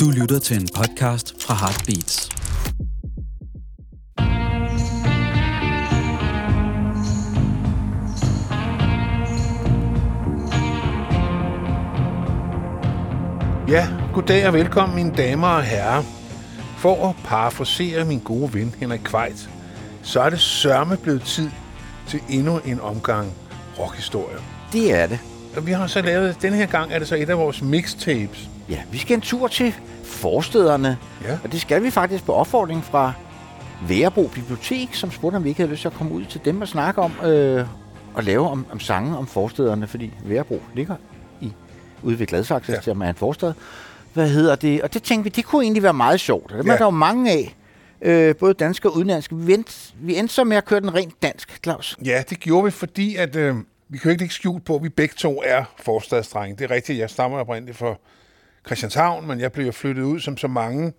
Du lytter til en podcast fra Heartbeats. Ja, goddag og velkommen mine damer og herrer. For at parafrasere min gode ven Henrik Kvejt, så er det sørme blevet tid til endnu en omgang rockhistorie. Det er det. Og vi har så lavet, den her gang er det så et af vores mixtapes. Ja, vi skal en tur til forstederne. Ja. Og det skal vi faktisk på opfordring fra Værebro Bibliotek, som spurgte, om vi ikke havde lyst til at komme ud til dem og snakke om øh, og lave om, om sange om forstederne, fordi Værebro ligger i, ude ved Gladsaxe, Ja. som er en forstad. Hvad hedder det? Og det tænkte vi, det kunne egentlig være meget sjovt. Dem Ja. er der jo mange af, øh, både danske og udenlandske. Vi endte, vi endte så med at køre den rent dansk, Claus. Ja, det gjorde vi, fordi at, øh, vi kan jo ikke lægge skjult på, at vi begge to er forstadsdrenge. Det er rigtigt, jeg stammer oprindeligt fra Christianshavn, men jeg blev jo flyttet ud som så mange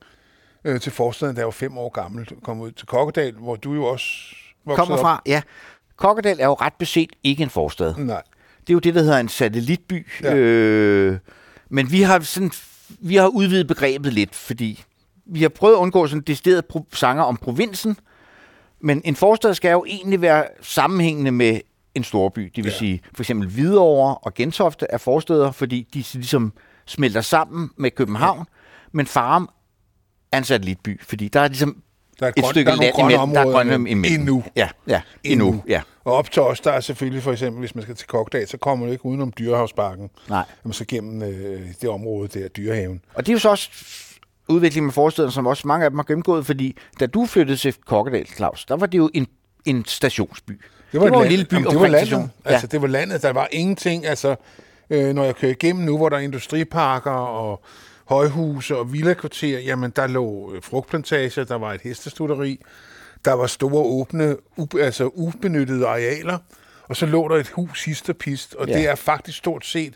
øh, til forstaden, da jeg var fem år gammel. Kom ud til Kokkedal, hvor du jo også voksede Kommer op. fra, ja. Kokkedal er jo ret beset ikke en forstad. Nej. Det er jo det, der hedder en satellitby. Ja. Øh, men vi har, sådan, vi har udvidet begrebet lidt, fordi vi har prøvet at undgå sådan decideret sanger om provinsen, men en forstad skal jo egentlig være sammenhængende med en storby. Det vil ja. sige, for eksempel Hvidovre og Gentofte er forsteder, fordi de ligesom smelter sammen med København, ja. men Farum er en satellitby, fordi der er ligesom Der er et grøn- stykke der er land imellem. Der er grønne imellem. Endnu. Ja, ja, Endnu. endnu. Ja. Og op til os, der er selvfølgelig for eksempel, hvis man skal til Kokkedal, så kommer man ikke udenom Dyrehavsbakken. Nej. Jamen så gennem øh, det område der, Dyrehaven. Og det er jo så også udvikling med forstederne, som også mange af dem har gennemgået, fordi da du flyttede til Kokkedal, Claus, der var det jo en, en stationsby. Det var, det var en lille by Jamen, det var landet. stationen. Altså, det var landet. Der var ingenting. Altså, øh, når jeg kører igennem nu, hvor der er industriparker og højhuse og villakvarter, jamen, der lå øh, frugtplantager, der var et hestestutteri, der var store åbne, u- altså ubenyttede arealer, og så lå der et hus sidst og pist, og Ja. det er faktisk stort set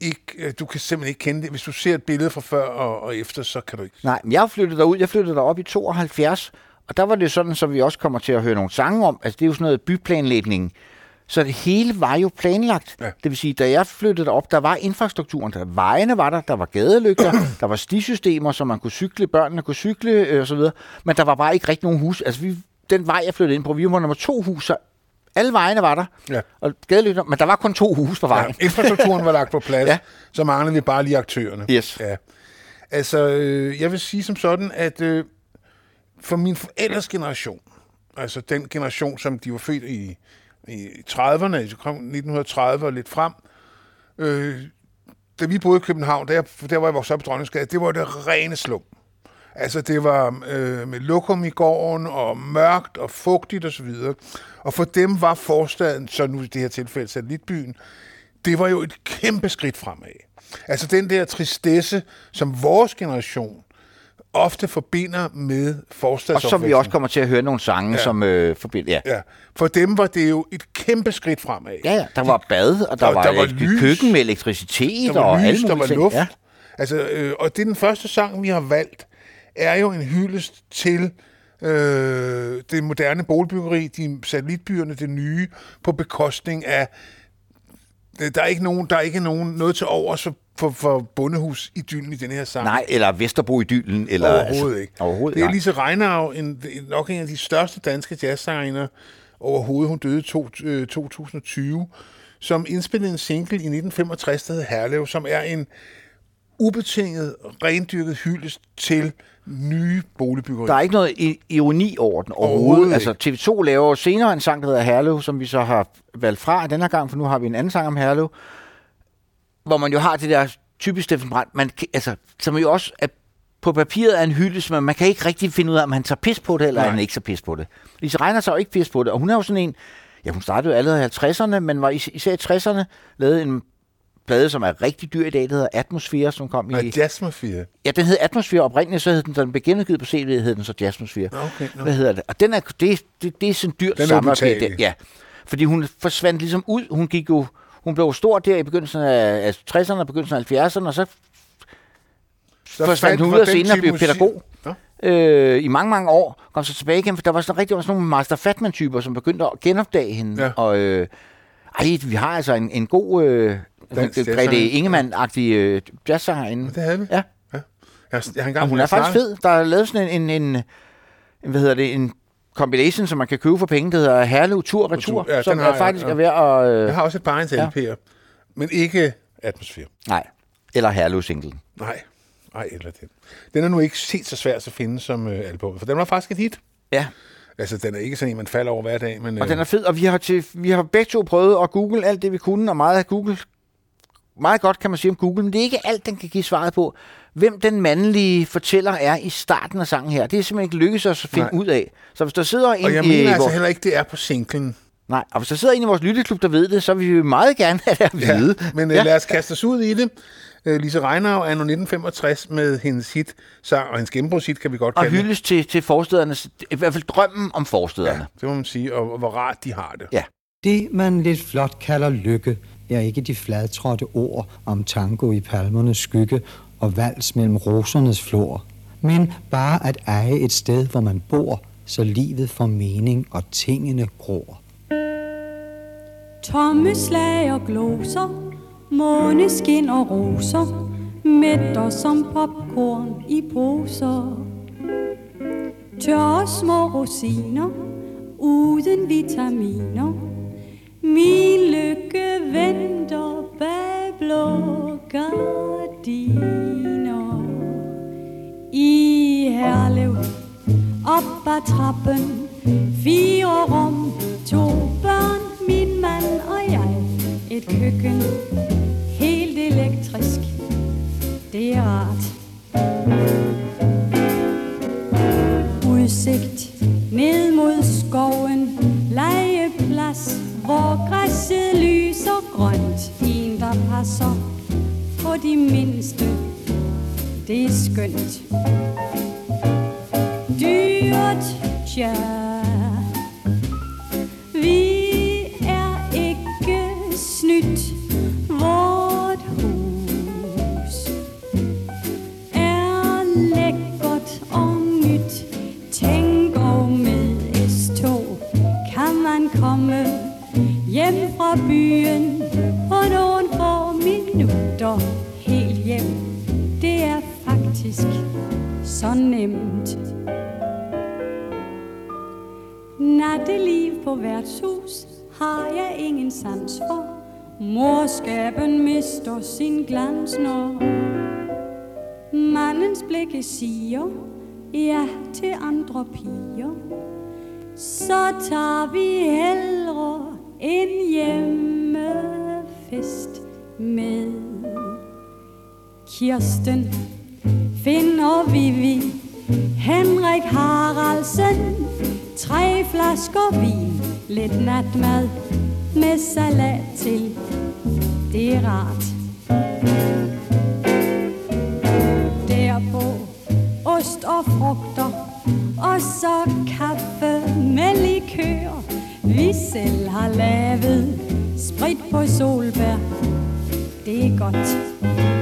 ikke, øh, du kan simpelthen ikke kende det. Hvis du ser et billede fra før og, og efter, så kan du ikke. Nej, men jeg flyttede derud. Jeg flyttede derop i 72, og der var det sådan, så vi også kommer til at høre nogle sange om. Altså, det er jo sådan noget byplanlægning. Så det hele var jo planlagt. Ja. Det vil sige, da jeg flyttede derop, der var infrastrukturen, der vejene var der, der var gadelygter, der var stisystemer, så man kunne cykle, børnene kunne cykle øh, og så videre. Men der var bare ikke rigtig nogen hus. Altså, vi, den vej, jeg flyttede ind på, vi var nummer to hus, så alle vejene var der. Ja. Og gadelygter, men der var kun to hus på vejen. Ja, infrastrukturen var lagt på plads. Ja. så manglede vi bare lige aktørerne. Yes. Ja. Altså, øh, jeg vil sige som sådan, at øh, for min forældres generation, altså den generation, som de var født i, i 30'erne, så kom 1930 og lidt frem, øh, da vi boede i København, der, der var jeg vokset op i Dronningsgade, det var det rene slum. Altså, det var øh, med lokum i gården, og mørkt og fugtigt osv. Og for dem var forstaden, så nu i det her tilfælde satellitbyen, det var jo et kæmpe skridt fremad. Altså den der tristesse, som vores generation ofte forbinder med Og forstadsopvæksten. som vi også kommer til at høre nogle sange, Ja. som øh, forbinder. Ja. Ja, for dem var det jo et kæmpe skridt fremad. Ja, ja, der var bad, og der, Der- var, der var et lys. køkken med elektricitet Der var og lys, der var ting. luft. Ja. Altså, øh, og det er den første sang, vi har valgt, er jo en hyldest til øh, det moderne boligbyggeri, de satellitbyerne, det nye, på bekostning af der er ikke nogen, der er ikke nogen noget til overs for, for, for bondehus i dynen i den her sang. Nej, eller Vesterbro idyllen eller... Overhovedet ikke. Overhovedet det er nej. Lise Reinau, en, nok en af de største danske jazzsangere overhovedet. Hun døde i to, øh, 2020, som indspillede en single i 1965, der hed Herlev, som er en ubetinget, rendyrket hyldest til nye boligbyggerier. Der er ikke noget i- ironi over den Overhovedet overhovedet. Altså, TV2 laver senere en sang, der hedder Herlev, som vi så har valgt fra den her gang, for nu har vi en anden sang om Herlev, hvor man jo har det der typisk Steffen Brandt, man, kan- altså, som jo også er, på papiret er en hyldest, men man kan ikke rigtig finde ud af, om han tager pis på det, eller Nej. Nej. han ikke tager pis på det. Lise Regner tager jo ikke pis på det, og hun er jo sådan en, ja, hun startede jo allerede i 50'erne, men var is- især i 60'erne, lavede en plade, som er rigtig dyr i dag, der hedder Atmosfære, som kom Nej, i... Jazzmafia. Ja, den hed Atmosfære oprindeligt, så hed den, da den blev genudgivet på CD, hed den så Jazzmosfære. Okay, nå. Hvad hedder det? Og den er, det, det, det er sådan dyrt Den er ubetagelig. Ja, fordi hun forsvandt ligesom ud. Hun gik jo, hun blev stor der i begyndelsen af, af 60'erne og begyndelsen af 70'erne, og så Så forsvandt hun ud og den senere blev pædagog. Nå. øh, i mange, mange år, kom så tilbage igen, for der var sådan rigtig sådan nogle Master Fatman-typer, som begyndte at genopdage hende. Ja. Og øh, ej, vi har altså en, en god øh, Dansk Grete jazzsanger. Ingemann-agtig øh, jazzsanger inde. Det havde vi. Ja. ja. Jeg, jeg har engang, Og hun er faktisk fed. Der er lavet sådan en, en, en, en hvad hedder det, en compilation, som man kan købe for penge, der hedder Herlev Tur Retur, Ja, som den har er jeg, faktisk ja. er ved at... Øh, Jeg har også et par Ja. ja. LP'er, men ikke atmosfære. Nej, eller Herlev Single. Nej, nej, eller det. Den er nu ikke helt så svær at finde som øh, album, for den var faktisk et hit. Ja, Altså, den er ikke sådan en, man falder over hver dag, men... og den er fed, og vi har, til, vi har begge to prøvet at google alt det, vi kunne, og meget af Google, meget godt kan man sige om Google, men det er ikke alt, den kan give svaret på. Hvem den mandlige fortæller er i starten af sangen her, det er simpelthen ikke lykkedes os at finde Nej. ud af. Så hvis der sidder en og jeg i mener altså vores, heller ikke, det er på singlen. nej, og hvis der sidder en i vores lytteklub, der ved det, så vil vi meget gerne have det at vide. Men øh, lad os kaste os ud i det. Øh, Lise Reinau er nu 1965 med hendes hit, sang, og hendes gennembrudshit kan vi godt Og kalde det. hyldes til, til forstedernes, i hvert fald drømmen om forstederne. Ja, det må man sige, og, og hvor rart de har det. Ja. Det, man lidt flot kalder lykke, er ikke de fladtrådte ord om tango i palmernes skygge og vals mellem rosernes flor, men bare at eje et sted, hvor man bor, så livet får mening og tingene gror. Tomme slag og gloser, måneskin og roser, mætter som popcorn i poser. Tørre små rosiner, uden vitaminer. Min lykke venter bag blå gardiner. I Herlev, op ad trappen, fire rum, to børn, min mand og jeg. Et køkken, helt elektrisk, det er rart. Udsigt ned mod skoven, legeplads, hvor græsset lyser grønt. En, der passer på de mindste, det er skønt. Dyrt, ja vi hjem fra byen på nogle få minutter. Helt hjem, det er faktisk så nemt. Natteliv på værtshus har jeg ingen sans for. Morskaben mister sin glans, når mandens blikke siger ja til andre piger. Så tager vi hellere en hjemmefest med Kirsten, Finn og Vivi, Henrik Haraldsen, tre flasker vin, lidt natmad med salat til. Det er rart. Derpå ost og frugter, og så kaffe med likør. Vi selv har lavet sprit på solbær. Det er godt.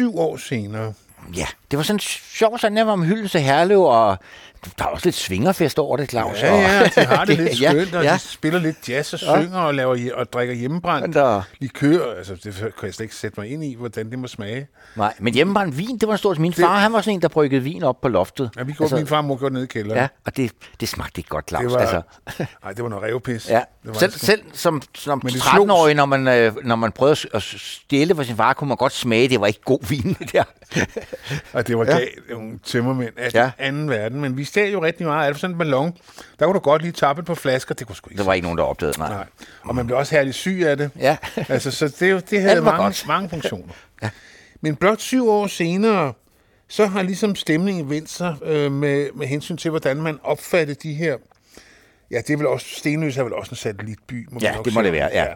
Syv år senere, Ja, det var sådan sjovt, sådan der var med hyldest til Herlev, og der var også lidt svingerfest over det, Claus. Ja, og- ja, de har det lidt ja, skønt, og ja. de spiller lidt jazz og synger og, laver, og drikker hjemmebrændt Der- likør. Altså, det kan jeg slet ikke sætte mig ind i, hvordan det må smage. Nej, men hjemmebrændt vin, det var stort. Min far, han var sådan en, der bryggede vin op på loftet. Ja, vi går, altså, min far og mor går ned i kælderen. Ja, og det, det smagte ikke godt, Claus. det var, altså, nej, det var noget revpis. ja. Det Selv, sgu- selv som, som Men det 13-årig, når man, øh, når man prøvede at- stjæle fra sin far, kunne man godt smage, at det var ikke god vin, det der. Og det var Ja. nogle tømmermænd af Ja. anden verden. Men vi stjal jo rigtig meget af det. Sådan en ballon, der kunne du godt lige tappe et par flasker. Det kunne sgu ikke Der var ikke nogen, der opdagede, nej. Nej. Og man blev også herligt syg af det. Ja. altså, så det, det havde mange, godt. mange funktioner. ja. Men blot syv år senere, så har ligesom stemningen vendt sig øh, med, med hensyn til, hvordan man opfattede de her... Ja, det er vel også... Stenløs er vel også en satellitby, må man Ja, nok det må sige. det være, ja.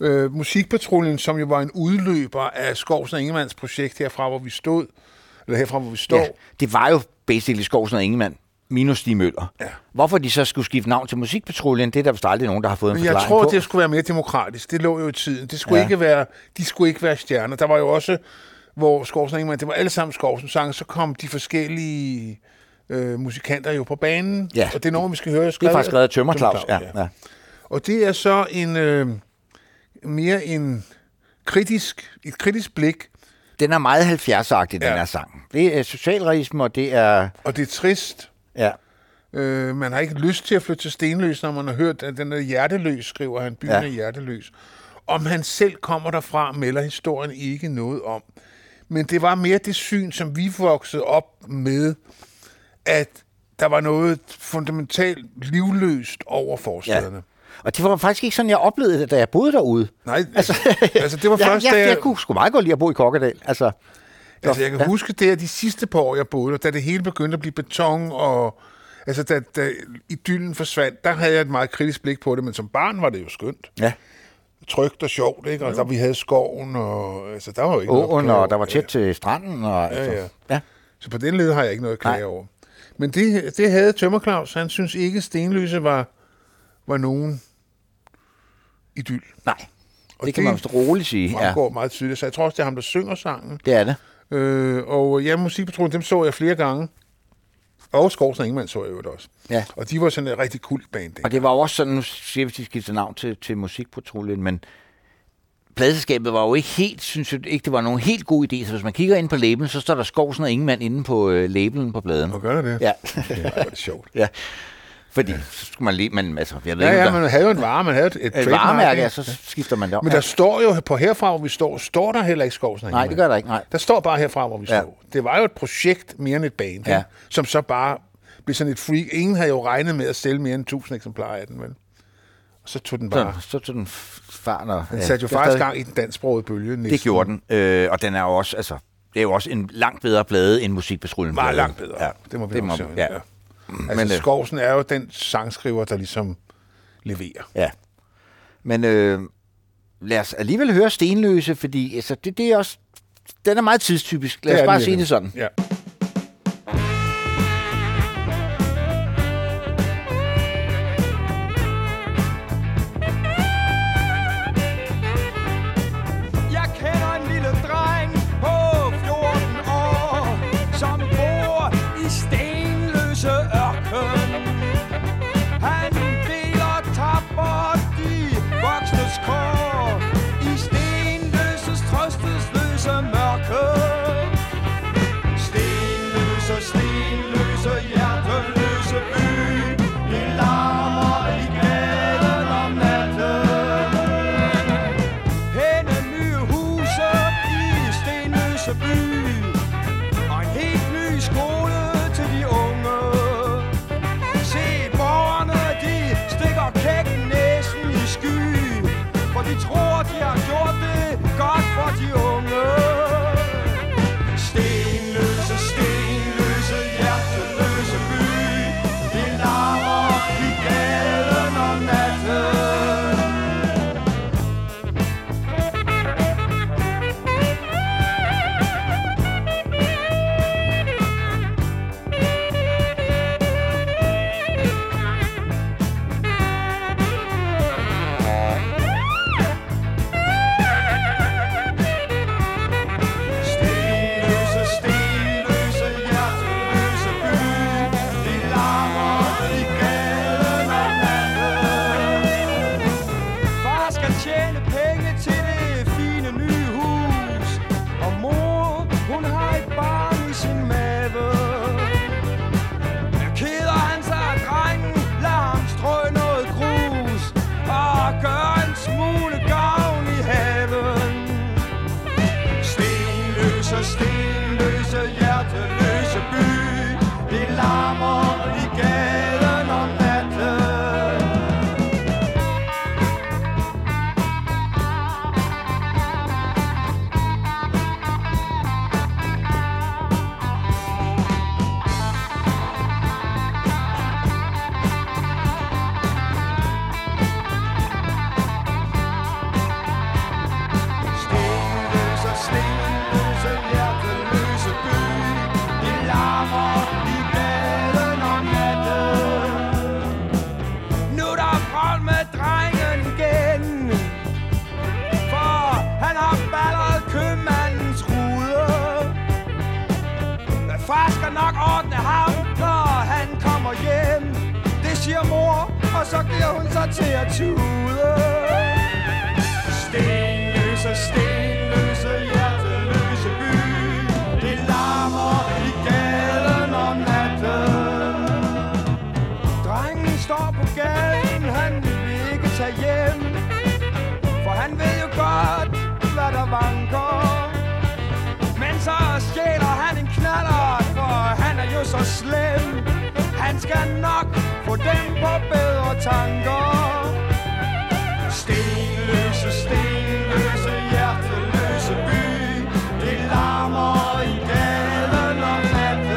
Øh, Musikpatruljen, som jo var en udløber af Skovs og Ingemanns projekt herfra, hvor vi stod, eller herfra, hvor vi står. Ja, det var jo basically Skovsen og Ingemann minus Stig Møller. Ja. Hvorfor de så skulle skifte navn til Musikpatruljen, det er der vist aldrig nogen, der har fået en Men jeg forklaring tror, på. det skulle være mere demokratisk. Det lå jo i tiden. Det skulle Ja. ja. ikke være, de skulle ikke være stjerner. Der var jo også, hvor Skovsen og Ingemann, det var alle sammen Skovsen sang, så kom de forskellige øh, musikanter jo på banen. Ja. Og det er noget, vi skal høre. det er faktisk skrevet af Tømmer Claus. Ja, ja. ja. Og det er så en øh, mere en kritisk, et kritisk blik, Den er meget 70-agtig, den Ja. her sang. Det er socialrealisme, og det er... og det er trist. Ja, Øh, man har ikke lyst til at flytte til Stenløs, når man har hørt, at den er hjerteløs, skriver han. Byen ja. er hjerteløs. Om han selv kommer derfra, melder historien ikke noget om. Men det var mere det syn, som vi voksede op med, at der var noget fundamentalt livløst over forstederne. Ja. og det var faktisk ikke sådan, jeg oplevede det, da jeg boede derude. Nej, altså, altså det var jeg, først, jeg, da jeg, jeg, kunne sgu meget godt lide at bo i Kokkedal. Altså, altså, jeg kan Ja. ja. huske det, at de sidste par år, jeg boede da det hele begyndte at blive beton, og altså, da, da idyllen forsvandt, der havde jeg et meget kritisk blik på det, men som barn var det jo skønt. ja, trygt og sjovt, ikke? Og der vi havde skoven, og altså, der var jo ikke noget åen, klage og der var tæt til stranden. Og, altså, ja. ja. Så på den led har jeg ikke noget at klage Nej. over. Men det, det havde Tømmer Claus. Han synes ikke, Stenløse var, var nogen idyll. Nej, Og det kan man vist roligt sige. Ja, fremgår meget tydeligt. Så jeg tror også, det er ham, der synger sangen. det er det. Øh, og ja, Musikpatruljen, dem så jeg flere gange. Og Skovsen og Ingemann så jeg jo også. Ja. Og de var sådan et rigtig kult band. Og det var jo også sådan, nu siger vi, de skifter navn til, til Musikpatruljen, men pladeselskabet var jo ikke helt, synes jeg ikke, det var nogen helt god idé. Så hvis man kigger ind på labelen, så står der Skovsen og Ingemann inde på øh, labelen på pladen. Og gør der det? Ja. ja var det sjovt. ja. Fordi så skulle man lige, men altså, jeg ved Ja, ikke, ja, der, man havde jo en vare, man havde et, et, varemærke, ja, så skifter man det om. Men der står jo på herfra, hvor vi står, står der heller ikke Skovsen Nej, det gør der ikke, nej. Der står bare herfra, hvor vi Ja. står. Det var jo et projekt mere end et band, Ja. ja. som så bare blev sådan et freak. Ingen havde jo regnet med at sælge mere end 1000 eksemplarer af den, vel? Så tog den bare... Så, så tog den faren og... Den satte jo er faktisk gang i den dansksprogede bølge. Næsten. Det gjorde den, øh, og den er jo også, altså, det er jo også en langt bedre plade end. Meget plade. langt bedre. Ja, det må vi det må, ja. Ja. Altså, Men, øh, Skovsen er jo den sangskriver, der ligesom leverer. Ja. Men øh, lad os alligevel høre Stenløse, fordi altså, det, det er også, den er meget tidstypisk. Lad os bare sige det sådan. Ja. Til at tude. Stenløse, stenløse, hjerteløse by. Det larmer i gaden om natten. Drengen står på gaden, han vil ikke tage hjem. For han ved jo godt, hvad der vanker. Men så stjæler han en knaller, for han er jo så slem. Han skal nok få dem på bedre tanker. Stenløse, stenløse, hjerteløse by. Det larmer i gaden om natten.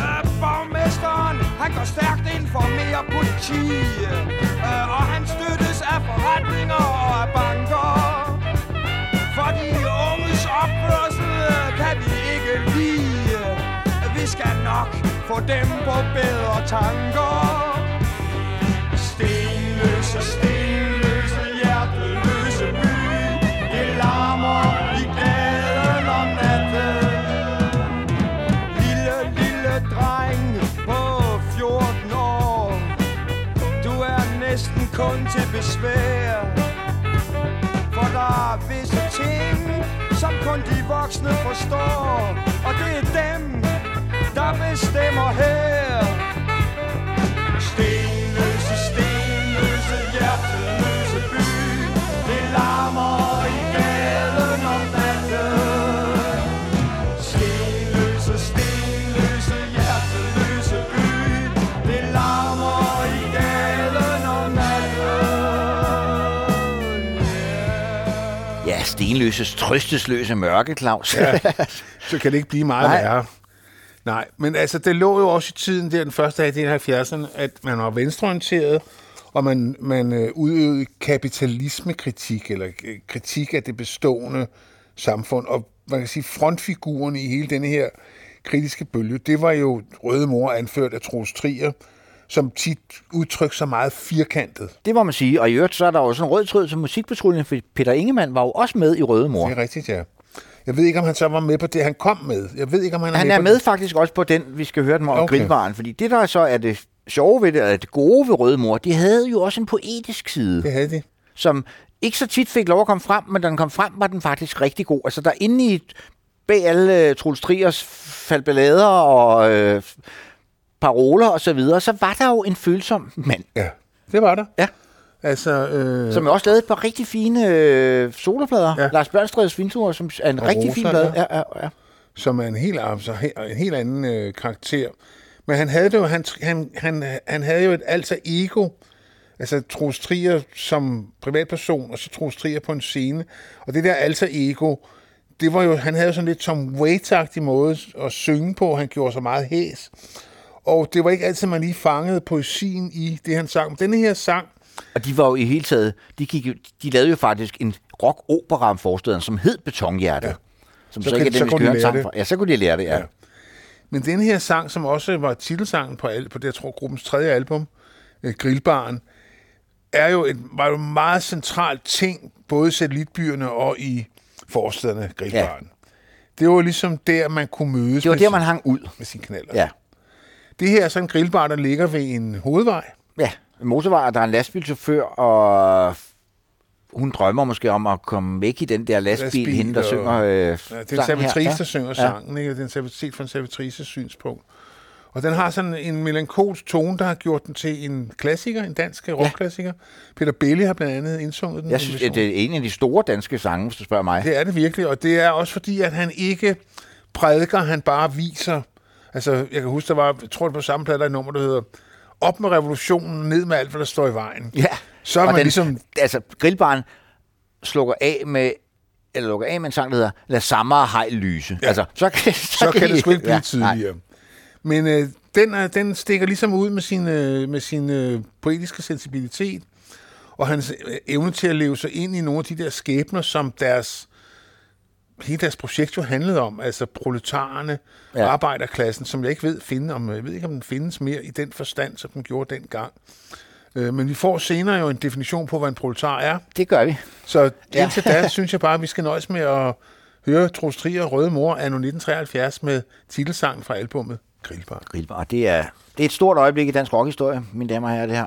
Øh, Borgmesteren, han går stærkt ind for mere politi. Øh, Og han støttes af forretninger og af banker. For de unges opførsel øh, kan vi ikke lide. Vi skal nok få dem på bedre tanker. Stenløse, stenløse, hjerteløse by. Det larmer i gaden om natten. Lille, lille dreng på 14 år. Du er næsten kun til besvær. For der er visse ting, som kun de voksne forstår. Og det er dem, der bestemmer her. Stenløse, stenløse, hjerteløse by. Det larmer i gaden om natten. Stenløse, stenløse, hjerteløse by. Det larmer i gaden om natten. Yeah. Ja, stenløses, trøstesløse mørke, Claus. Ja, så kan det ikke blive meget værre. Nej, men altså, det lå jo også i tiden der, den første halvdel af 70'erne, at man var venstreorienteret, og man, man øh, udøvede kapitalismekritik, eller øh, kritik af det bestående samfund. Og man kan sige, frontfiguren i hele denne her kritiske bølge, det var jo Røde Mor, anført af Troels Trier, som tit udtrykte sig meget firkantet. Det må man sige. Og i øvrigt, så er der sådan en rød tråd til musikpatruljen, for Peter Ingemann var jo også med i Røde Mor. Det er rigtigt, ja. Jeg ved ikke, om han så var med på det, han kom med. Jeg ved ikke, om han er Han med er med faktisk også på den, vi skal høre den om Okay. grillbaren. Fordi det, der så er det sjove ved det, eller det gode ved Røde Mor, de havde jo også en poetisk side, Det havde de. som ikke så tit fik lov at komme frem, men da den kom frem, var den faktisk rigtig god. Altså der inde i bag alle uh, Troels Triers falballader og øh, paroler og så videre, så var der jo en følsom mand, Ja, det var der. Ja. Altså, øh, som jo også lavede et par rigtig fine øh, soloplader. Ja. Lars Bjørnstrædes Vintur, som er en Og rigtig Rosa, fin plade. ja. Ja, ja, som er en helt, altså, en helt anden øh, karakter. Men han havde det jo, han, han, han, han havde jo et alter ego, altså Troels Trier som privatperson, og så Troels Trier på en scene. Og det der alter ego, det var jo, han havde sådan lidt Tom Waits-agtig måde at synge på, han gjorde så meget hæs. Og det var ikke altid, man lige fangede poesien i det, han sang. Men denne her sang, Og de var jo i hele taget, de, gik jo, de lavede jo faktisk en rock-opera om forstaden, som hed Betonhjerte. Ja. Som Så så, så kan- ikke er så den, vi kunne skal høre en det. fra. Ja, så kunne de lære det, ja. Ja. Men den her sang, som også var titelsangen på, på det, jeg tror, gruppens tredje album, øh, Grillbaren, er jo et, var jo en meget central ting, både i satellitbyerne og i forstederne, Grillbaren. Ja. Det var ligesom der, man kunne mødes Det var der, man hang ud. med sin knaller. Ja. Det her er så en grillbar, der ligger ved en hovedvej. Ja, en motorvej, og der er en lastbilchauffør, og hun drømmer måske om at komme væk i den der lastbil, Lastbil, hende, der og- synger øh, Ja, det er en her. servitrice, Ja. der synger Ja. sangen. Ikke? Det er en servitrice fra en servitrices synspunkt. Og den har sådan en melankolsk tone, der har gjort den til en klassiker, en dansk rockklassiker. Peter Belli har blandt andet indsunget den. Jeg synes, det er en af de store danske sange, hvis du spørger mig. Det er det virkelig, og det er også fordi, at han ikke prædiker, han bare viser. Altså, jeg kan huske, der var, jeg tror det var samme plade, der er et nummer, der hedder Op med revolutionen, ned med alt, hvad der står i vejen. Ja. Så er og man den, ligesom, Altså, grillbaren slukker af med eller lukker af med en sang, der hedder Lad sammer og hejl lyse. Ja. Altså, så kan, så, så kan de- det sgu ikke blive Ja, nej. tidligere. Men øh, den, er, den stikker ligesom ud med sin, øh, med sin øh, poetiske sensibilitet, og hans øh, evne til at leve sig ind i nogle af de der skæbner, som deres hele deres projekt jo handlede om, altså proletarerne, ja. Ja. arbejderklassen, som jeg ikke ved finde, om, jeg ved ikke, om den findes mere i den forstand, som den gjorde dengang. Øh, men vi får senere jo en definition på, hvad en proletar er. Det gør vi. Så Ja. indtil da, synes jeg bare, at vi skal nøjes med at høre Troels Trier Røde Mor anno 1973 med titelsangen fra albummet Grillbar. Grillbar. Det er, det er et stort øjeblik i dansk rockhistorie, mine damer og herrer, det her.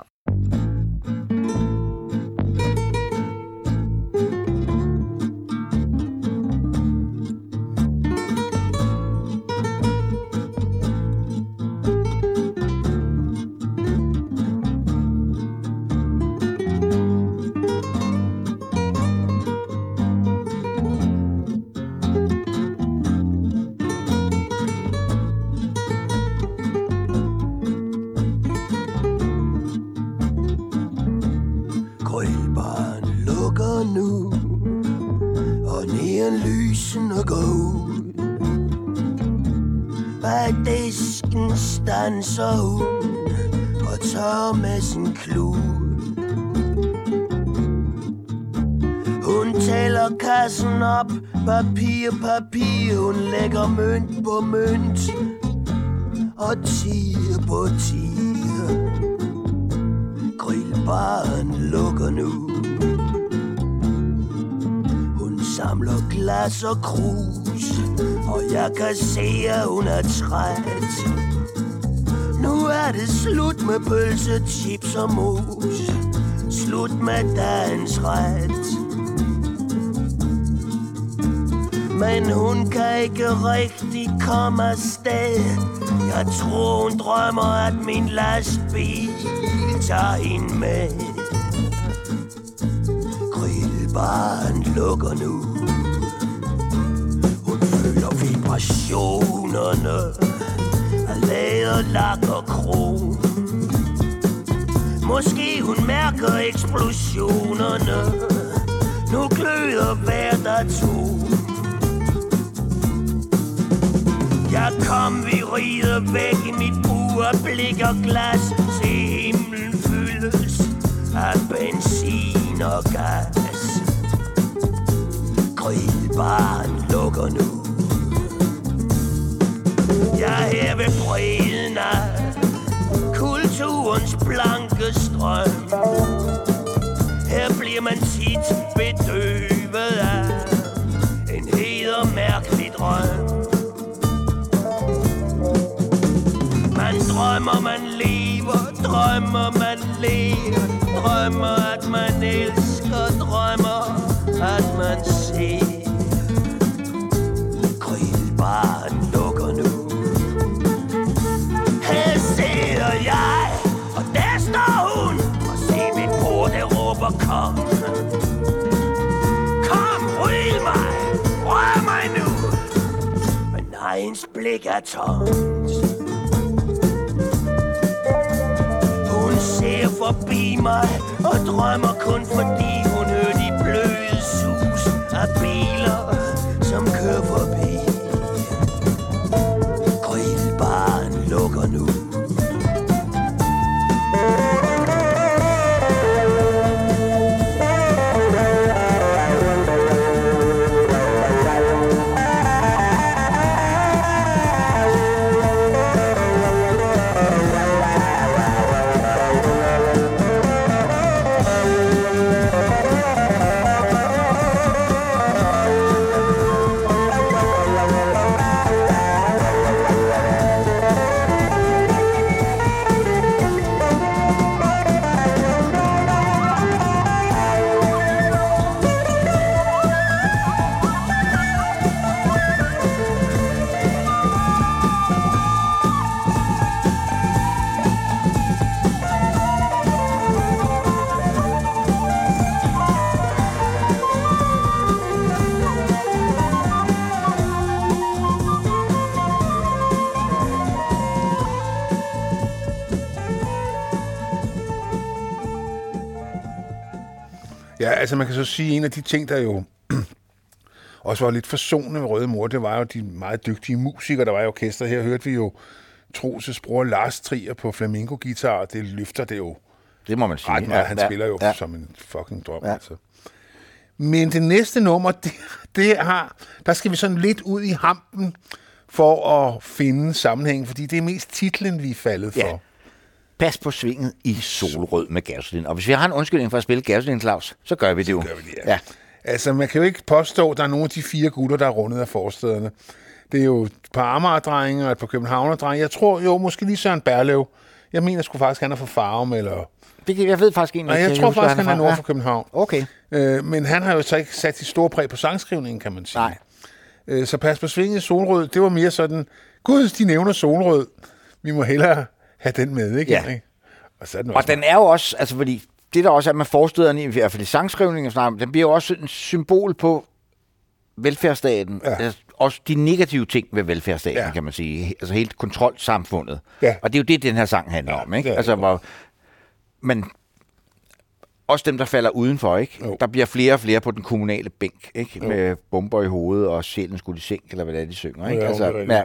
Og krus, og jeg kan se, at hun er træt. Nu er det slut med pølse, chips og mus. Slut med dagens ret. Men hun kan ikke rigtig komme afsted. Jeg tror, hun drømmer, at min lastbil tager hende med. Grillbaren lukker nu føler vibrationerne lavet lak og krog Måske hun mærker eksplosionerne. Nu gløder hver der to Jeg kom, vi rider væk i mit bur, blik og glas, se himlen fyldes af benzin og gas. Grillbaren lukker nu. Jeg her ved bredden af kulturens blanke strøm. Her bliver man tit bedøvet af en hed og mærkelig drøm. Man drømmer, man lever, drømmer, man lever, drømmer, at man elsker, ikke er tomt. Hun ser forbi mig og drømmer kun fordi hun hører de bløde sus af biler, som kører forbi. Altså man kan så sige, en af de ting, der jo også var lidt forsonende ved Røde Mor, det var jo de meget dygtige musikere, der var i orkester. Her hørte vi jo Troelses bror Lars Trier på flamenco-guitar, det løfter det jo Det må man sige. ret meget. Han ja, spiller jo ja. som en fucking drøm. Ja. Altså. Men det næste nummer, det, det har, der skal vi sådan lidt ud i hampen for at finde sammenhæng, fordi det er mest titlen, vi er faldet for. Ja. Pas på svinget i solrød med gasolin. Og hvis vi har en undskyldning for at spille gasolin, Claus, så gør vi det jo. gør vi det, ja. ja. Altså, man kan jo ikke påstå, at der er nogle af de fire gutter, der er rundet af forstederne. Det er jo et par Amager-drenge og et par Københavner-drenge. Jeg tror jo, måske lige Søren Berlev. Jeg mener sgu faktisk, han er fra Farum, eller... Det, jeg ved faktisk egentlig Nej, jeg ikke, tror faktisk, han er fra. nord Ja. for København. Okay. Øh, men han har jo så ikke sat sit store præg på sangskrivningen, kan man sige. Nej. Øh, så pas på svinget solrød, det var mere sådan, gud, de nævner solrød. Vi må hellere have den med, ikke? Ja. Og, så er den Og den er jo også, altså fordi det der også er med forstederne, i hvert fald i sangskrivningen, og sådan noget, den bliver jo også en symbol på velfærdsstaten. Ja. Altså, også de negative ting ved velfærdsstaten, Ja. kan man sige. Altså helt kontrolsamfundet. Ja. Og det er jo det, den her sang handler Ja, om. Ikke? Altså, hvor, men også dem, der falder udenfor, ikke? Jo. Der bliver flere og flere på den kommunale bænk, ikke? Med bomber i hovedet og sjælen skulle i seng, eller hvad det er, de synger, ikke? Ja, altså, rigtigt. ja,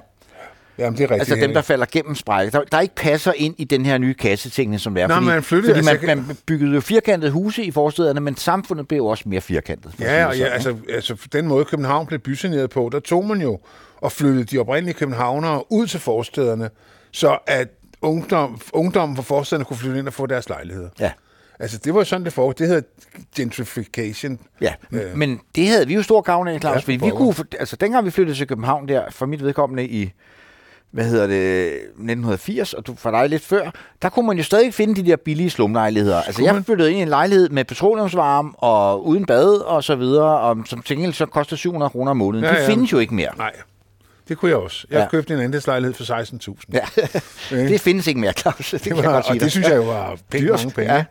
Jamen, det er rigtigt. altså dem, der falder gennem sprække, der, der ikke passer ind i den her nye kassetingene, som det er. Nå, fordi, man flyttede- fordi altså, man, jeg man byggede jo firkantede huse i forstederne, men samfundet blev jo også mere firkantet. Ja, og ja sådan, altså, altså den måde København blev bysaneret på, der tog man jo og flyttede de oprindelige københavnere ud til forstederne, så at ungdom, ungdommen fra forstederne kunne flytte ind og få deres lejligheder. Ja. Altså, det var jo sådan, det foregik. Det hedder gentrification. Ja, Øh. men det havde vi jo stor gavn af, Claus, Ja, fordi for vi kunne, altså dengang vi flyttede til København der, for mit vedkommende i, hvad hedder det, 1980, og du for dig lidt før, der kunne man jo stadig finde de der billige slumlejligheder. Altså jeg flyttede ind i en lejlighed med petroleumsvarme og uden bad og så videre, og som til gengæld så koster 700 kroner om måneden. Ja, Ja, det findes jo ikke mere. Nej, det kunne jeg også. Jeg Ja. købte en andelslejlighed for 16.000. Ja, det findes ikke mere, Claus. Det, det var, og det synes jeg jo var pænt Dyrt. mange penge. Ja.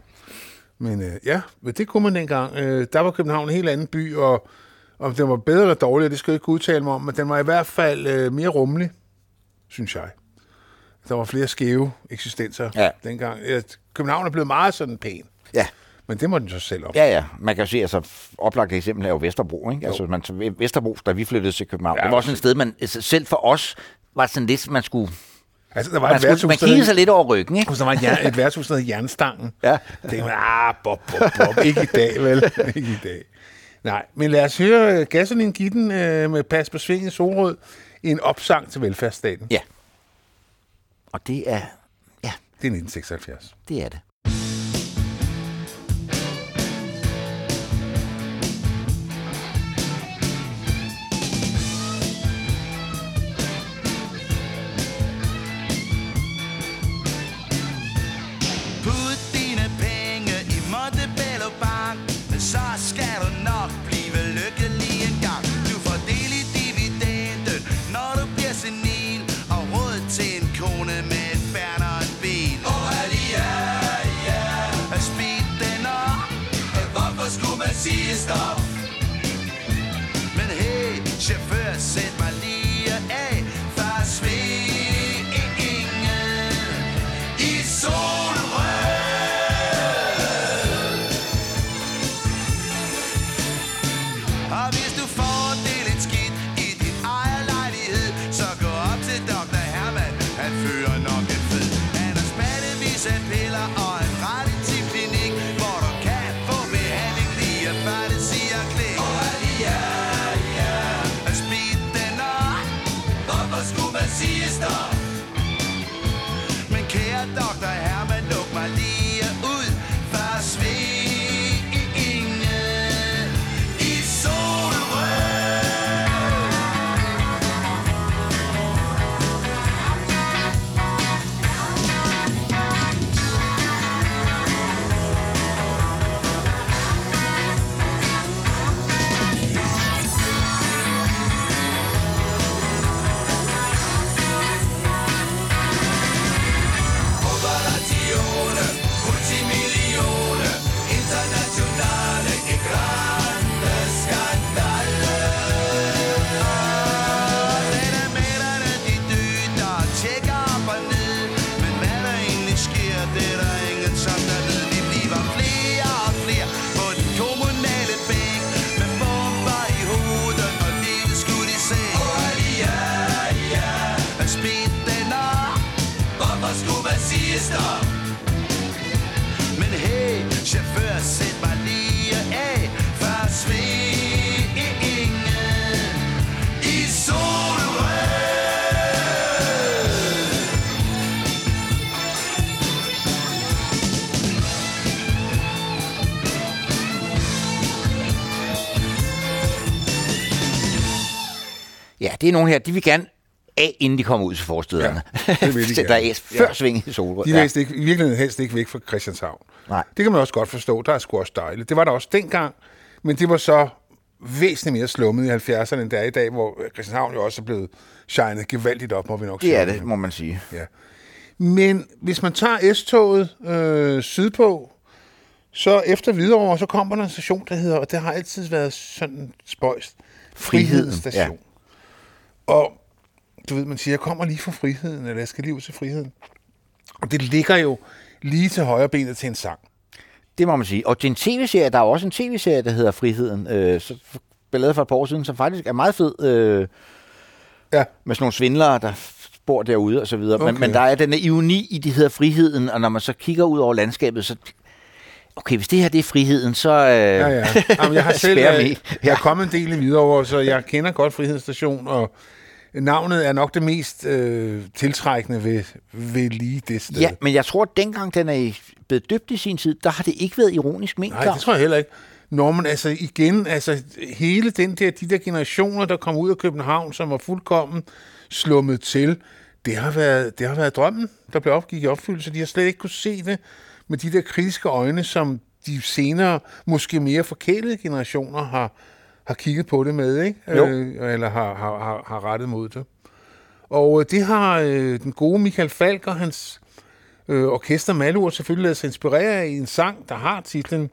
Men øh, ja, men det kunne man dengang. Øh, der var København en helt anden by, og om den var bedre eller dårligere, det skal jeg ikke udtale mig om, men den var i hvert fald øh, mere rummelig, synes jeg. Der var flere skæve eksistenser Ja. dengang. København er blevet meget sådan pæn, Ja. men det må den så selv op. Ja, ja. Man kan jo se, altså oplagt eksempel er jo Vesterbro, ikke? Altså, man, Vesterbro, da vi flyttede til København, Ja, det var også et sted, man, altså, selv for os, var sådan lidt, man skulle, Altså, der var man, et skulle, værtshus, man kiggede sig lidt over ryggen, ikke? der var et, et værtshus, der hed Jernstangen. Ja. Det man, ah, bob, bob, bob. Ikke i dag, vel? ikke i dag. Nej, men lad os høre Gasolin give den øh, med Pas på Sving i Solrød en opsang til velfærdsstaten. Ja. Og det er, ja, Det er 1976. det er det. send er nogle her, de vil gerne af, inden de kommer ud til forstederne. Ja, det vil de Så der gerne. er før Ja. sving i Solrød. De Ja. læste ikke, i virkeligheden helst ikke væk fra Christianshavn. Nej. Det kan man også godt forstå. Der er sgu også dejligt. Det var der også dengang, men det var så væsentligt mere slummet i 70'erne, end det er i dag, hvor Christianshavn jo også er blevet shined gevaldigt op, må vi nok Det er sige. det, må man sige. Ja. Men hvis man tager S-toget øh, sydpå, så efter Hvidovre, så kommer der en station, der hedder, og det har altid været sådan spøjst, Friheden, Frihedsstation. Ja. Og du ved, man siger, jeg kommer lige fra friheden, eller jeg skal lige ud til friheden. Og det ligger jo lige til højre benet til en sang. Det må man sige. Og til en tv-serie, der er også en tv-serie, der hedder Friheden, øh, så blev lavet for et par år siden, som faktisk er meget fed, øh, Ja. med sådan nogle svindlere, der bor derude og så videre. Okay. Men, men der er den ironi i, det hedder Friheden, og når man så kigger ud over landskabet, så okay, hvis det her det er friheden, så... Øh, Ja, ja. Jamen, jeg har selv Spare øh, jeg er kommet en del i Hvidovre, så jeg kender godt Frihedsstation, og navnet er nok det mest øh, tiltrækkende ved, ved lige det sted. Ja, men jeg tror, at dengang den er blevet døbt i sin tid, der har det ikke været ironisk ment. Nej, det tror jeg heller ikke. Norman, altså igen, altså hele den der, de der generationer, der kom ud af København, som var fuldkommen slummet til, det har været, det har været drømmen, der blev opgik i opfyldelse. De har slet ikke kunne se det med de der kritiske øjne, som de senere, måske mere forkælede generationer har, har kigget på det med, ikke? Jo. Øh, eller har, har, har, har rettet mod det. Og øh, det har øh, den gode Michael Falk og hans øh, orkester Malur selvfølgelig ladet sig inspirere af i en sang, der har titlen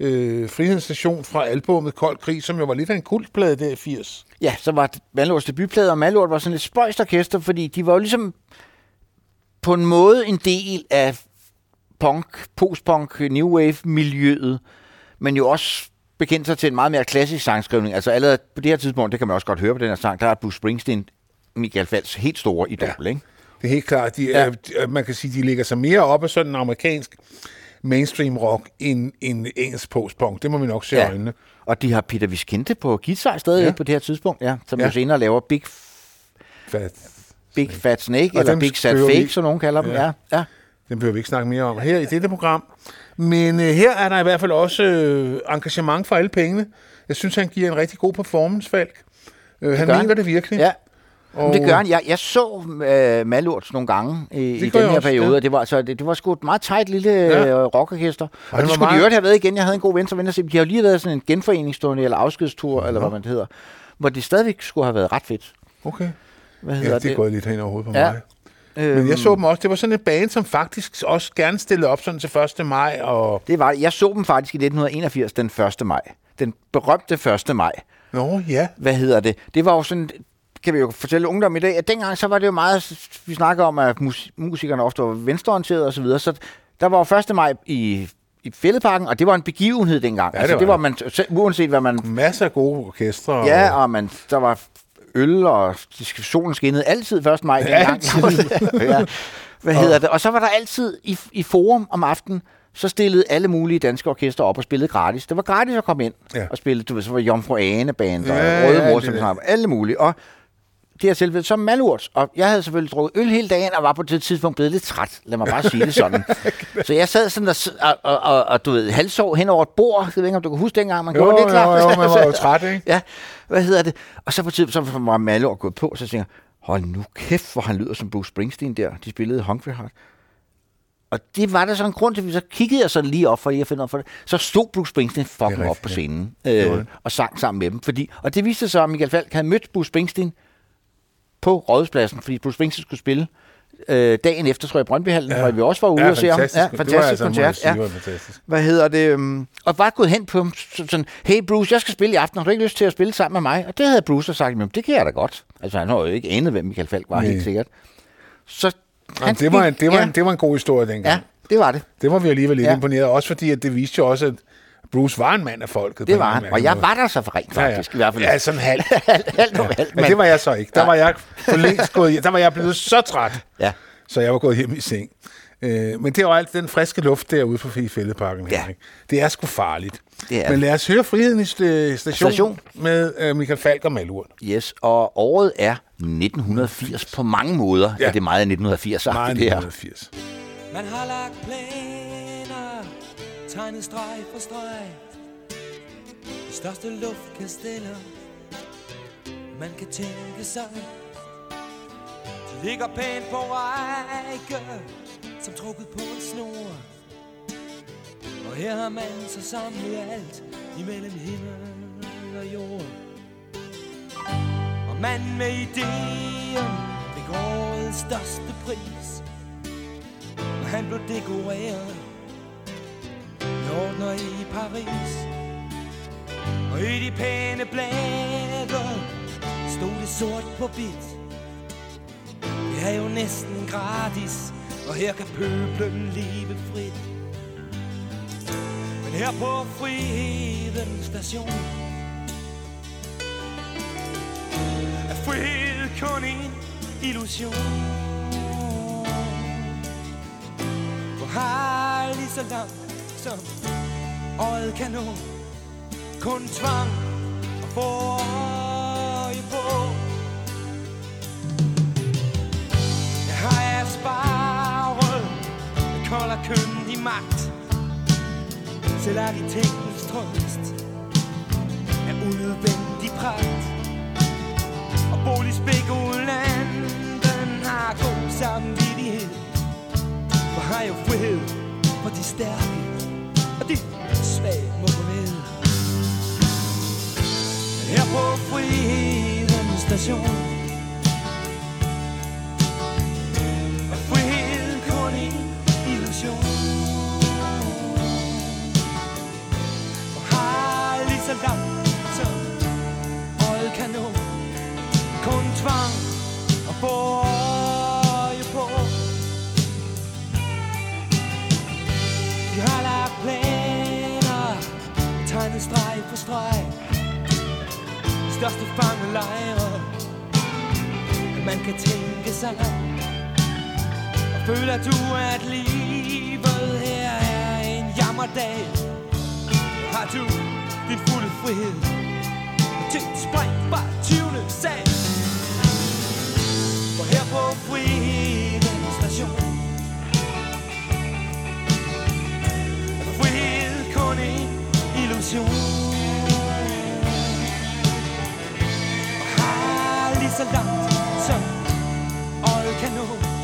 øh, Frihedsstation fra albummet Kold Krig, som jo var lidt af en kultplade der i 80. Ja, så var Malorts debutplade, og Malort var sådan et spøjst orkester, fordi de var jo ligesom på en måde en del af punk, post-punk, new wave-miljøet, men jo også bekendt sig til en meget mere klassisk sangskrivning. Altså allerede på det her tidspunkt, det kan man også godt høre på den her sang, der er Bruce Springsteen, Michael Falks helt store idol, ja. ikke? Det er helt klart, de, Ja. øh, man kan sige, de ligger sig mere op af sådan en amerikansk mainstream rock end en engelsk postpunk. Det må vi nok se Ja. øjnene. Og de har Peter Viskente på guitar stadig Ja. på det her tidspunkt, ja, som ja. Jo senere laver Big, Fat. Big Fat Snake, Og eller Big Sad Fake, som nogen kalder dem. Ja. Ja. Ja. Den behøver vi ikke snakke mere om her i dette program. Men øh, her er der i hvert fald også øh, engagement for alle pengene. Jeg synes, han giver en rigtig god performance, Falk. Øh, han mener han. det virkelig. ja. og, det gør han. Jeg, jeg så øh, Malurts nogle gange i, i den her også, periode, ja. og det var, altså, det, det var sgu et meget tight lille Ja. ja. rockorkester. Og, og det skulle meget... de øvrigt have været igen. Jeg havde en god ven, som vendte sig. De har jo lige været sådan en genforeningsturné eller afskedstur, eller hvad man det hedder, hvor det stadigvæk skulle have været ret fedt. Okay. Hvad Ja, hedder det er gået lidt hen over hovedet på Ja. mig. Øhm, Men jeg så dem også. Det var sådan et band, som faktisk også gerne stillede op sådan til 1. maj. Og... Det var det. Jeg så dem faktisk i 1981, den 1. maj. Den berømte 1. maj. Nå, ja. hvad hedder det? Det var jo sådan, kan vi jo fortælle ungdom i dag, at dengang så var det jo meget, vi snakker om, at mus- musikerne ofte var venstreorienterede og så videre, så der var jo 1. maj i, i Fældeparken, og det var en begivenhed dengang. Ja, det altså, var det var det. man, uanset hvad man... Masser af gode orkestre. Ja, og... og man, der var øl, og solen skinnede altid 1. maj. Altid. ja. Hvad hedder det? Og så var der altid i, i forum om aftenen, så stillede alle mulige danske orkester op og spillede gratis. Det var gratis at komme ind Ja. og spille. Du ved, så var Jomfru Ane band og Ja, Røde ja, Mor, alle mulige. Og det her tilfælde som malurt. Og jeg havde selvfølgelig drukket øl hele dagen, og var på det tidspunkt blevet lidt træt. Lad mig bare sige det sådan. så jeg sad sådan og, s- og, og, og, og du ved, halvsov hen over et bord. Jeg ved ikke, om du kan huske dengang, man Jo, gjorde det, jo, klart. jo, man var jo træt, ikke? Ja, hvad hedder det? Og så på tid, så var Malurt gået på, så tænker jeg, hold nu kæft, hvor han lyder som Bruce Springsteen der. De spillede Hungry Heart. Og det var der så en grund til, at vi så kiggede jeg sådan lige op for lige at finde ud for det. Så stod Bruce Springsteen fucking op på scenen øh, og sang sammen med dem. Fordi, og det viste sig at Michael Falk havde mødt Bruce Springsteen på Rådhuspladsen, fordi Bruce Springsteen skulle spille øh, dagen efter, tror jeg, Brøndbyhallen, ja. hvor vi også var ude ja, og se ham. fantastisk. Ja, Det var fantastisk altså, koncert. sige, Ja. var fantastisk. Hvad hedder det? Um, og bare gået hen på ham, så- sådan, hey Bruce, jeg skal spille i aften, har du ikke lyst til at spille sammen med mig? Og det havde Bruce så sagt, men det kan jeg da godt. Altså han har jo ikke anet, hvem Michael Falk var, Nej. helt sikkert. Så Jamen, det, var en, det, var ja, en, det var en god historie dengang. ja, det var det. Det var vi alligevel lidt ja. imponeret. Også fordi, at det viste jo også, at Bruce var en mand af folket. Det var han. Og jeg var der så for rent faktisk, i hvert fald. Ja, sådan halvt. alt, alt, alt, alt, Men det var jeg så ikke. Der var jeg for længst gået hjem. Der var jeg blevet så træt, Ja. så jeg var gået hjem i seng. Øh, men det var alt den friske luft derude på Fældeparken. Ja. Henrik. Det er sgu farligt. Det er men lad os høre Friheden i st- station, Station. med øh, Michael Falk og Malurt. Yes, og året er 1980 på mange måder. Ja. Ja. Er det meget af 1980 sagt, Meget det her. 1980. Man har lagt planer, tegnet streg for streg. De største luftkasteller, man kan tænke sig. De ligger pænt på række, som trukket på en snor. Og her har man så samlet alt imellem himmel og jord. Og man med ideen fik årets største pris. Og han blev dekoreret med ordner i Paris. Og i de pæne blade stod det sort på hvidt. Det er jo næsten gratis, og her kan pøblen leve frit. Men Her på Friheden station Er frihed kun en illusion For har lige så langt som øjet kan nå. Kun tvang og få øje på. Jeg har jeg sparet med kold og køndig magt. Selv arkitektens trøst. Er unødvendig pragt. Og boligspekulanten har god samvittighed. For har jo frihed for de stærke de svage må gå med Her på Frihedens station. Er frihed kun en illusion. Og har lige så langt som øjet kan Kun tvang og få Tegnet streg for streg. De største fangelejre. Man kan tænke sig Og føler du at livet. Her er en jammerdag. Har du din fulde frihed. Tænk spring fra 20. sag. For her på Friheden station. Illusion Og har lige så langt som øjet kan nå.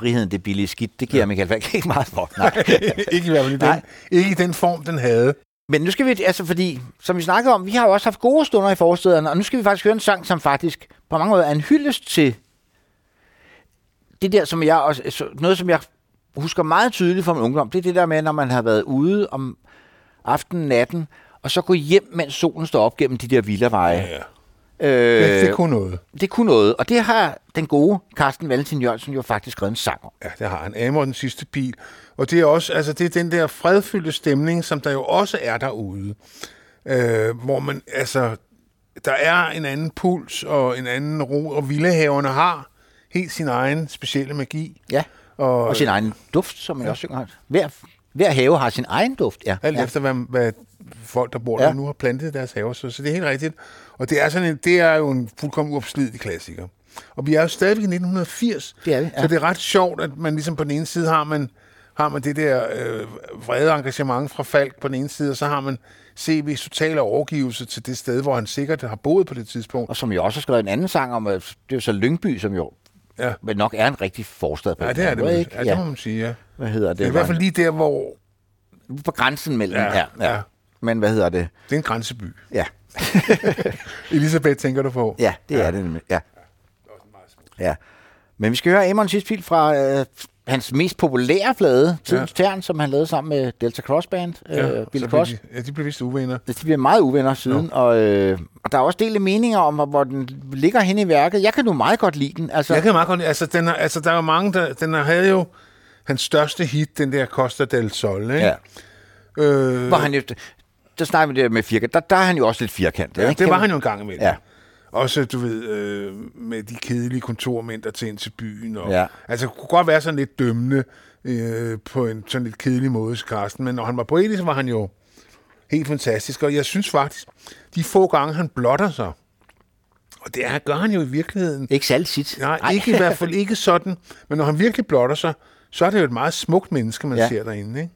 Friheden, det billige skidt, det giver ja. Michael Falk ikke meget for. Nej. ikke i hvert fald i den, ikke i den form, den havde. Men nu skal vi, altså fordi, som vi snakkede om, vi har jo også haft gode stunder i forstederne, og nu skal vi faktisk høre en sang, som faktisk på mange måder er en hyldest til det der, som jeg også, så- noget som jeg husker meget tydeligt fra min ungdom, det er det der med, når man har været ude om aftenen, natten, og så gå hjem, mens solen står op gennem de der villaveje. Ja, ja. Øh, Det, det kunne noget. det kunne noget, og det har den gode Carsten Valentin Jørgensen jo faktisk skrevet en sang om. Ja, det har han. Amor den sidste bil. Og det er også, altså det er den der fredfyldte stemning, som der jo også er derude. Øh, hvor man, altså, der er en anden puls og en anden ro, og villahaverne har helt sin egen specielle magi. Ja, Og, og sin egen duft, som man ja. også synger. Hver, hver have har sin egen duft, ja. Alt ja. ja. efter, hvad, hvad folk, der bor der Ja. nu, har plantet i deres haver. Så, så det er helt rigtigt. Og det er, sådan en, det er jo en fuldkommen uopslidelig klassiker. Og vi er jo stadigvæk i 1980. Det er vi, ja. Så det er ret sjovt, at man ligesom på den ene side har man, har man det der øh, vrede engagement fra Falk på den ene side, og så har man CV's totale overgivelse til det sted, hvor han sikkert har boet på det tidspunkt. Og som jo også har skrevet en anden sang om, at det er jo så Lyngby, som jo Ja, men nok er en rigtig forstad på ja det er det. måde, Ja, det må man sige, ja. Hvad hedder det? Det er i hvert fald lige der, hvor på grænsen mellem. Ja, Ja, ja. ja. Men hvad hedder det? Det er en grænseby. Ja, Elisabeth tænker du på? ja det ja. er det nemlig. Ja. ja. Men vi skal høre Amon sidste pil fra øh, hans mest populære flade, Tidens ja. Tern, som han lavede sammen med Delta Cross Band, Ja, øh, Billy blev Cross. De, ja, de blev vist uvenner. De bliver meget uvenner siden, og, øh, og der er også delte meninger om, hvor- den ligger hen i værket. Jeg kan nu meget godt lide den. Altså, Jeg kan meget godt lide- altså, den er, altså, der er jo mange, der, den er- havde jo hans største hit, den der Costa del Sol, ikke? ja. Øh, Hvor han jo, der snakker vi det med firkant. Der, der er han jo også lidt firkantet. ja, ikke? det var han jo en gang imellem. Ja. Også, du ved, øh, med de kedelige kontormænd, der til ind til byen. Og, Ja. Altså, kunne godt være sådan lidt dømmende øh, på en sådan lidt kedelig måde, Karsten. Men når han var poetisk, var han jo helt fantastisk. Og jeg synes faktisk, de få gange, han blotter sig, og det er, gør han jo i virkeligheden, Ikke særlig sit. Nej, Ej. ikke i hvert fald ikke sådan. Men når han virkelig blotter sig, så er det jo et meget smukt menneske, man ja. ser derinde. Ikke?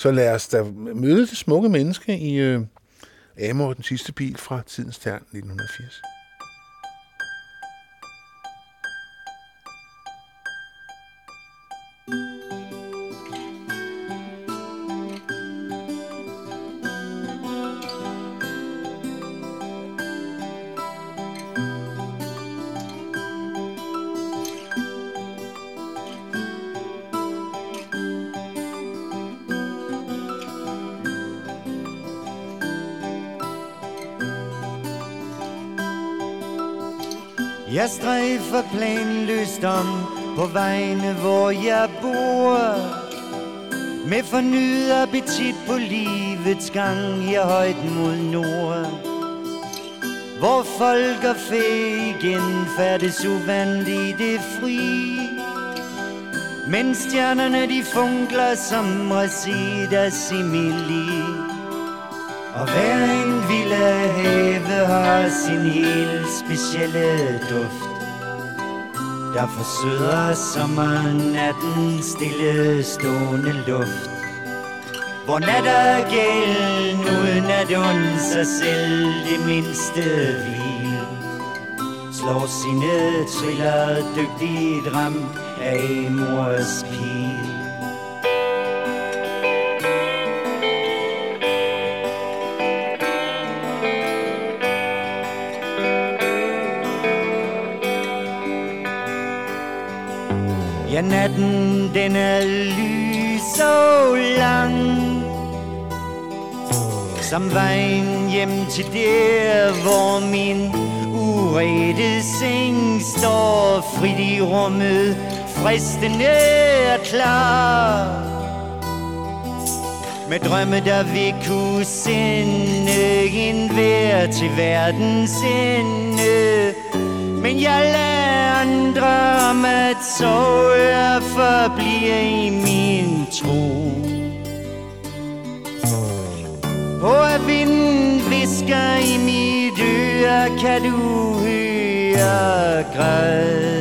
Så lad os da møde det smukke menneske i øh, Amor, den sidste bil fra Tidens Tern 1980. Jeg strejfer planløst om på vejene, hvor jeg bor. Med fornyet appetit på livets gang her højt mod nord. Hvor folk og fæ igen færdes uvandt i det fri. Men stjernerne de funkler som reciter simili og hver en lille have har sin helt specielle duft. Der forsøder sommernatten stille stående luft. Hvor nat er uden at unde sig selv det mindste hvil. Slår sine triller dygtigt ramt af mors pil. Ja, natten den er lys og lang Som vejen hjem til der, hvor min urette seng står frit i rummet Fristende er klar. Med drømme, der vil kunne sende en vær til verdens ende. Men jeg lader andre om at sove jeg forbliver i min tro. På at vinden visker i mit øre Kan du høre græd.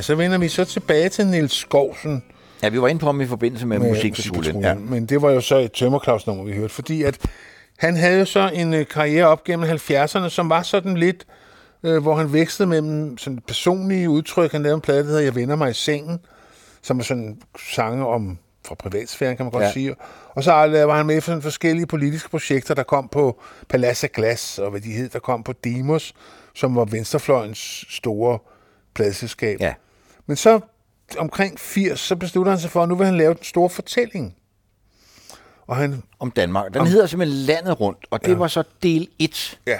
Ja, så vender vi så tilbage til Niels Skovsen. Ja, vi var inde på ham i forbindelse med, med musikpatruljen. Ja. Men det var jo så et tømmerklaus-nummer, vi hørte, fordi at han havde jo så en øh, karriere op gennem 70'erne, som var sådan lidt, øh, hvor han vækstede mellem sådan personlige udtryk. Han lavede en plade, der hedder Jeg vender mig i sengen, som er sådan sange om fra privatsfæren, kan man godt Ja. sige. Og så var han med i sådan forskellige politiske projekter, der kom på Palads af Glas, og hvad de hed, der kom på Demos, som var Venstrefløjens store pladselskab. Ja. Men så omkring 80, så beslutter han sig for, at nu vil han lave den store fortælling. Og han, Om Danmark. Den hedder simpelthen Landet Rundt, og det ja. var så del 1. ja.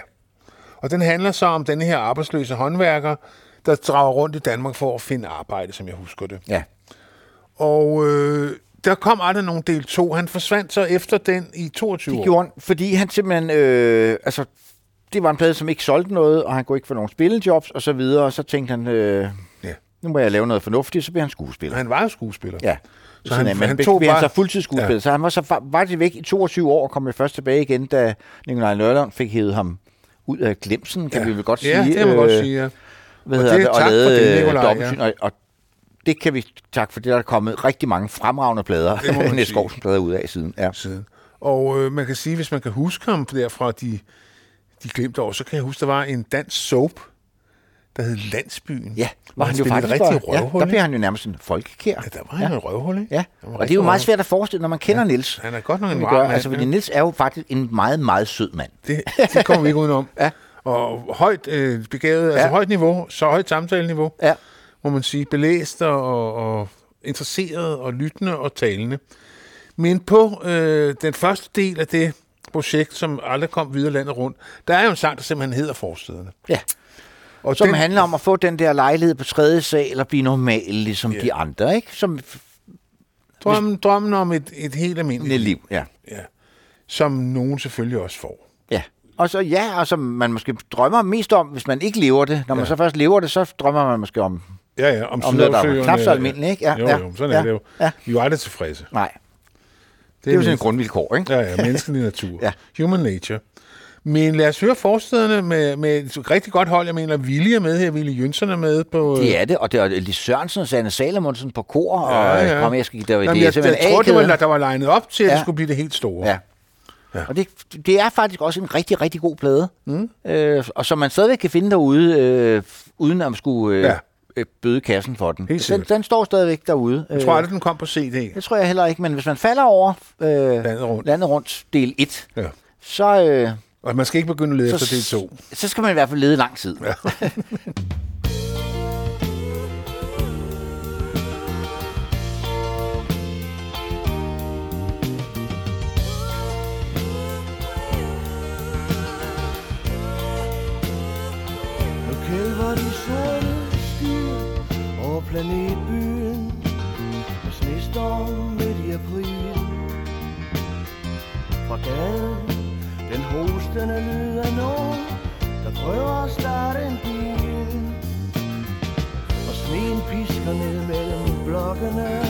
Og den handler så om den her arbejdsløse håndværker, der drager rundt i Danmark for at finde arbejde, som jeg husker det. Ja. Og øh, der kom aldrig nogen del 2. Han forsvandt så efter den i 22 Det år. gjorde han, fordi han simpelthen... Øh, altså, det var en plade, som ikke solgte noget, og han kunne ikke få nogen spillejobs og så videre, og så tænkte han, øh, Ja. Nu må jeg lave noget fornuftigt, så bliver han skuespiller. Han var jo skuespiller. Ja. Så Så han- han, han tog tog han bare- så fuldtidsskuespiller. Ja. Så han var så var det væk i 22 år, og kom jeg først tilbage igen, da Nikolaj Nørlund fik hævet ham ud af glemsen, kan Ja. vi vel godt Ja, sige. det kan man godt Øh, sige, ja. Hvad Og det- det, og tak for lavede det, Nikolaj, dobbeltsyn, og, og det kan vi tak for det, der er kommet rigtig mange fremragende plader, Niels sige. Skovsen plader ud af siden. Ja. siden. Og øh, man kan sige, hvis man kan huske ham derfra de, de glemte år, så kan jeg huske, der var en dansk soap, der hed Landsbyen. Ja, hvor var han jo faktisk rigtig bare- ja, der bliver han jo nærmest en folkekær. Ja, der var han ja. en røvhul, ikke? Ja, Han var og det er jo meget svært at forestille, når man kender ja. Nils. Han er godt nok en mand, altså, fordi. Nils er jo faktisk en meget, meget sød mand. Det, det kommer vi ikke udenom. Ja. Og højt øh, begavet, altså Ja. højt niveau, så højt samtaleniveau, Ja. må man sige, belæst og, og interesseret og lyttende og talende. Men på øh, den første del af det projekt, som aldrig kom videre landet rundt, der er jo en sang, der simpelthen hedder Forstederne. Ja. Og Som den... handler om at få den der lejlighed på tredje sal og blive normal, ligesom Ja. de andre, ikke? Som drømmen, drømmen om et, et helt almindeligt et liv, ja. Ja. Som nogen selvfølgelig også får. Ja. Og så ja, og som man måske drømmer mest om, hvis man ikke lever det. Når man Ja. så først lever det, så drømmer man måske om... Ja, ja, om, Om noget, der Sydhavsøerne, knap så almindeligt, ikke? Ja, jo, ja, jo, sådan ja, er det jo. ja. Vi er jo aldrig tilfredse. Nej, det er jo sådan en grundvilkår, ikke? Ja, ja, menneskelig natur. Ja. Human nature. Men lad os høre forstederne med, med et rigtig godt hold. Jeg mener, Willy er med her, Willy Jønsson er med på... Det er det, og det er Lis Sørensen og Sanne Salomonsen på kor, og ja. kom, jeg skal give dig, Jamen, det jeg, jeg, simpelthen tror, det var, der var legnet op til, at ja. Det skulle blive det helt store. Ja. ja. Og det, det er faktisk også en rigtig, rigtig god plade. Mm. Øh, og som man stadigvæk kan finde derude, øh, uden at man skulle øh, Ja. ja. bøde kassen for den. Den, den står stadigvæk derude. Jeg tror aldrig, den kom på CD. Det tror jeg heller ikke, men hvis man falder over øh, Landet rundt. landet rundt del 1, Ja. så, øh, Og man skal ikke begynde at lede så, efter del 2. så skal man i hvert fald lede lang tid. Ja. Kælver de sorte skyer over planetbyen Med snestorm midt i april Fra gaden, rystende lyd af nogen Der prøver at starte en bil. Og sneen pisker ned mellem blokkene.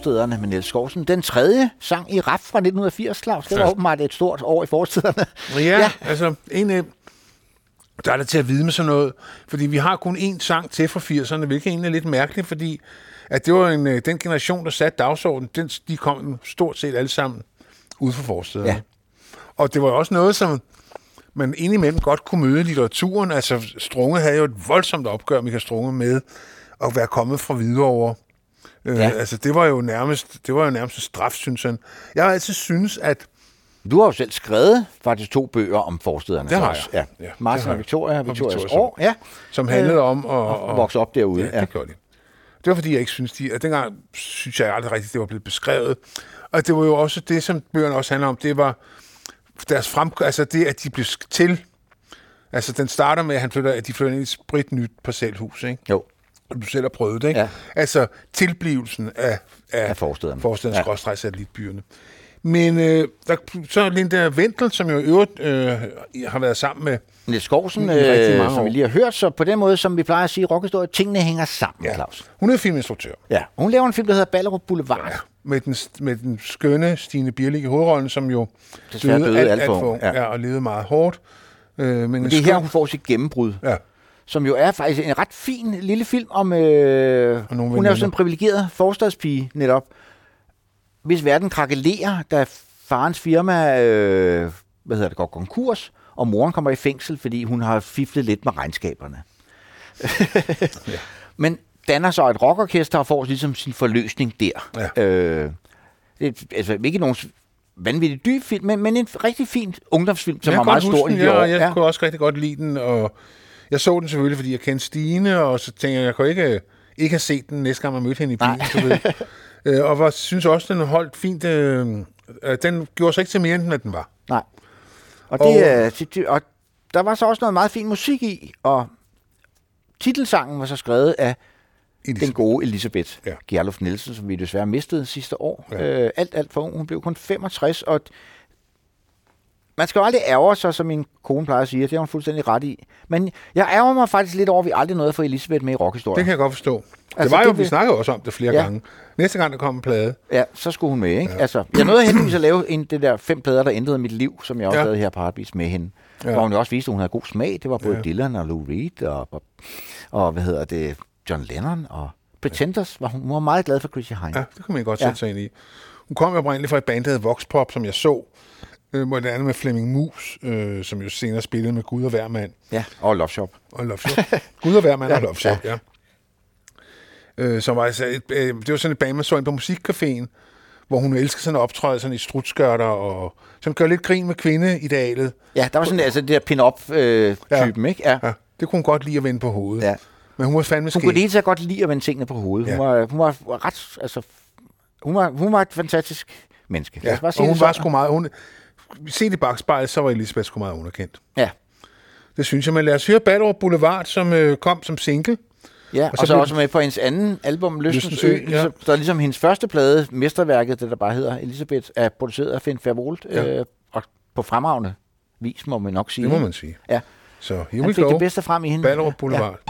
Forstederne med Niels Skovsen. Den tredje sang i rap fra 1980, Claus. Det var Først. åbenbart et stort år i Forstederne. Ja, ja. altså egentlig, der er det til at vide med sådan noget, fordi vi har kun én sang til fra 80'erne, hvilket egentlig er lidt mærkeligt, fordi at det var en, øh, den generation, der satte dagsordenen, den, de kom stort set alle sammen ud fra forstederne. Ja. Og det var også noget, som man indimellem godt kunne møde i litteraturen. Altså, Strunge havde jo et voldsomt opgør, Michael Strunge, med at være kommet fra Hvidovre. Øh, Ja. Altså, det var jo nærmest, det var jo nærmest en straf, synes han. Jeg har altid synes, at Du har jo selv skrevet faktisk to bøger om forstederne. Det har jeg. Ja. Ja, Martin og. Victoria, Og Victorias Victorias år. Ja. som handlede om at, at vokse op derude, Ja, ja. det gjorde de. Det var fordi, jeg ikke synes, de... Og dengang synes jeg aldrig rigtigt, det var blevet beskrevet. Og det var jo også det, som bøgerne også handler om. Det var deres frem... Altså det, at de blev til... Altså, den starter med, at, han flytter, at de flytter ind i et sprit nyt parcelhus, ikke? Jo. Du selv har prøvet det, ikke? Ja. Altså, tilblivelsen af, af, Af forstederne. Forstederne, Ja. satellitbyerne. Men øh, der, så Linda Ventel, som jo i øvrigt øh, har været sammen med Niels Skovsen, øh, som vi lige har hørt, så på den måde, som vi plejer at sige i rockhistorie, tingene hænger sammen, ja. Claus. Hun er filminstruktør. Ja. Hun laver en film, der hedder Ballerup Boulevard. Ja, med den, med den skønne Stine Bierlik i hovedrollen, som jo Desværre døde alt for ung, ung, ja. ja. og levede meget hårdt. Øh, men en Det er her, skøn- hun får sit gennembrud. Ja. Som jo er faktisk en ret fin lille film om... Øh, hun er jo veninder. sådan en privilegeret forstadspige netop. Hvis verden krakelerer, da farens firma øh, hvad hedder det, går konkurs, og moren kommer i fængsel, fordi hun har fiflet lidt med regnskaberne. ja. Men danner så et rockorkester og får ligesom sin forløsning der. Ja. Øh, det er altså ikke nogen vanvittig dyb film, men, men en rigtig fin ungdomsfilm, som jeg var meget stor i de ja, jeg ja. kunne også rigtig godt lide den, og jeg så den selvfølgelig, fordi jeg kendte Stine, og så tænkte jeg, jeg kunne ikke, ikke have set den næste gang, jeg mødte hende i bilen. Du ved. øh, og var, synes også, den holdt fint. Øh, øh, den gjorde sig ikke til mere, end hvad den var. Nej. Og, det, Og- er- det, det, og der var så også noget meget fin musik i, og titelsangen var så skrevet af Elisabeth. den gode Elisabeth Ja. Gerlof Nielsen, som vi desværre mistede sidste år. Ja. Øh, alt, alt for ung. Hun blev kun 65, og man skal jo aldrig ærge sig, som min kone plejer at sige, det har hun fuldstændig ret i. Men jeg ærger mig faktisk lidt over, at vi aldrig nåede at få Elisabeth med i rockhistorien. Det kan jeg godt forstå. Det Altså, var jo, det vi snakkede også om det flere Ja. gange. Næste gang, der kom en plade, Ja, så skulle hun med, ikke? Ja. Altså, jeg nåede heldigvis at lave en, det der fem plader, der ændrede mit liv, som jeg også Ja. ja. lavede her på Heartbeats med hende. Ja. Ja. Hvor hun jo også viste, at hun havde god smag. Det var både Ja. ja. Dylan og Lou Reed og, og, og, hvad hedder det, John Lennon og Pretenders. Var hun, hun var meget glad for Chrissy Hine. Ja, det kan man godt Ja. sætte sig ind i. Hun kom jo oprindeligt fra et band, der hed Vox Pop, som jeg så, øh, hvor det andet med Flemming Mus, øh, som jo senere spillede med Gud og hver mand. ja. Og Love Shop. Og Love Shop. Gud og hver mand og Love Shop, ja. Øh, som var altså et, øh, det var sådan et band, man så ind på musikcaféen, hvor hun elskede sådan at optræde sådan i strutskørter, og som gør lidt grin med kvindeidealet. Ja, der var sådan altså det der pin-up-typen, ikke? Ja. Ja, det kunne hun godt lide at vende på hovedet. Ja. Men hun var fandme Hun skæg. kunne lige så godt lide at vende tingene på hovedet. Hun, Ja. var, hun var ret, altså, hun var, hun var et fantastisk menneske. Ja, og hun var sgu meget... Hun, set i bagspejlet, så var Elisabeth sgu meget underkendt. Ja. Det synes jeg, men lad os høre Ballerup Boulevard, som øh, kom som single. Ja, og, Og så så, også med på hendes anden album, Lystens Ø, ja. ligesom, der er ligesom hendes første plade, mesterværket, det der bare hedder Elisabeth, er produceret af Finn Fervold, Ja. øh, og på fremragende vis, må man nok sige. Det må man sige. Ja. Så here Han fik go. det bedste frem i hende. Ballerup Boulevard. Ja.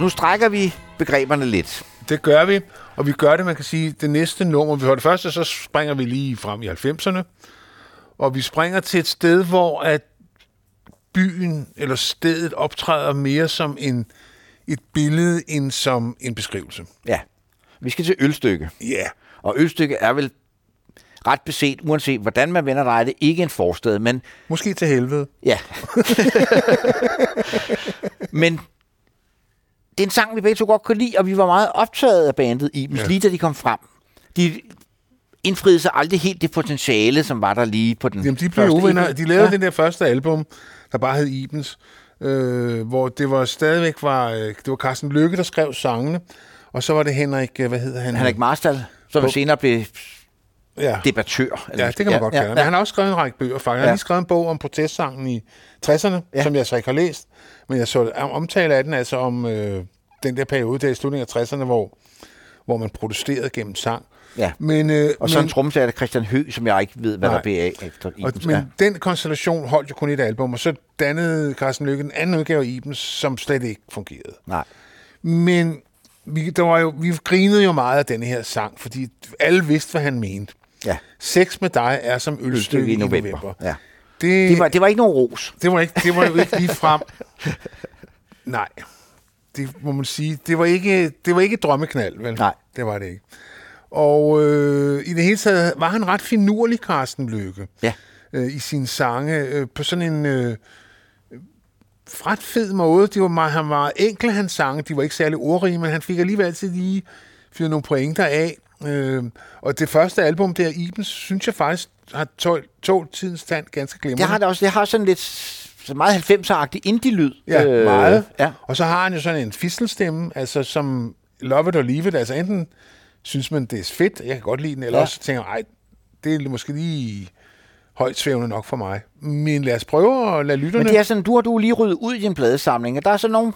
Nu strækker vi begreberne lidt. Det gør vi, og vi gør det, man kan sige, det næste nummer. For det første, så springer vi lige frem i 90'erne, og vi springer til et sted, hvor at byen eller stedet optræder mere som en, et billede end som en beskrivelse. Ja, vi skal til ølstykke. Ja, yeah. Og ølstykke er vel ret beset, uanset hvordan man vender dig, det ikke en forstad, men måske til helvede. ja. men det er en sang, vi begge to godt kunne lide, og vi var meget optaget af bandet i, ja. lige da de kom frem. De indfriede sig aldrig helt det potentiale, som var der lige på den Jamen, de blev uvenner. EP. De lavede ja. den der første album, der bare hed Ibens, øh, hvor det var stadigvæk var, øh, det var Carsten Lykke, der skrev sangene, og så var det Henrik, øh, hvad hedder han? Henrik Marstal, som På- senere blev ja. debattør. Ja, det kan man ja, godt kalde ja, Men han har også skrevet en række bøger, faktisk. Han har Ja. lige skrevet en bog om protestsangen i 60'erne, Ja. ja. som jeg så ikke har læst. Men jeg så om- omtale af den, altså om øh, den der periode der i slutningen af 60'erne, hvor, hvor man protesterede gennem sang. Ja. Men, øh, Og så en men, trommeslager, Christian Høgh, som jeg ikke ved, hvad Nej. der blev af efter og, Ibens. men Ja. den konstellation holdt jo kun et album, og så dannede Carsten Lykke en anden udgave af Ibens, som slet ikke fungerede. Nej. Men vi, der var jo, vi grinede jo meget af denne her sang, fordi alle vidste, hvad han mente. Ja. Sex med dig er som ølstykke i november. november. Ja. Det, Det, var, det var ikke nogen ros. det var ikke, det var ikke lige frem. Nej, det må man sige. Det var ikke, det var ikke et drømmeknald, vel? Nej. Det var det ikke. Og øh, i det hele taget var han ret finurlig, Carsten Lykke, Ja. øh, i sine sange, øh, på sådan en øh, ret fed måde. Det var meget, han var enkel, hans sange. De var ikke særlig ordrige, men han fik alligevel altid lige fyret nogle pointer af. Øh, og det første album der, Ibens, synes jeg faktisk har tålt tål tidens tand ganske glimrende. Det har det også. Det har sådan lidt så meget 90'er-agtig indie-lyd. Ja, øh, meget. Ja. Og så har han jo sådan en fistelstemme, altså som love it or leave it. Altså enten synes man, det er fedt, jeg kan godt lide den, eller Ja. også tænker ej, det er måske lige højt svævende nok for mig. Men lad os prøve at lade lytterne... Men det er sådan, du har du lige ryddet ud i din pladesamling, og der er så nogle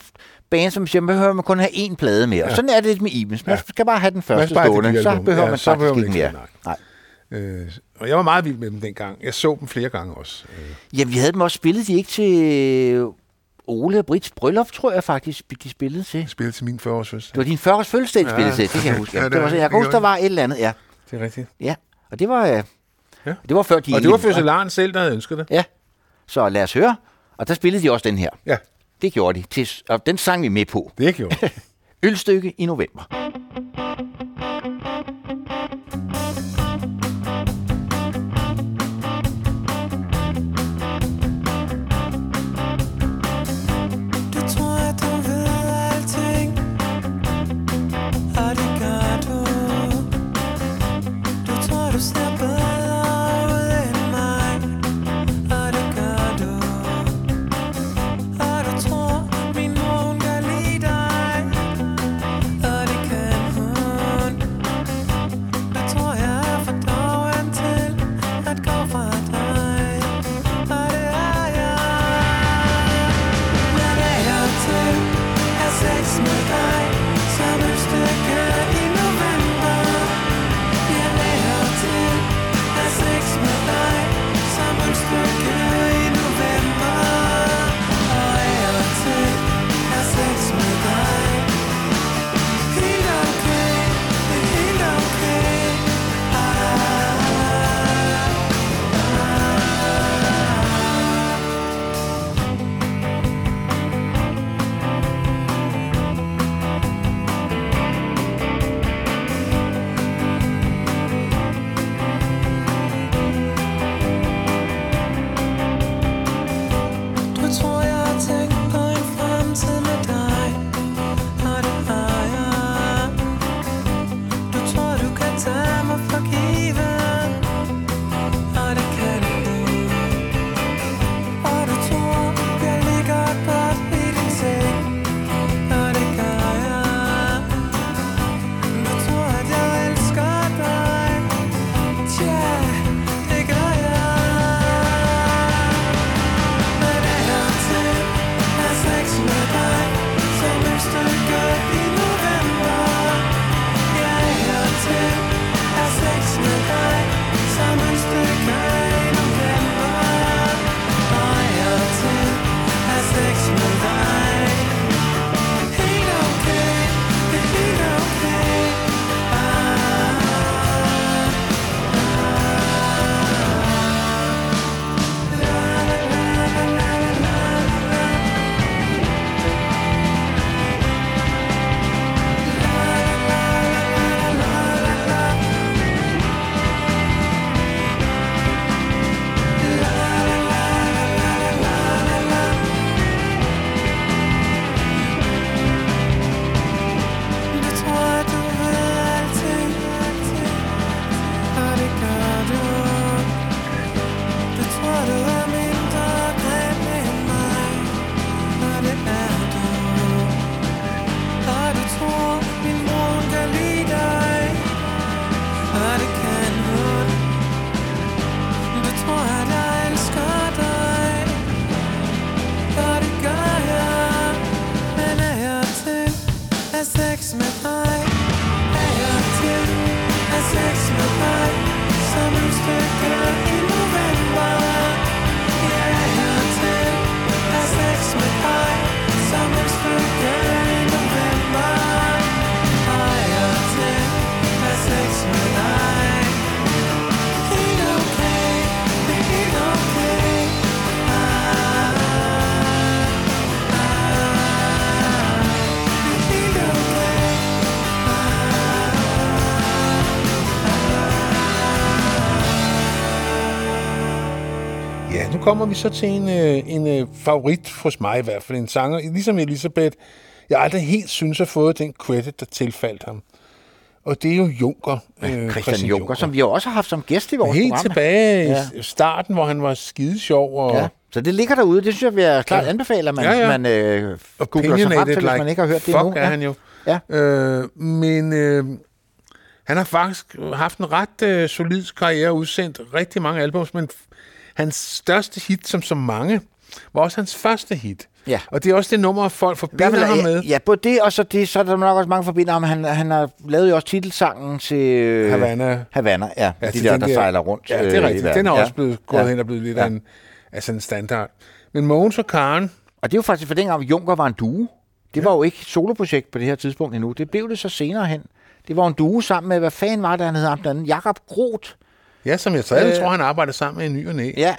bands, som siger, man behøver man kun have én plade mere. Ja. Og sådan er det lidt med Ibens. Man Ja. skal bare have den første stående, så behøver Ja, man så faktisk behøver man ikke mere. Nej. Øh, og jeg var meget vild med dem dengang. Jeg så dem flere gange også. Øh, Jamen, vi havde dem også spillet, de ikke til Ole og Brits bryllup, tror jeg faktisk, de spillede til. spillet til min 40-års fødselsdag. Det var din 40 års fødselsdag, de Ja. spillede til, det kan jeg huske. Ja, Ja, det det var, jeg kan huske, der var et eller andet, ja. Det er rigtigt. ja. Og det var, ja. Det var før de Og det var fødselaren selv, der havde ønsket det. Ja, så lad os høre. Og der spillede de også den her. Ja, Det gjorde de. Og den sang vi med på. det gjort. Ølstykke i november. Kommer vi så til en, øh, en øh, favorit hos mig i hvert fald. En sanger, ligesom Elisabeth, jeg aldrig helt synes har fået den credit, der tilfaldt ham. og det er jo Junker. Øh, Christian Junker, som vi jo også har haft som gæst i vores Helt program. tilbage Ja. i starten, hvor han var skide sjov. Og, Ja. Så det ligger derude. Det synes jeg, vi er klart Ja. anbefaler, man, Ja, ja. man øh, googler sig frem til, hvis man ikke har hørt det fuck endnu. er han jo. Ja. Øh, men øh, han har faktisk haft en ret øh, solid karriere, udsendt rigtig mange albums, men hans største hit, som så mange, var også hans første hit. Ja. Og det er også det nummer, folk forbinder fald, ham ja, med. ja, både det, og så, det, så er der nok også mange forbinder ham. Han, han har lavet jo også titelsangen til... øh, Havana. Havana, ja. Ja, de der, der, der- sejler rundt. Ja, det øh, er i rigtigt. verden. Den er ja. også blevet gået Ja. hen og blevet lidt Ja. af en, altså en standard. Men Mogens og Karen, Og det er jo faktisk for dengang, Junker var en duo. Det var jo ikke et soloprojekt på det her tidspunkt endnu. Det blev det så senere hen. Det var en duo sammen med, hvad fanden var det, han hed ham den anden? Jakob Groth. Ja, som jeg stadig Øh. tror, han arbejder sammen med en ny og næ. Ja,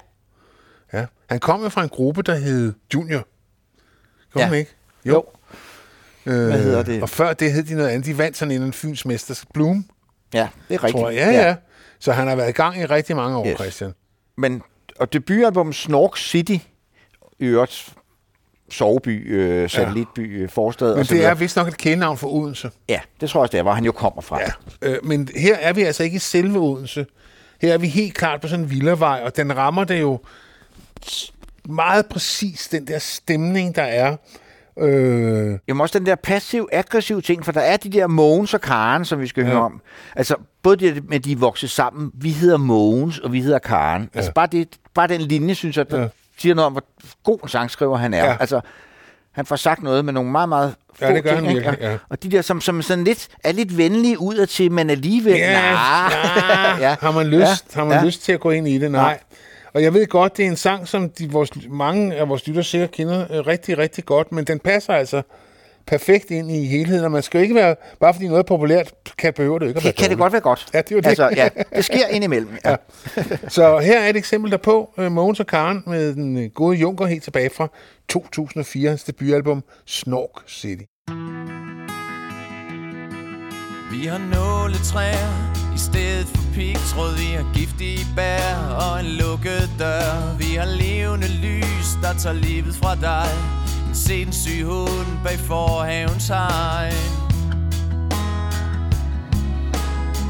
Ja. Han kom jo fra en gruppe, der hed Junior. Kom Ja. ikke? Jo. Øh, Hvad hedder det? Og før det hed de noget andet. De vandt sådan en anden Fyns Mesters Bloom, ja, det er rigtigt. tror jeg. Ja, ja, Så han har været i gang i rigtig mange år, Yes. Christian. Men, og debutalbum Snork City, i øvrigt soveby, øh, satellitby, øh, forstad. Men det er vist nok et kendenavn for Odense. Ja, det tror jeg også, det er, hvor han jo kommer fra. Ja. Øh, men her er vi altså ikke i selve Odense. Her er vi helt klart på sådan en villavej, og den rammer det jo meget præcis, den der stemning, der er. Øh, Jamen også den der passiv-aggressiv ting, for der er de der Mogens og Karen, som vi skal ja. høre om. Altså, både det med, de er vokset sammen. Vi hedder Mogens, og vi hedder Karen. Ja. Altså, bare, det, bare den linje, synes jeg, der ja. Siger noget om, hvor god sangskriver han er. Ja. Altså, han får sagt noget med nogle meget, meget få Ja, det gør ting. han virkelig, ja. Og de der, som, som sådan lidt, er lidt venlige udadtil, men alligevel... ja, nah. ja, har man lyst, Ja. har man Ja. lyst til at gå ind i det? Nej. Nej. Og jeg ved godt, det er en sang, som de, vores, mange af vores lyttere sikkert kender øh, rigtig, rigtig godt, men den passer altså perfekt ind i helheden, og man skal jo ikke være, bare fordi noget er populært, kan behøver det ikke at være Kan, kan det godt være godt? Ja, det er jo det. Altså, ja, det sker indimellem. Ja. Så her er et eksempel derpå. Øh, Mogens og Karen med den øh, gode Junker helt tilbage fra 2004, hans debutalbum Snork City. Vi har nåletræer i stedet for pigtråd Vi har giftige bær og en lukket dør Vi har levende lys, der tager livet fra dig sindssyg hund bag forhavens hegn.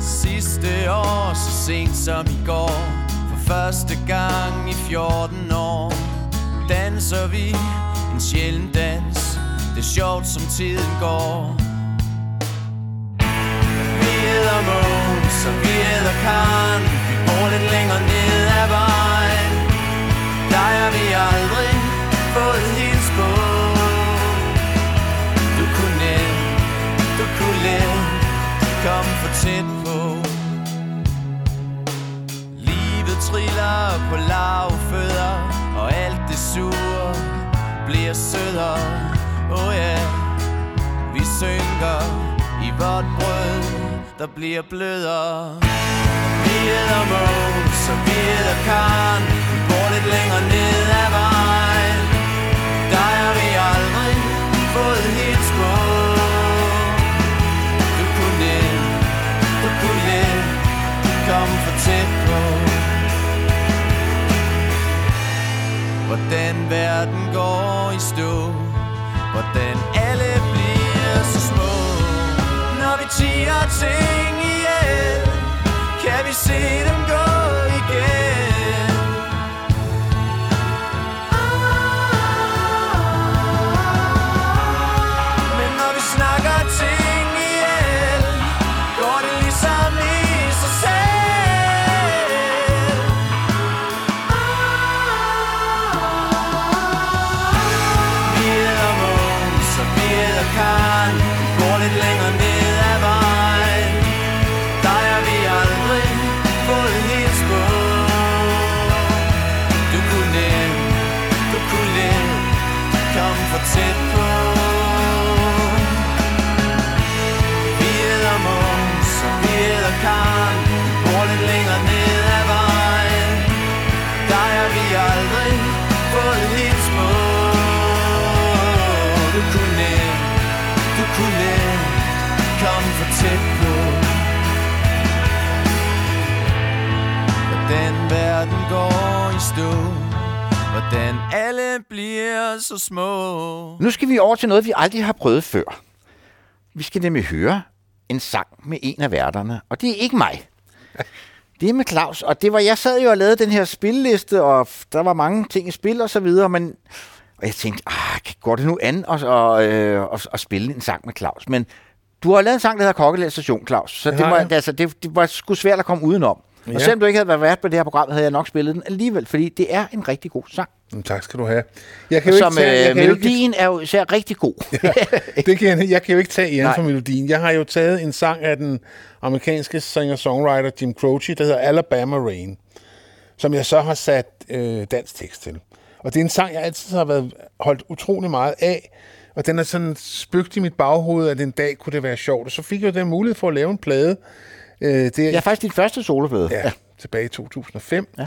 Sidste år, så sent som i går For første gang i 14 år Danser vi en sjælden dans. Det er sjovt som tiden går. Vi hedder Måns, og vi hedder Karen Vi bor lidt længere ned ad vejen. Der har vi aldrig fået helt Komme for tæt på Livet triller på lavfødder Og alt det sure bliver sødere Oh yeah vi synker i vort brød, der bliver blødere. Vi hedder Måns, og vi hedder Karen. Vi bor lidt længere ned ad vejen. Der har vi aldrig fået hits på. Komme for tæt på. Hvordan verden går i stå. Hvordan alle bliver så små. Når vi tiger ting ihjel Kan vi se dem gå. Går i stå Hvordan alle bliver så små Nu skal vi over til noget, vi aldrig har prøvet før. Vi skal nemlig høre en sang med en af værterne, og det er ikke mig. Det er med Claus, og det var, jeg sad jo og lavede den her spilleliste, og der var mange ting i spil og så videre, men og jeg tænkte, ah, går det nu an at, at, øh, at, at spille en sang med Claus? Men du har lavet en sang, der hedder Kokkeland Station, Claus, så Det var, altså, det, det var sgu svært at komme udenom. Og Ja. selvom du ikke havde været vært på det her program, havde jeg nok spillet den alligevel, fordi det er en rigtig god sang. Jamen, tak skal du have. Jeg kan jo Som ikke tage, jeg øh, kan jo ikke, melodien er jo især rigtig god. det kan jeg, jeg kan jo ikke tage æren for melodien. Jeg har jo taget en sang af den amerikanske singer-songwriter Jim Croce, der hedder Alabama Rain, som jeg så har sat øh, dansk tekst til. Og det er en sang, jeg altid har været holdt utrolig meget af, og den er sådan spøgt i mit baghoved, at en dag kunne det være sjovt. Og så fik jeg jo den mulighed for at lave en plade. Øh, det er, er faktisk dit første soloplade. Ja, tilbage i 2005. Ja.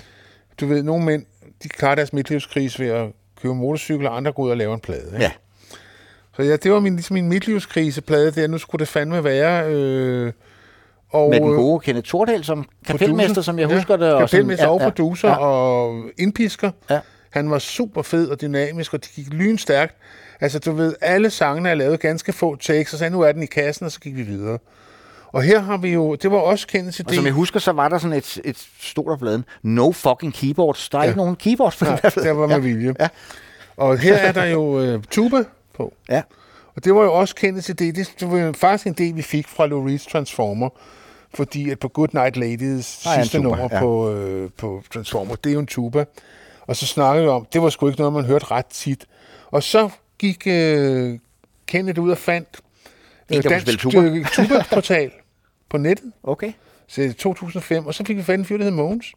Du ved, nogle mænd, de klarer deres midtlivskrise ved at købe motorcykel, og andre går ud og laver en plade. Ikke? Ja. Så ja, det var min, ligesom min midtlivskriseplade, der nu skulle det fandme være. Øh, og, Med den gode Kenneth Tordal som kapelmester, som jeg husker det. Og kapelmester som, og producer ja. og indpisker. Ja. Han var super fed og dynamisk, og det gik lynstærkt. Altså, du ved, alle sangene er lavet ganske få takes, og så nu er den i kassen, og så gik vi videre. Og her har vi jo, det var også kendt til Og som jeg husker, så var der sådan et, et stort af bladen. No fucking keyboards. Der er Ja. ikke nogen keyboards på den Nej, der der var med vilje. Ja. Og her er der jo øh, tuba på. Ja. Og det var jo også kendt til det. Det det var jo faktisk en del, vi fik fra Lou Reed's Transformer. Fordi at på Good Night Ladies en sidste tuba, nummer ja. på, øh, på Transformer, det er jo en tuba. Og så snakkede vi om, det var sgu ikke noget, man hørte ret tit. Og så gik øh, Kenneth ud og fandt En, der kunne dansk øh, tuba-portal på nettet. Okay. Så i 2005, og så fik vi fat i en fyr, der hed Mogens,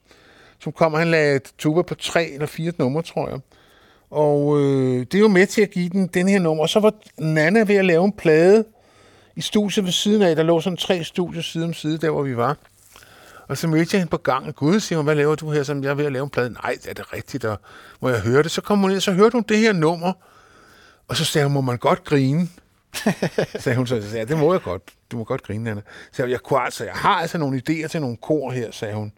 som kom, og han lagde et tuba på tre eller fire numre, tror jeg. Og øh, det er jo med til at give den den her nummer. Og så var Nana ved at lave en plade i studiet ved siden af. Der lå sådan tre studier side om side, der hvor vi var. Og så mødte jeg hende på gangen. Gud, siger hun, hvad laver du her? Så jeg er ved at lave en plade. Nej, er det rigtigt? Og må jeg høre det? Så kom hun ind, så hørte hun det her nummer. Og så sagde hun, må man godt grine? sagde hun så. Så jeg, det må jeg godt. Du må godt grine, Anna. Så jeg, jeg, kunne altså, jeg har altså nogle idéer til nogle kor her, sagde hun.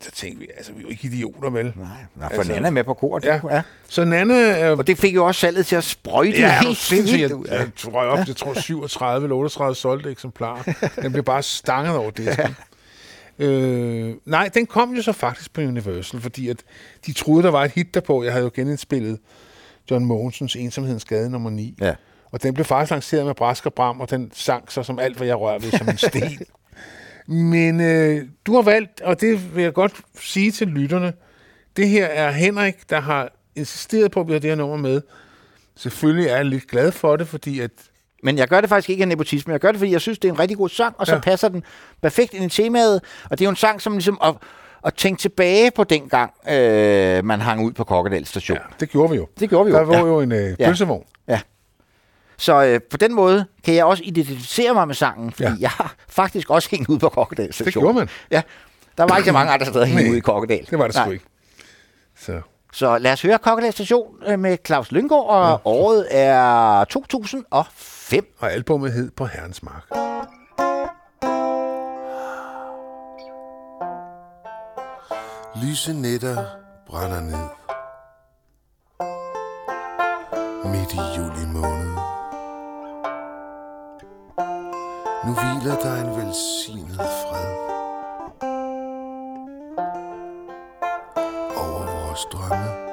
Så tænkte vi, altså, vi er jo ikke idioter, vel? Nej, for Nana er med på kor. Ja. ja. Så Nana... Øh, Og det fik jo også salget til at sprøjte Ja, helt sindssygt. Jeg, ud. jeg tror jeg op, jeg tror 37 eller 38 solgte eksemplarer. Den blev bare stanget over disken. Øh, nej, den kom jo så faktisk på Universal, fordi at de troede, der var et hit derpå. Jeg havde jo genindspillet John Mogensens Ensomhedens Gade nummer 9. Ja. Og den blev faktisk lanceret med Brask og Bram, og den sang så som alt, hvad jeg rører ved, som en sten. Men øh, du har valgt, og det vil jeg godt sige til lytterne, det her er Henrik, der har insisteret på, at vi har det her nummer med. Selvfølgelig er jeg lidt glad for det, fordi at Men jeg gør det faktisk ikke af nepotisme. Jeg gør det, fordi jeg synes, det er en rigtig god sang, og så Ja. ja. passer den perfekt ind i temaet. Og det er jo en sang, som ligesom at, at tænke tilbage på den gang, øh, man hang ud på Kokkedal station. Ja, det gjorde vi jo. Det gjorde vi jo, Der var ja. jo en øh, Ja. pølsevogn. Ja. Så øh, på den måde kan jeg også identificere mig med sangen, fordi Ja. jeg har faktisk også hængt ud på Kokkedal station. gjorde man. Ja. Der var ikke så mange andre steder at hænge Nej, ud i Kokkedal. Det var det sgu ikke. Så. Så lad os høre Kokkedal station øh, med Claus Lyngård, og ja. året er 2005. Og albumet hed På Herrens Mark. Lyse nætter brænder ned Midt i juli måned Nu hviler der en velsignet fred Over vores drømme.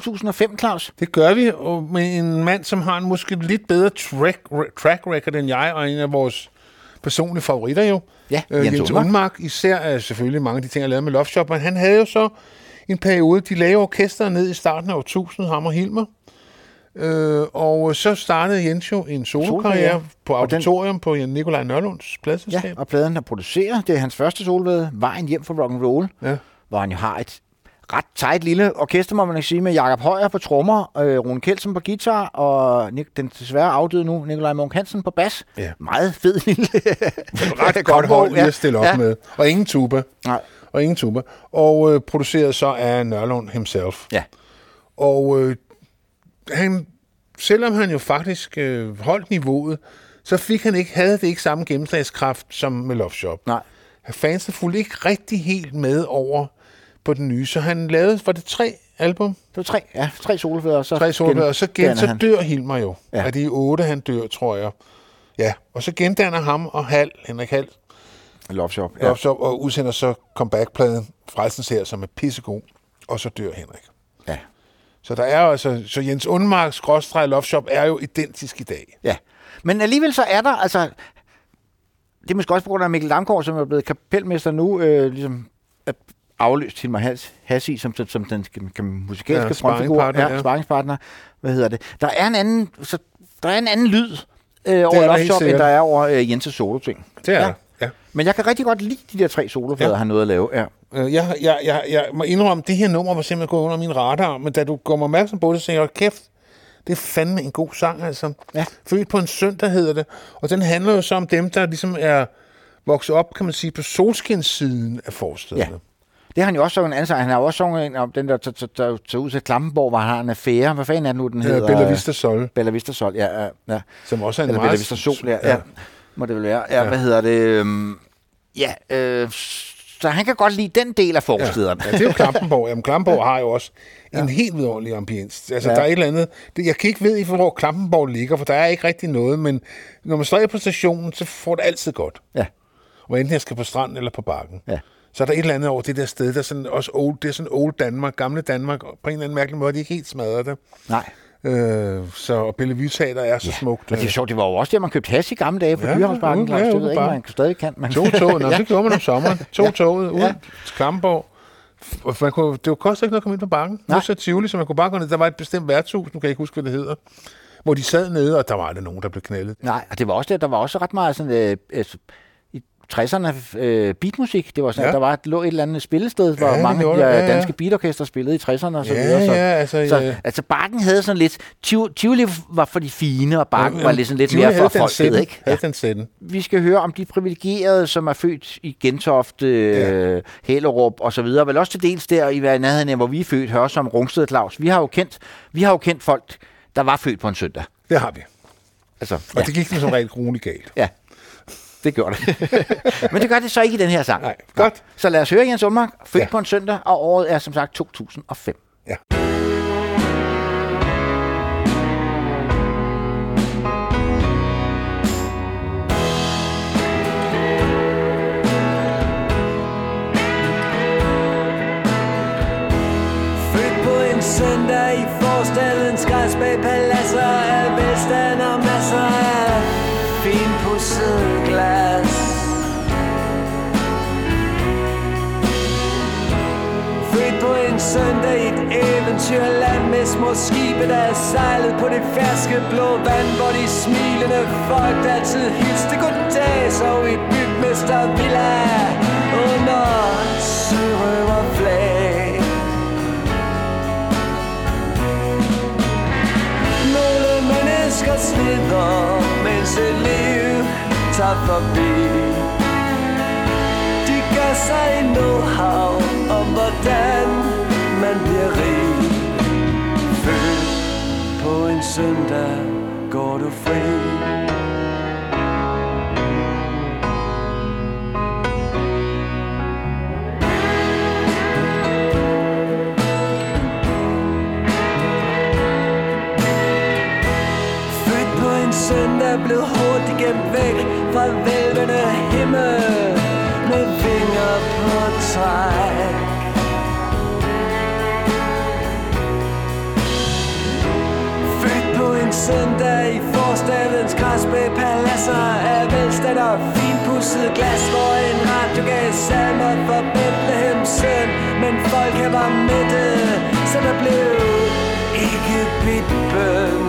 2005, Claus. Det gør vi, og med en mand, som har en måske lidt bedre track, track record end jeg, og en af vores personlige favoritter jo. Ja, øh, Jens Jens Unmark. Især er selvfølgelig mange af de ting, jeg lavede med Love Shop, men han havde jo så en periode, de lavede orkestret ned i starten af årtusindet, ham og Hilmer. Øh, og så startede Jens jo en solokarriere på Og den- auditorium på Nikolaj Nørlunds Ja, pladselskab. og pladen han producerer, det er hans første solvede, Vejen hjem fra rock and roll, Ja. hvor han jo har et ret tight lille orkester, må man sige, med Jakob Højer på trommer, øh, Rune Kelsen på guitar, og Nik- den desværre afdøde nu, Nikolaj Munk Hansen på bas. Ja. Meget fed lille Ret godt hold lige at stille op ja. med. Og ingen tuba. Nej. Og ingen tuba. Og øh, produceret så af Nørlund himself. Ja. Og øh, han, selvom han jo faktisk øh, holdt niveauet, så fik han ikke, havde det ikke samme gennemslagskraft som med Love Shop. Nej. Fansene fulgte ikke rigtig helt med over på den nye, så han lavede, var det tre album? Det var tre, ja, tre solfædre, og så Tre solfædre, og så, gen, så dør Hilmer jo. Ja. Af de otte, han dør, tror jeg. Ja, og så gendanner ham og Hal, Henrik Hal, Love Shop. ja. og, og udsender så comeback-pladen Frelsens her, som er pissegod, og så dør Henrik. Ja. Så der er altså, så Jens Undmarks skråstreg Love Shop er jo identisk i dag. Ja. Men alligevel så er der, altså... Det er måske også på grund af Mikkel Damgaard, som er blevet kapelmester nu, øh, ligesom er afløst Hilmar Has, Hassi som, som, som den kan, musikalske Ja, frontfigur. Ja, sparringspartner. Hvad hedder det? Der er en anden, så, der er en anden lyd øh, over Love end der er over øh, Jens' solo-ting. Det er Ja. ja. Men jeg kan rigtig godt lide de der tre soloflader, Ja. han nåede at lave. Ja. Øh, Jeg, jeg, jeg, jeg må indrømme, det her nummer var simpelthen gået under min radar, men da du går mig opmærksom på det, så jeg, kæft, det er fandme en god sang, altså. Ja. Født på en søndag hedder det, og den handler jo så om dem, der ligesom er vokset op, kan man sige, på solskinssiden af forstederne. Ja. Det har han jo også sunget en anden sang. Han har jo også sunget en om den, der tager- ud til Klampenborg, hvor han har en affære. Hvad fanden er det nu, den hedder? Bella Vista Sol, Bella Vista Sol, ja. ja, ja. som også er en Eller. Bella Vista Sol, ja, ja. Må det vel være. Ja, ja. hvad hedder det? Øhm, ja, øh, så han kan godt lide den del af forstederne. Ja, det er jo Klampenborg. Jamen, Klampenborg har jo også en helt vidunderlig ambience. Altså, Ja. ja. der er et eller andet... Det, jeg kan ikke vide, hvor Klampenborg ligger, for der er ikke rigtig noget, men når man står på stationen, så får det altid godt. Ja. Og enten jeg skal på stranden eller på bakken. Ja. Så er der et eller andet over det der sted, der er sådan også old, det er sådan old Danmark, gamle Danmark, og på en eller anden mærkelig måde, de ikke helt smadret det. Nej. Øh, så og Bellevue Teater er så smukt. Men det er sjovt, det var jo også der, man købte hash i gamle dage på Ja, ja, Dyrehavnsbakken. ja, Ja, ja, det ved jeg på ikke, man stadig kan. Men... To tog, Nå, det gjorde man om sommeren. To Ja. toget ud Ja. til Klampenborg. Og Man kunne, det kostede ikke noget at komme ind på bakken. Nej. Nu så Tivoli, så man kunne bare gå ned. Der var et bestemt værtshus, nu kan jeg ikke huske, hvad det hedder, hvor de sad nede, og der var der nogen, der blev knældet. Nej, og det var også der, der var også ret meget sådan, øh, altså, 60'erne øh, beatmusik. Det var sådan, Ja. ja. der var et, lå et eller andet spillested, hvor Ja, ja, mange af de der ja, ja. danske beatorkester spillede i 60'erne og så Ja, videre. Så, ja, altså, så, ja. altså Bakken havde sådan lidt, Tiv- Tivoli var for de fine, og Bakken var lidt, sådan lidt mere for folket, ikke? Havde den sætten. vi skal høre om de privilegerede, som er født i Gentofte, øh, Hellerup og så videre. Vel også til dels der i hvad nærheden af, hvor vi er født, hører som Rungsted Claus. Vi har jo kendt, vi har jo kendt folk, der var født på en søndag. Det har vi. Altså, Og ja, det gik som regel grueligt galt. ja. Det gjorde det. Men det gør det så ikke i den her sang. Nej, godt. Så lad os høre Jens Unmark. Født Ja. ja. på en søndag, og året er som sagt 2005. Ja. Født på en søndag i forstadens græs bag paladser af velstand og søndag i et eventyrland med små skibe, der er sejlet på det ferske blå vand, hvor de smilende folk altid hilste goddag, så i bygmester villa under sørøverflag. Nogle mennesker slider, mens et liv tager forbi. De gør sig i know-how om, hvordan en søndag går du fri. Født på en søndag blev hurtigt gemt væk fra vælvende himmel med vinger på træk. En søndag i forstadens græs med paladser af velstand og finpudset glas, hvor en radio gav salmer for Bethlehem søn, men folk her var mætte, så der blev ikke bidt bøn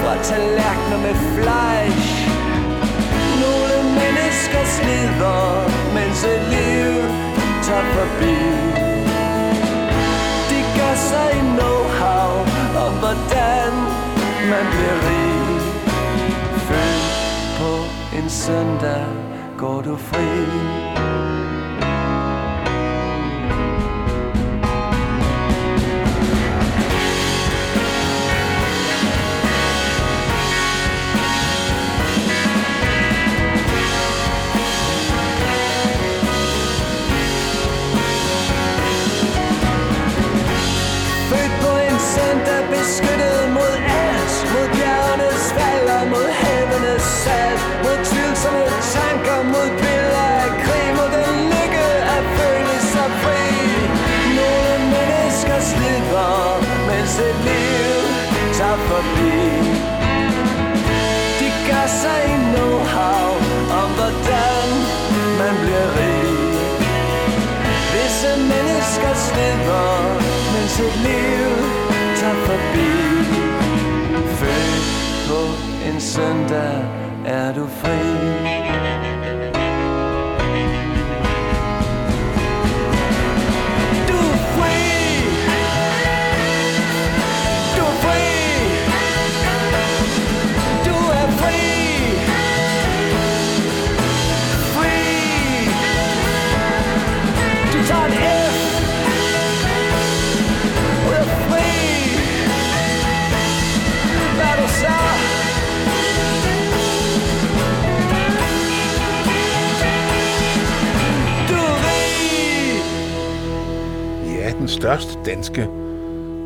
fra tallerkener med fleisch. Nogle mennesker slider, mens et liv tager forbi. Rig. Født på en søndag går du fri. På en søndag beskyttet sat Mod tvivlsomme tanker, mod billeder af krig Mod den lykke at føle sig fri. Nogle mennesker slipper, mens et liv tager forbi. De gør sig en know-how om hvordan man bliver rig. Visse mennesker slipper, mens et liv tager forbi. Født på en søndag er du fri. Største danske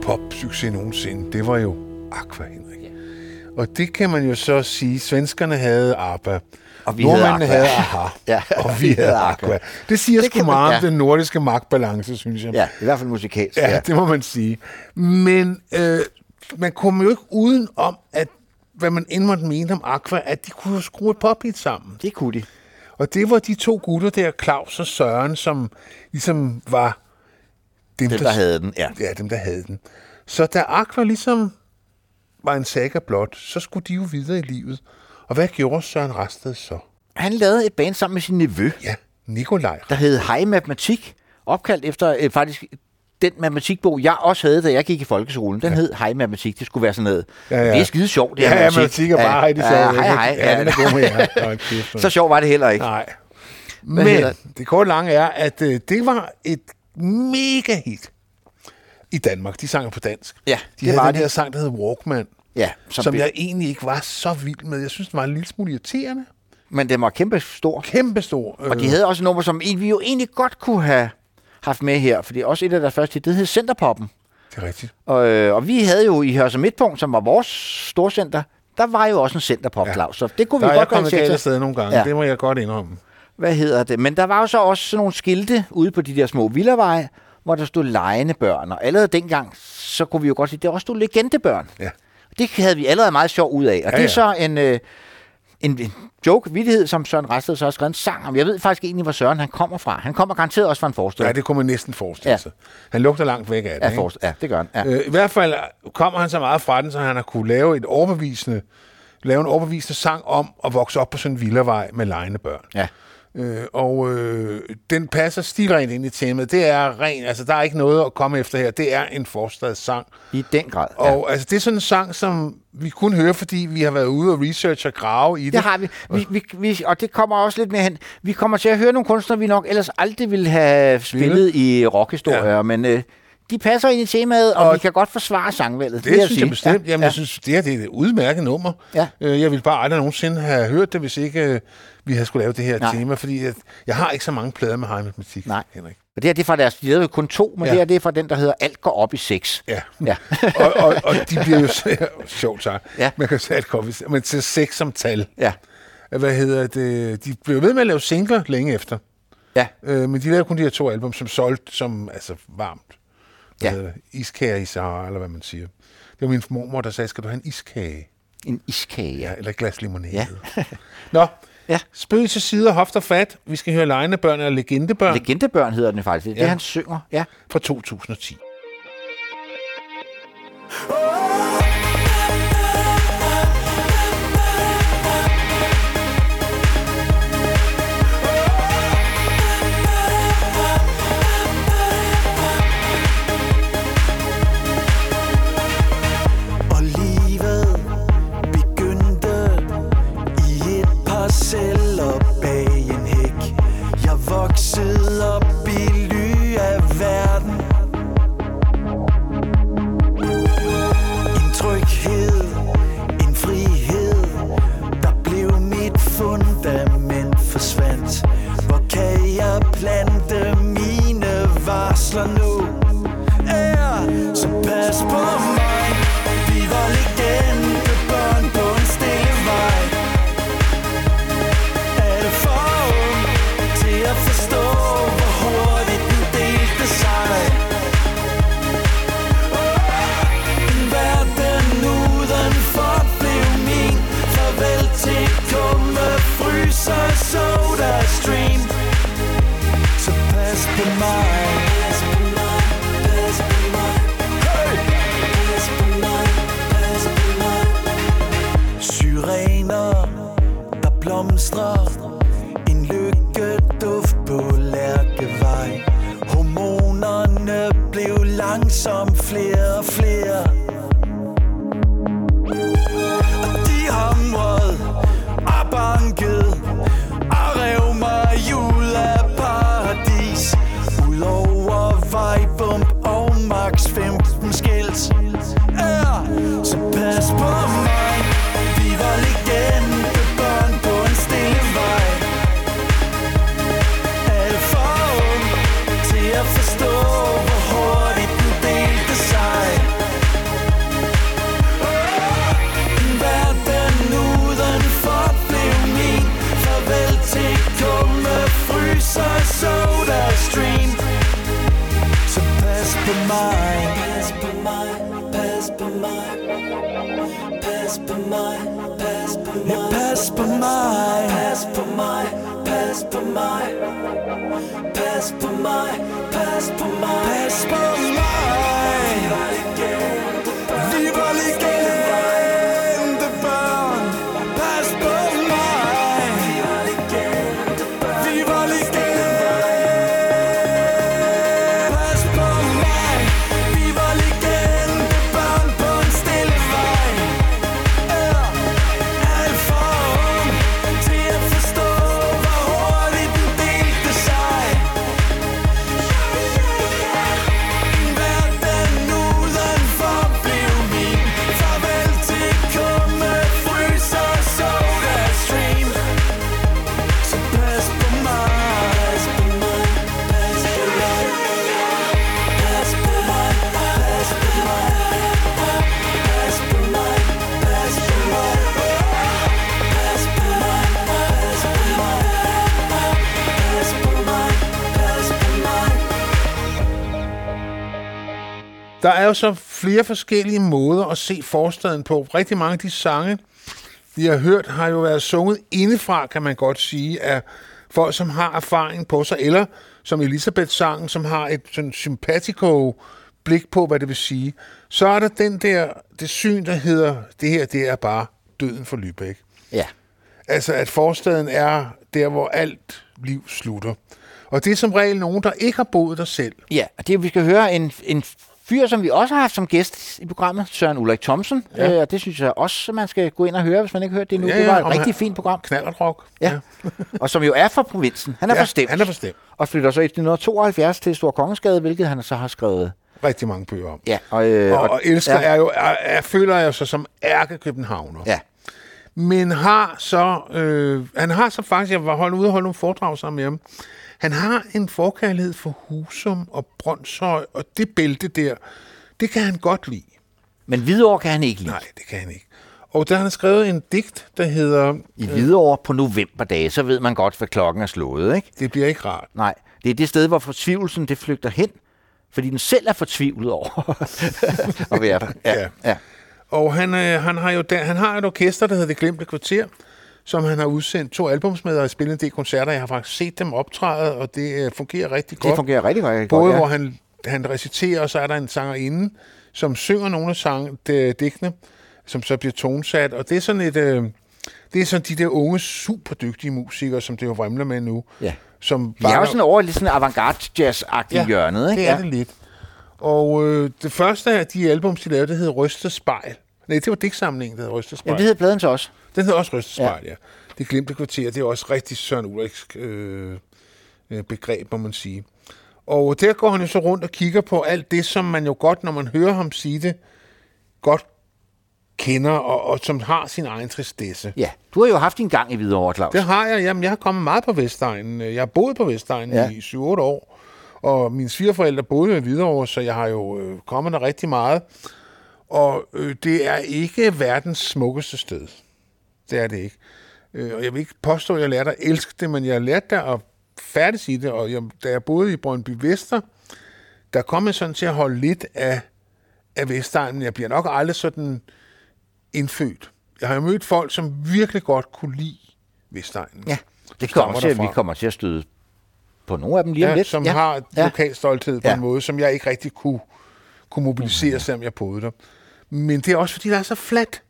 popsucces nogensinde, det var jo Aqua, Henrik. Og det kan man jo så sige, svenskerne havde ABBA, Og vi havde nordmændene Aqua. havde AHA, Ja, og vi havde Aqua. Det siger Det sgu man- meget om ja. den nordiske magtbalance, synes jeg. Ja, i hvert fald musikalsk. Ja, det må man sige. Men øh, man kommer jo ikke uden om, at hvad man end måtte mene om Aqua, at de kunne skrue et pophit sammen. Det kunne de. Og det var de to gutter der, Claus og Søren, som ligesom var dem, Dem, der havde den, ja. Ja, dem, der havde den. Så da Aqua ligesom var en saga blot, så skulle de jo videre i livet. Og hvad gjorde Søren Rasted så? Han lavede et band sammen med sin nevø, Ja, Nikolaj. der hed Hej Matematik, opkaldt efter øh, faktisk den matematikbog, jeg også havde, da jeg gik i folkeskolen. Den ja. hed Hej Matematik. Det skulle være sådan noget. Ja, ja. Det er skide sjovt, det Ja, her ja, matematik er bare hej, de sagde. ja, hej, hej. Ja, den er god kæft, Så sjovt var det heller ikke. Nej. Hvad Men det korte lange er, at øh, det var et mega hit i Danmark. De sang på dansk. Ja, de det havde var den de. her sang, der hed Walkman. Ja, som, som jeg egentlig ikke var så vild med. Jeg synes, den var en lille smule irriterende. Men den var kæmpe stor. Kæmpe stor. Og de havde også nummer, som vi jo egentlig godt kunne have haft med her, fordi også et af deres første det hed Centerpoppen. Det er rigtigt. Og, øh, og vi havde jo i Hørse Midtpunkt, som var vores storcenter, der var jo også en centerpop, ja. Claus. Så det kunne Der vi er jeg godt kommet galt kvalificere. afsted nogle gange. Ja. Det må jeg godt indrømme. Hvad hedder det? Men der var jo så også sådan nogle skilte ude på de der små villaveje, hvor der stod lejende børn. Og allerede dengang, så kunne vi jo godt sige, der også stod legendebørn. Ja. Det havde vi allerede meget sjov ud af. Og Ja, det er ja. så en, øh, en, joke, vittighed, som Søren Rasted så har skrevet en sang om. Jeg ved faktisk egentlig, hvor Søren han kommer fra. Han kommer garanteret også fra en forstad. Ja, det kunne man næsten forestille Ja. sig. Han lugter langt væk af det. Ja, ikke? ja, det gør han. Ja. Øh, I hvert fald kommer han så meget fra den, så han har kunne lave et overbevisende, lave en overbevisende sang om at vokse op på sådan en villavej med lejende børn. Ja. Øh, og øh, den passer stilrent ind i temaet. Det er ren, altså der er ikke noget at komme efter her. Det er en forstadssang. I den grad. Ja. Og altså, det er sådan en sang, som vi kun hører, fordi vi har været ude og researche og grave i det. Det har vi. vi, vi, vi. Og det kommer også lidt mere hen. Vi kommer til at høre nogle kunstnere, vi nok ellers aldrig ville have spillet i rockhistorier, ja. men øh, de passer ind i temaet, og, og vi kan godt forsvare sangvalget. Det vil synes jeg sige. bestemt. Ja, Jamen, ja. jeg synes, det her det er et udmærket nummer. Ja. Øh, Jeg ville bare aldrig nogensinde have hørt det, hvis ikke øh, vi havde skulle lave det her Nej. tema, fordi jeg, jeg har ikke så mange plader med high matematik, Nej. Henrik. Og det her det er fra deres, de lavede kun to, men ja. Det her det er fra den, der hedder Alt går op i sex. Ja. Ja. og, og, og de bliver jo sjovt sagt. Ja. Man kan sige, at det men til seks som tal. Ja. Hvad hedder det? De blev ved med at lave singler længe efter. Ja. Øh, men de lavede kun de her to album, som solgte som altså varmt. Ja. det? Iskage i Sahara, eller hvad man siger. Det var min mormor, der sagde, skal du have en iskage? En iskage, Ja, eller et glas limonade. Ja. Nå, Ja. spøg til side, hofter fat. Vi skal høre Legnebørn eller Legendebørn Legendebørn hedder den faktisk. Det er Ja. det, han synger. Ja. fra 2010. Og kan som flere og flere pas på mig Pas på mig, pas på mig Pas på mig, pas på mig Ja, pas på mig Pas på mig, pas på mig Pas på mig, pas på mig Pas Der er jo så flere forskellige måder at se forstaden på. Rigtig mange af de sange, vi har hørt, har jo været sunget indefra, kan man godt sige, af folk, som har erfaring på sig, eller som Elisabeth sangen, som har et sådan sympatico blik på, hvad det vil sige. Så er der den der, det syn, der hedder, det her, det er bare døden for Lübeck. Ja. Altså, at forstaden er der, hvor alt liv slutter. Og det er som regel nogen, der ikke har boet der selv. Ja, og det vi skal høre en, en fyr, som vi også har haft som gæst i programmet, Søren Ulrik Thomsen. Ja. Ja. Øh, og det synes jeg også, man skal gå ind og høre, hvis man ikke har hørt det nu. Ja, det ja, var et rigtig fint program. Knallertrock. Ja. og som jo er fra provinsen. Han er Ja, fra Stemt. han er fra Stemt. Og flytter så i 1972 til Stor Kongensgade, hvilket han så har skrevet. Rigtig mange bøger om. Ja, og, øh, Og, og elsker ja. er jo, er, er, føler jeg sig som ærke-københavner. Ja. Men har så, øh, han har så faktisk, jeg var holdt ude og holde nogle foredrag sammen med ham, han har en forkærlighed for Husum og Brøndshøj, og det bælte der, det kan han godt lide. Men Hvidovre kan han ikke lide. Nej, det kan han ikke. Og der har han skrevet en digt, der hedder... I Hvidovre på novemberdage, så ved man godt, hvad klokken er slået, ikke? Det bliver ikke rart. Nej, det er det sted, hvor fortvivlelsen det flygter hen, fordi den selv er fortvivlet over at være der. Ja, Ja. ja. Og han, øh, han, har jo der, han har et orkester, der hedder Det Glemte Kvarter, som han har udsendt to albums med og spillet en del koncerter. Jeg har faktisk set dem optræde, og det øh, fungerer rigtig godt. Det fungerer rigtig, rigtig Både godt, ja. hvor han, han reciterer, og så er der en sangerinde, som synger nogle af sang, de, digtene, som så bliver tonesat. Og det er sådan et... Øh, det er sådan de der unge, super dygtige musikere, som det jo vrimler med nu. Ja. Som Vi er jo sådan over lidt sådan avantgarde jazz-agtigt ja, hjørnet, ikke? det er ja. det lidt. Og øh, det første af de albums, de lavede, det hed Spejl. Nej, det var digtsamlingen, der hed Rystet Spejl. Jamen, det hedder pladen så også. Den hedder også Rystet Spejl, ja. ja. Det glemte kvarter, det er også rigtig Søren Ulriks øh, øh, begreb, må man sige. Og der går han jo så rundt og kigger på alt det, som man jo godt, når man hører ham sige det, godt kender, og, og som har sin egen tristesse. Ja, du har jo haft din gang i Hvidovre, Claus. Det har jeg. Jamen, jeg har kommet meget på Vestegnen. Jeg har boet på Vestegnen Ja. i 7-8 år. Og mine svigerforældre boede i Hvidovre, så jeg har jo øh, kommet der rigtig meget. Og øh, det er ikke verdens smukkeste sted. Det er det ikke. Øh, og jeg vil ikke påstå, at jeg lærte at elske det, men jeg har lært der at færdes i det. Og jeg, da jeg boede i Brøndby Vester, der kom jeg sådan til at holde lidt af, af Vestegnen. Jeg bliver nok aldrig sådan indfødt. Jeg har jo mødt folk, som virkelig godt kunne lide Vestegnen. Ja, det kommer til, derfra. vi kommer til at støde på nogle af dem lige om ja, lidt. som ja. har ja. lokal stolthed på Ja. en måde, som jeg ikke rigtig kunne, kunne mobilisere, selvom jeg boede der. Men det er også, fordi der er så fladt.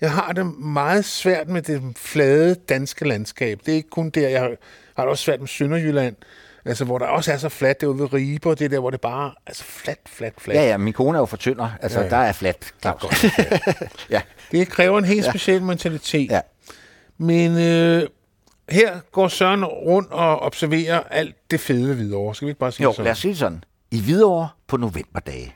Jeg har det meget svært med det flade danske landskab. Det er ikke kun der. Jeg har, har det også svært med Sønderjylland, altså, hvor der også er så fladt derude ved Ribe, og det er der, hvor det bare er altså, fladt, fladt, fladt. Ja, ja, min kone er jo for tynder. Altså, Ja, ja, ja. ja. der er fladt, Claus. ja. Det kræver en helt Ja. speciel mentalitet. Ja. Men øh, her går Søren rundt og observerer alt det fede ved Hvidovre. Skal vi ikke bare sige Jo, sådan? lad os sige sådan. I Hvidovre på novemberdage.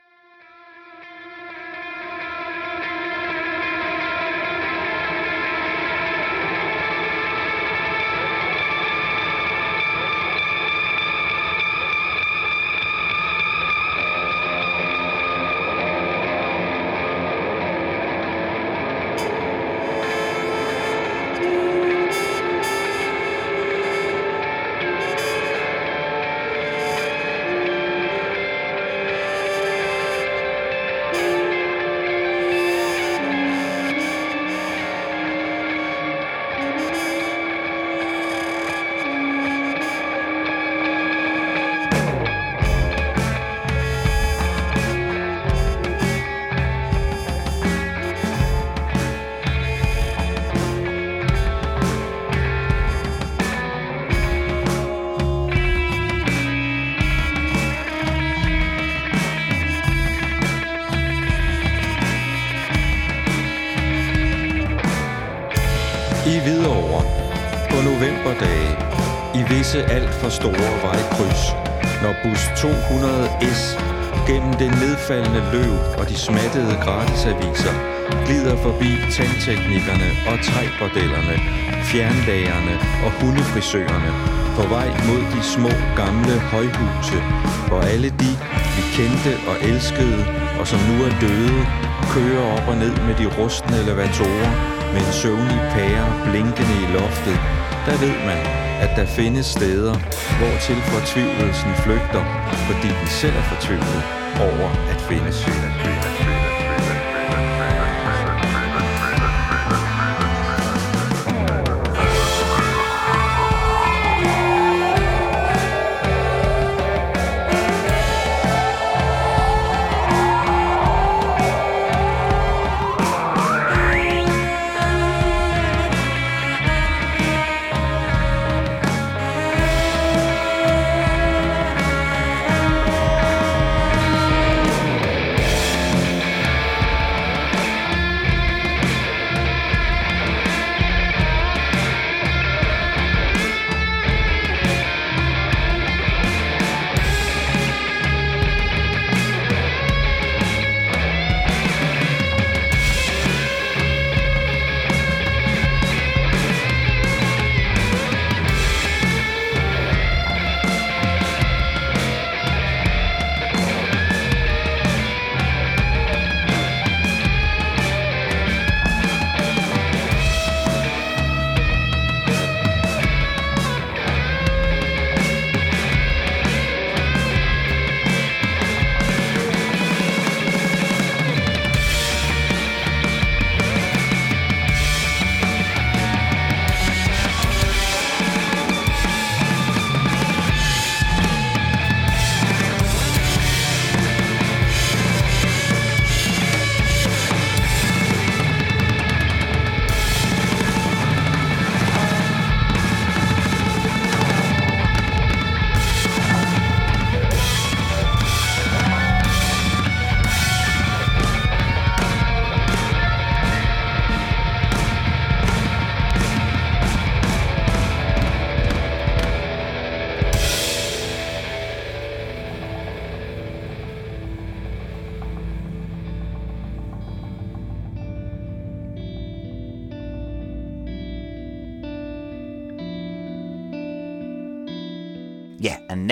I Hvidovre. På novemberdage. I visse alt for store vejkryds, når bus 200S gennem det nedfaldende løv og de smattede gratisaviser glider forbi tandteknikerne og træbordellerne, fjernlagerne og hundefrisørerne på vej mod de små gamle højhuse, hvor alle de, vi kendte og elskede, og som nu er døde, kører op og ned med de rustne elevatorer med en søvnig pære blinkende i loftet, der ved man, at der findes steder, hvor til fortvivlelsen flygter, fordi den selv er fortvivlet, over at finde Ja,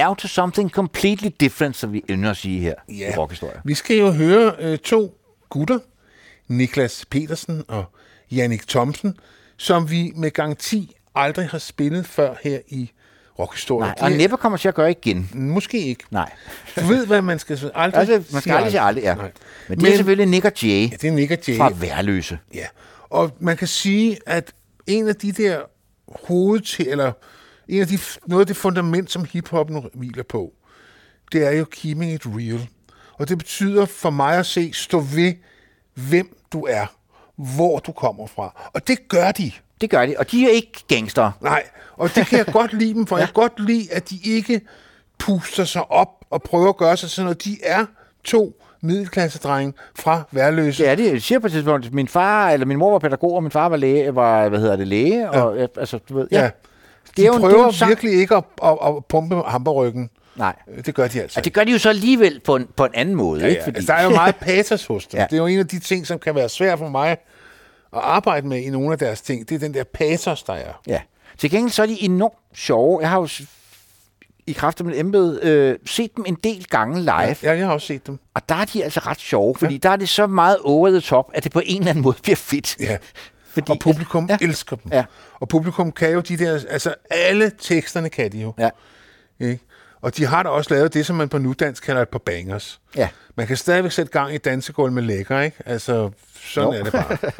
now to something completely different, som vi ynder at sige her Ja. i rockhistorie. Vi skal jo høre øh, to gutter, Niklas Petersen og Jannik Thomsen, som vi med garanti aldrig har spillet før her i rockhistorie. Nej, og næppe kommer til at gøre igen. Måske ikke. Nej. Du ved, hvad man skal aldrig Altså, man skal aldrig sige aldrig, ja. Nej. Men det er selvfølgelig Nick og Jay Ja, det er Nick og Jay. fra Værløse. Ja, og man kan sige, at en af de der hoved til, eller en af de, noget af det fundament, som hiphoppen hviler på, det er jo keeping it real. Og det betyder for mig at se, stå ved, hvem du er, hvor du kommer fra. Og det gør de. Det gør de, og de er ikke gangster. Nej, og det kan jeg godt lide dem for. ja. Jeg kan godt lide, at de ikke puster sig op og prøver at gøre sig sådan noget. De er to middelklassedrenge fra Værløse. Det er det. Jeg siger på et tidspunkt, min far, eller min mor var pædagog, og min far var læge, var, hvad hedder det, læge, ja. og ja, altså, du ved, ja. Ja. Det De er en- prøver det er jo en virkelig ikke at, at, at pumpe hamperryggen. Nej. Det gør de altså. Og det gør de jo så alligevel på en, på en anden måde, Ja, ikke? ja. Fordi... Altså, der er jo meget patos hos dem. Ja. ja. Det er jo en af de ting, som kan være svært for mig at arbejde med i nogle af deres ting. Det er den der patos, der er. Ja. Til gengæld så er de enormt sjove. Jeg har jo i kraft af mit embede øh, set dem en del gange live. Ja, jeg har også set dem. Og der er de altså ret sjove, fordi ja. der er det så meget over the top, at det på en eller anden måde bliver fedt. Ja. Fordi, Og publikum ja. elsker dem. Ja. Og publikum kan jo de der... Altså, alle teksterne kan de jo. Ja. Ikke? Og de har da også lavet det, som man på nudansk kalder et par bangers. Ja. Man kan stadigvæk sætte gang i dansegulv med lækker, ikke? Altså, sådan Jo. er det bare.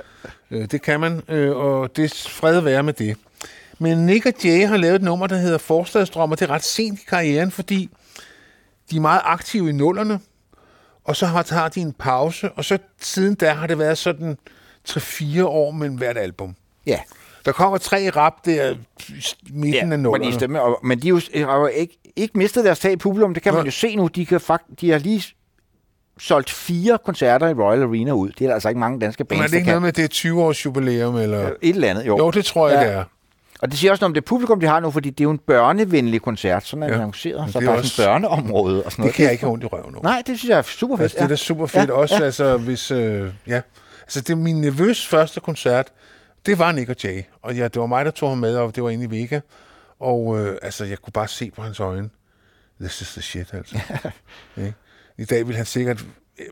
Øh, det kan man, øh, og det er fred være med det. Men Nick og Jay har lavet et nummer, der hedder Forstadsdrøm, og det er ret sent i karrieren, fordi de er meget aktive i nullerne, og så har, har de en pause, og så siden da har det været sådan 3-4 år mellem hvert album. Ja. Der kommer tre rap der midten Ja, af nullerne. stemmer, og, men de er har jo ikke, ikke mistet deres tag i publikum. Det kan man Nej. jo se nu. De, kan fakt, de har lige solgt fire koncerter i Royal Arena ud. Det er der altså ikke mange danske Men bands, er det der ikke kan. noget med, det er 20 års jubilæum? Eller? Et eller andet, jo. Jo, det tror jeg, Ja. det er. Og det siger også noget om det publikum, de har nu, fordi det er jo en børnevenlig koncert. Sådan er Ja. annonceret. Men Så det der er er også- et børneområde og sådan noget. Det kan jeg ikke have ondt i røven over. Nej, det synes jeg er super fedt. Altså, det er da super fedt. Ja, også, ja. altså, hvis... Øh, ja. Altså, det min nervøs første koncert. Det var Nick og Jay. Og ja, det var mig, der tog ham med, og det var inde i Vega. Og øh, altså, jeg kunne bare se på hans øjne. This is the shit, altså. Ikke? I dag vil han sikkert øh,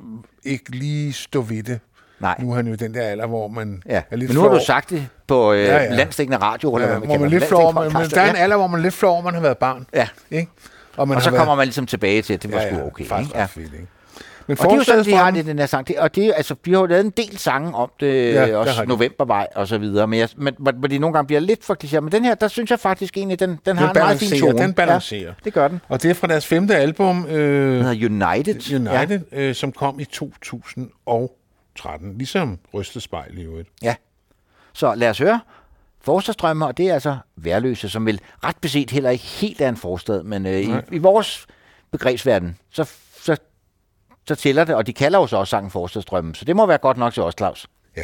ikke lige stå ved det. Nej. Nu er han jo den der alder, hvor man Ja. er lidt Men nu har du sagt det på øh, Ja, ja. landstækkende radio, eller Ja, hvad man man lidt flov, men, men der er en ja. alder, hvor man lidt flov, man har været barn. Ja. Ikke? Og, man og så kommer man ligesom tilbage til, at det var Ja, sgu ja, okay. faktisk ikke? ret fedt, ikke? Men og det er jo sådan, de har det den her sang. Det, og det, altså, vi har jo lavet en del sange om det, Ja, det også. Novembervej og så videre, men, jeg, men hvor hvor de nogle gange bliver lidt for klichéer. Men den her, der synes jeg faktisk egentlig, den, den har en meget fin tone. Den balancerer. Ja, det gør den. Og det er fra deres femte album, øh, Den hedder United. United ja. øh, som kom i 2013. Ligesom Rystet Spejl i øvrigt. Ja. Så lad os høre. Forstadsdrømme, og det er altså værløse, som vel ret beset heller ikke helt er en forstad, men øh, i, i vores begrebsverden, så, så, tæller det, og de kalder jo så også sangen Forstadsdrømme, så det må være godt nok til os, Claus. Ja.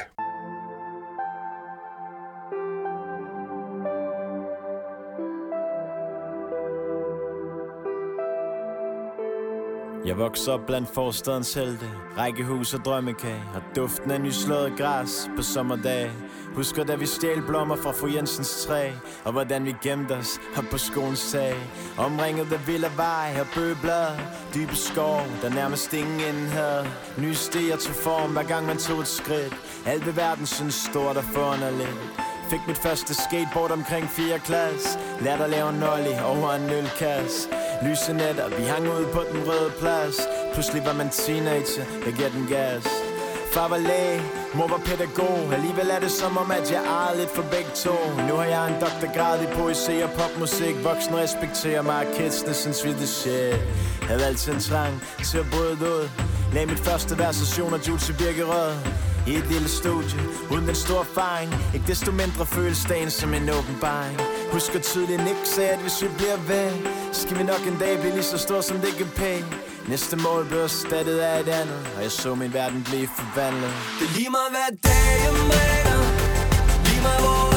Jeg vokser op blandt forstadens helte Rækkehus og drømmekage Og duften af nyslået græs på sommerdage. Husker da vi stjal blommer fra fru Jensens træ Og hvordan vi gemte os op på skolens tag. Omringet af vilde vej og bøgeblader Dybe skov, der nærmest ingen havde. Nye stier til form, hver gang man tog et skridt. Alt ved verden synes stort og forunderligt. Fik mit første skateboard omkring 4. klasse. Lærte at lave en nollie over en ølkasse. Lyse nætter, vi hang ud på den røde plads. Pludselig var man teenager, jeg gav den gas. Far var læge, mor var pædagog. Alligevel er det som om, at jeg ejede lidt for begge to. Nu har jeg en doktorgrad i poesi og popmusik. Voksne respekterer mig, kidsene synes vi det shit. Havde altid en trang til at bryde ud. Lag mit første version af Jules i Birkerød i et lille studie, uden den store erfaring Ikke desto mindre føles dagen som en åbenbaring Husker tydeligt Nick sagde, at hvis vi bliver ved Skal vi nok en dag blive lige så stor som det kan pæne Næste mål blev erstattet af et andet Og jeg så min verden blive forvandlet. Det er lige meget dag jeg bringer. Lige meget hvor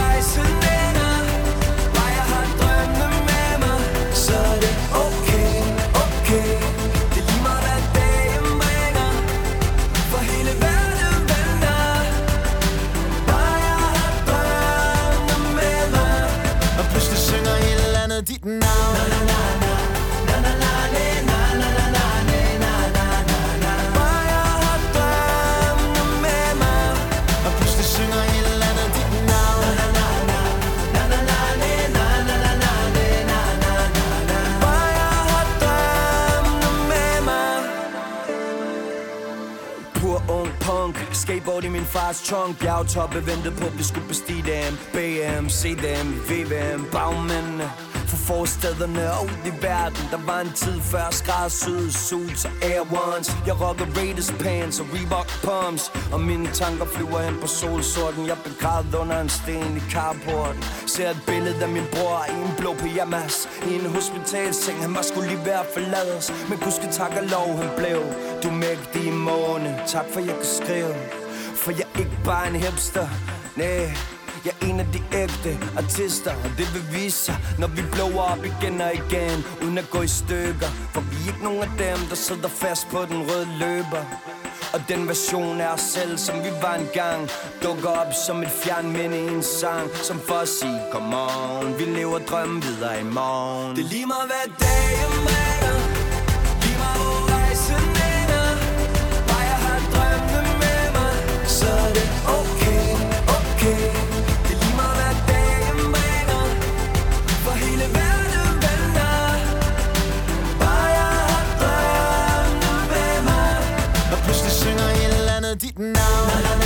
Skateboard i min fars trunk Bjergtoppe ventede på at vi skulle bestige dem. BM, CDM, VVM Bagmændene forstederne og ud i verden. Der var en tid før skræddersyede suits og Air Ones. Jeg rocker Raiders pants og Reebok pumps Og mine tanker flyver hen på solsorten. Jeg blev begravet under en sten i carporten. Ser et billede af min bror i en blå pyjamas. I en hospitalseng, han var skulle lige være forladet os Men gudske tak og lov, han blev Du mægtige måne, tak for jeg kunne skrive. For jeg er ikke bare en hipster, nej jeg er en af de ægte artister Og det vil vise sig, når vi blower op igen og igen Uden at gå i stykker. For vi er ikke nogen af dem, der sidder fast på den røde løber. Og den version af os selv, som vi var engang Dukker op som et fjernminde i en sang Som for at sige, come on Vi lever drømmen videre i morgen. Det er lige meget hvad dagen bringer. Lige meget hvor rejsen ender Bare jeg har drømmene med mig Så er det okay. gonna do now.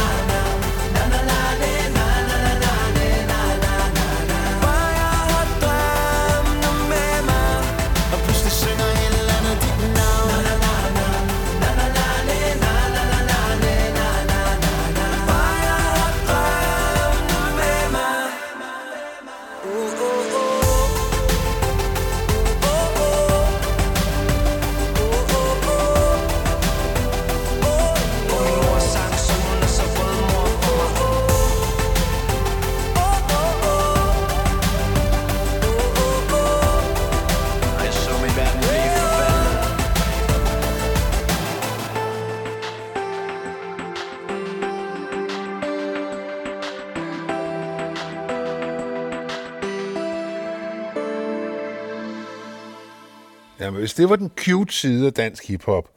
Jamen, hvis det var den cute side af dansk hiphop,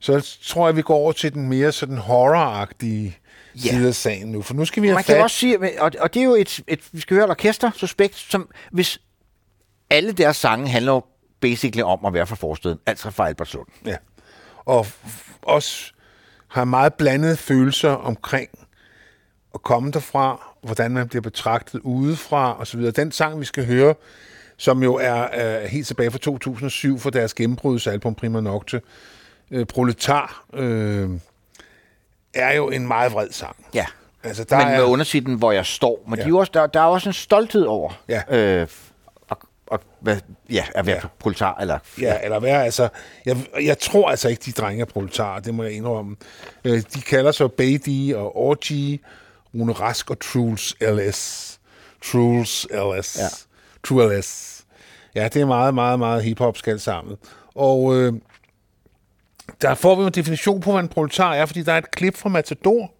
så tror jeg, vi går over til den mere sådan horror-agtige Ja. side af sagen nu. For nu skal vi have Man kan fat... også sige, og, og det er jo et, et, vi skal høre et orkester, suspekt, som hvis alle deres sange handler jo basically om at være fra forsteden, altså fra Albertslund. Ja. og også har meget blandede følelser omkring at komme derfra, hvordan man bliver betragtet udefra osv. Den sang, vi skal høre, som jo er øh, helt tilbage fra 2007 for deres gennembrudsalbum Prima Nocte, øh, Proletar, øh, er jo en meget vred sang. Ja. Altså, Der men med er, undertitlen, hvor jeg står. Men Ja. ja. de er jo også, der, der er også en stolthed over Ja. øh, og, og, hvad, ja, at være ja. proletar. Eller, Ja, eller hvad, altså, jeg, jeg tror altså ikke, de drenge er proletarer, det må jeg indrømme. Øh, de kalder sig Beatty og Orgy, Rune Rask og Truls LS. Truls LS. Ja. True LS. Ja, det er meget, meget, meget hiphop skal sammen. Og øh, der får vi en definition på, hvad en proletar er, fordi der er et klip fra Matador,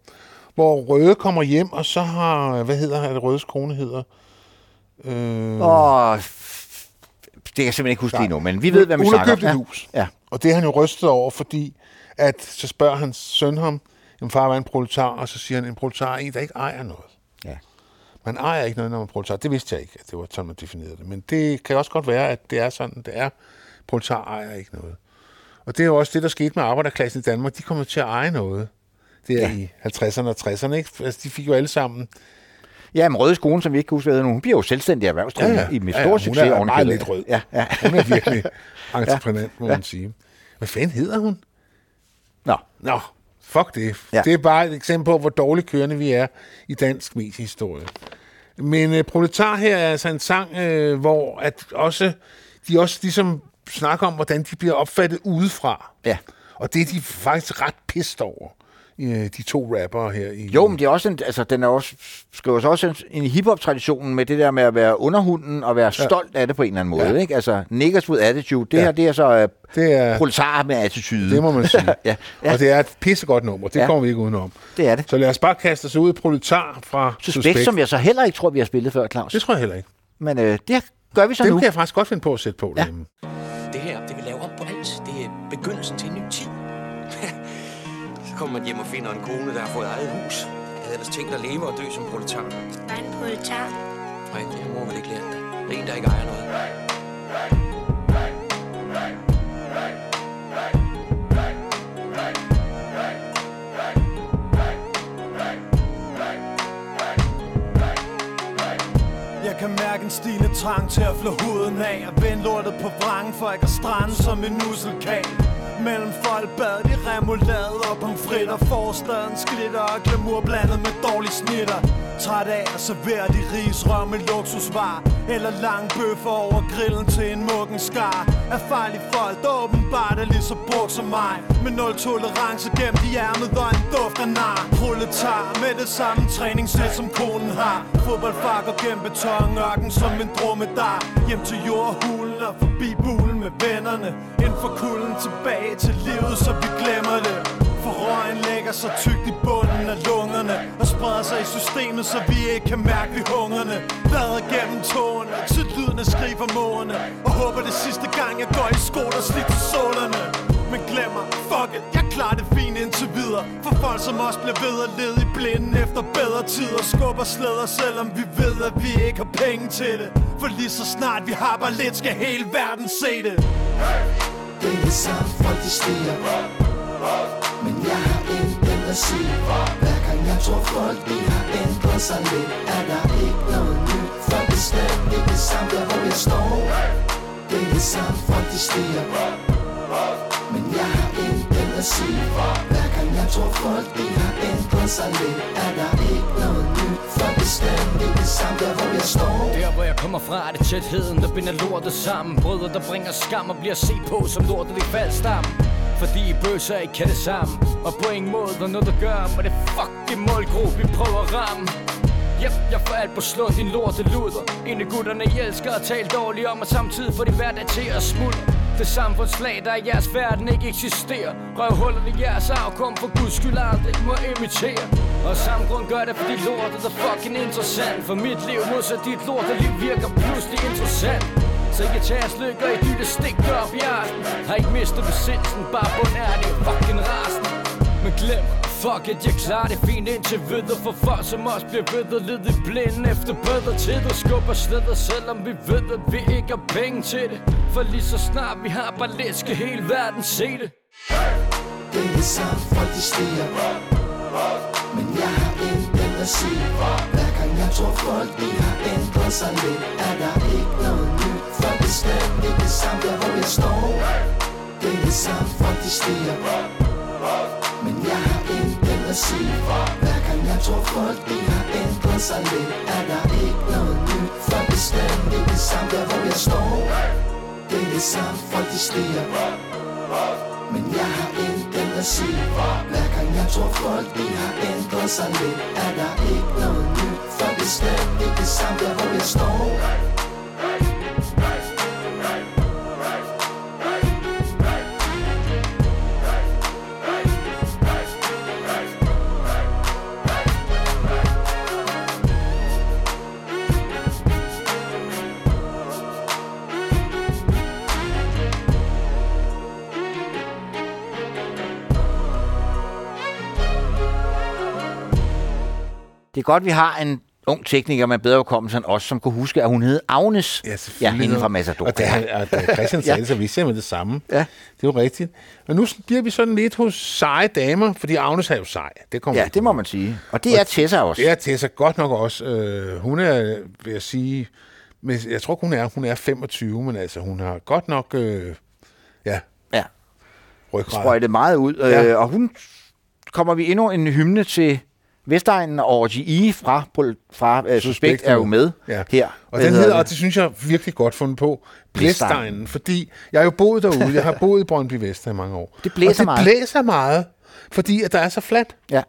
hvor Røde kommer hjem, og så har, hvad hedder han, det Rødes kone hedder? Øh, Åh, det kan jeg simpelthen ikke huske lige nu, men vi ved, hvad vi snakker om. et hus. Ja. Og det er han jo rystet over, fordi at så spørger hans søn ham, jamen far var en proletar, og så siger han, en proletar er en, der ikke ejer noget. Ja. Man ejer ikke noget, når man er proletar. Det vidste jeg ikke, at det var sådan, man definerede det. Men det kan også godt være, at det er sådan, det er. Proletar ejer ikke noget. Og det er jo også det, der skete med arbejderklassen i Danmark. De kommer til at eje noget. Det er ja. Ja. i 50'erne og 60'erne, ikke? Altså, de fik jo alle sammen... Ja, men Røde Skole, som vi ikke kan huske, hvad hun bliver jo selvstændig erhvervsdrivende ja, ja. i med stor ja, hun succes. er oven i meget lidt rød. Ja, ja. Hun er virkelig entreprenant, må Ja. man sige. Hvad fanden hedder hun? Nå. Nå, fuck det. Ja. Ja. Det er bare et eksempel på, hvor dårligt kørende vi er i dansk mediehistorie. Men øh, Proletar her er altså en sang, øh, hvor at også, de også ligesom snakker om, hvordan de bliver opfattet udefra. Ja. Og det er de faktisk ret pissed over, øh, de to rappere her. I, Jo, men det er også en, altså, den er også, skriver sig også ind i hiphop-traditionen med det der med at være underhunden og være Ja. stolt af det på en eller anden måde. Ja. Ikke? Altså, niggas with attitude, det Ja. her, det er så uh, det er, proletarer med attitude. det må man sige. ja. ja. Og det er et pissegodt nummer, det Ja. kommer vi ikke udenom. Det er det. Så lad os bare kaste os ud i Proletar fra Suspekt, som jeg så heller ikke tror, vi har spillet før, Claus. Det tror jeg heller ikke. Men øh, det gør vi så Dem nu. kan jeg faktisk godt finde på at sætte på Ja. derhjemme. Det her, det vil lave op på alt. Det er begyndelsen til kommer man hjem og finder en kone, der har fået eget hus. Jeg havde ellers tænkt at leve og dø som proletar. Hvad er en proletar? Nej, det har mor vel ikke lært. Det er en, der ikke ejer noget. Jeg kan mærke en stigende trang til at flå huden af Og vende lortet på vrangen for ikke at strande som en musselkag Mellem folk bad de remoulade og pomfritter Forstadens glitter og glamour blandet med dårlige snitter. Træt af at servere de risrør med luksusvar Eller lang bøffer over grillen til en muggen skar. Er farlige folk, der åbenbart er lige så brugt som mig. Med nul tolerance gennem i ærmet og en duft af nar. Proletar med det samme træningssæt som konen har. Fodboldfakker gennem beton, ørken som en dromedar. Hjem til jordhulen og forbi bulen med vennerne. Ind for kulden tilbage til livet, så vi glemmer det. For røgen lægger sig tykt i bunden af lungerne Og spreder sig i systemet, så vi ikke kan mærke vi hungerne. Blader gennem tårne til lyden af skrig fra Og håber det sidste gang jeg går i sko, der sliter sålerne. Men glemmer, fuck it, klarer det fint indtil videre. For folk som os bliver ved at lede i blinden efter bedre tider. Skubber slæder, selvom vi ved, at vi ikke har penge til det. For lige så snart vi har bare lidt, skal hele verden se det. Det er det folk de stiger. Men jeg har intet at sige Hver gang jeg tror folk de har ændret sig lidt Er der ikke noget nyt. For det er slet ikke det samme der hvor jeg står. Det er det folk de stiger. Men jeg har intet at sige Hver gang jeg tror folk de har ændret sig lidt? Er der ikke noget nyt For det stadig det samme der hvor jeg står? Der hvor jeg kommer fra er det tætheden der binder lortet sammen. Brødre der bringer skam og bliver set på som lortet i faldstamme fordi bøsser ikke kan det sammen. Og på ingen måde der noget der gør med det fucking målgruppe vi prøver at ramme. Yep, jeg får alt på slå din lorte luder. En af gutterne I elsker at tale dårligt om Og samtidig får de hverdag til at smuldre Det samfundslag der i jeres verden ikke eksisterer. Røvhuller i jeres afkom for guds skyld aldrig må imitere. Og samme grund gør det fordi lortet er fucking interessant. For mit liv modsat dit lorteliv virker pludselig interessant. Så I tager tage lykke og i dytte stik op i aften Har ikke mistet besindelsen, bare bund er det fucking rasen men glem, fuck it, jeg klarer det fint indtil videre For folk som os bliver ved at lede i blinden efter bedre tider Skubber slæder, selvom vi ved at vi ikke har penge til det. For lige så snart vi har bare lidt, skal hele verden se det. Hey! Det er det samme, folk de stiger. Men jeg har intet at sige. Hver gang jeg tror folk de har ændret sig lidt Er der ikke noget nyt. For det er stadig det samme der hvor jeg står. Det er det samme, folk de stiger. Men jeg har intet at sige Hver gang jeg tror folk de har ændret sig lidt Er der ikke noget nyt For det er stadig det samme der hvor jeg står. Det er det samme, folk de stiger. Men jeg har intet at sige Hver gang jeg tror folk de har ændret sig lidt Er der ikke noget nyt For det er stadig det samme der hvor jeg står. Det er godt, vi har en ung tekniker med bedre hukommelse end os, som kunne huske, at hun hed Agnes. Ja, Ja, hende fra Matador. Og da, og da Christian sagde så vidste jeg med det samme. Ja. Det er jo rigtigt. Men nu bliver vi sådan lidt hos seje damer, fordi Agnes er jo sej. Det kommer Ja, det må man sige. Og det er Tessa også. Det er Tessa godt nok også. Øh, hun er, vil jeg sige, men jeg tror hun er, hun er 25, men altså hun har godt nok, øh, ja, Ja. sprøjtet meget ud. Ja. Øh, og hun kommer vi endnu en hymne til Vestegnen og RGI fra, fra uh, Suspekt er jo med ja. her. Og den hedder hedder, og det? synes jeg virkelig godt fundet på, Blæstegnen. Fordi jeg har jo boet derude, jeg har boet i Brøndby Vester i mange år. Det blæser og det meget. blæser meget, fordi at der er så fladt. Ja.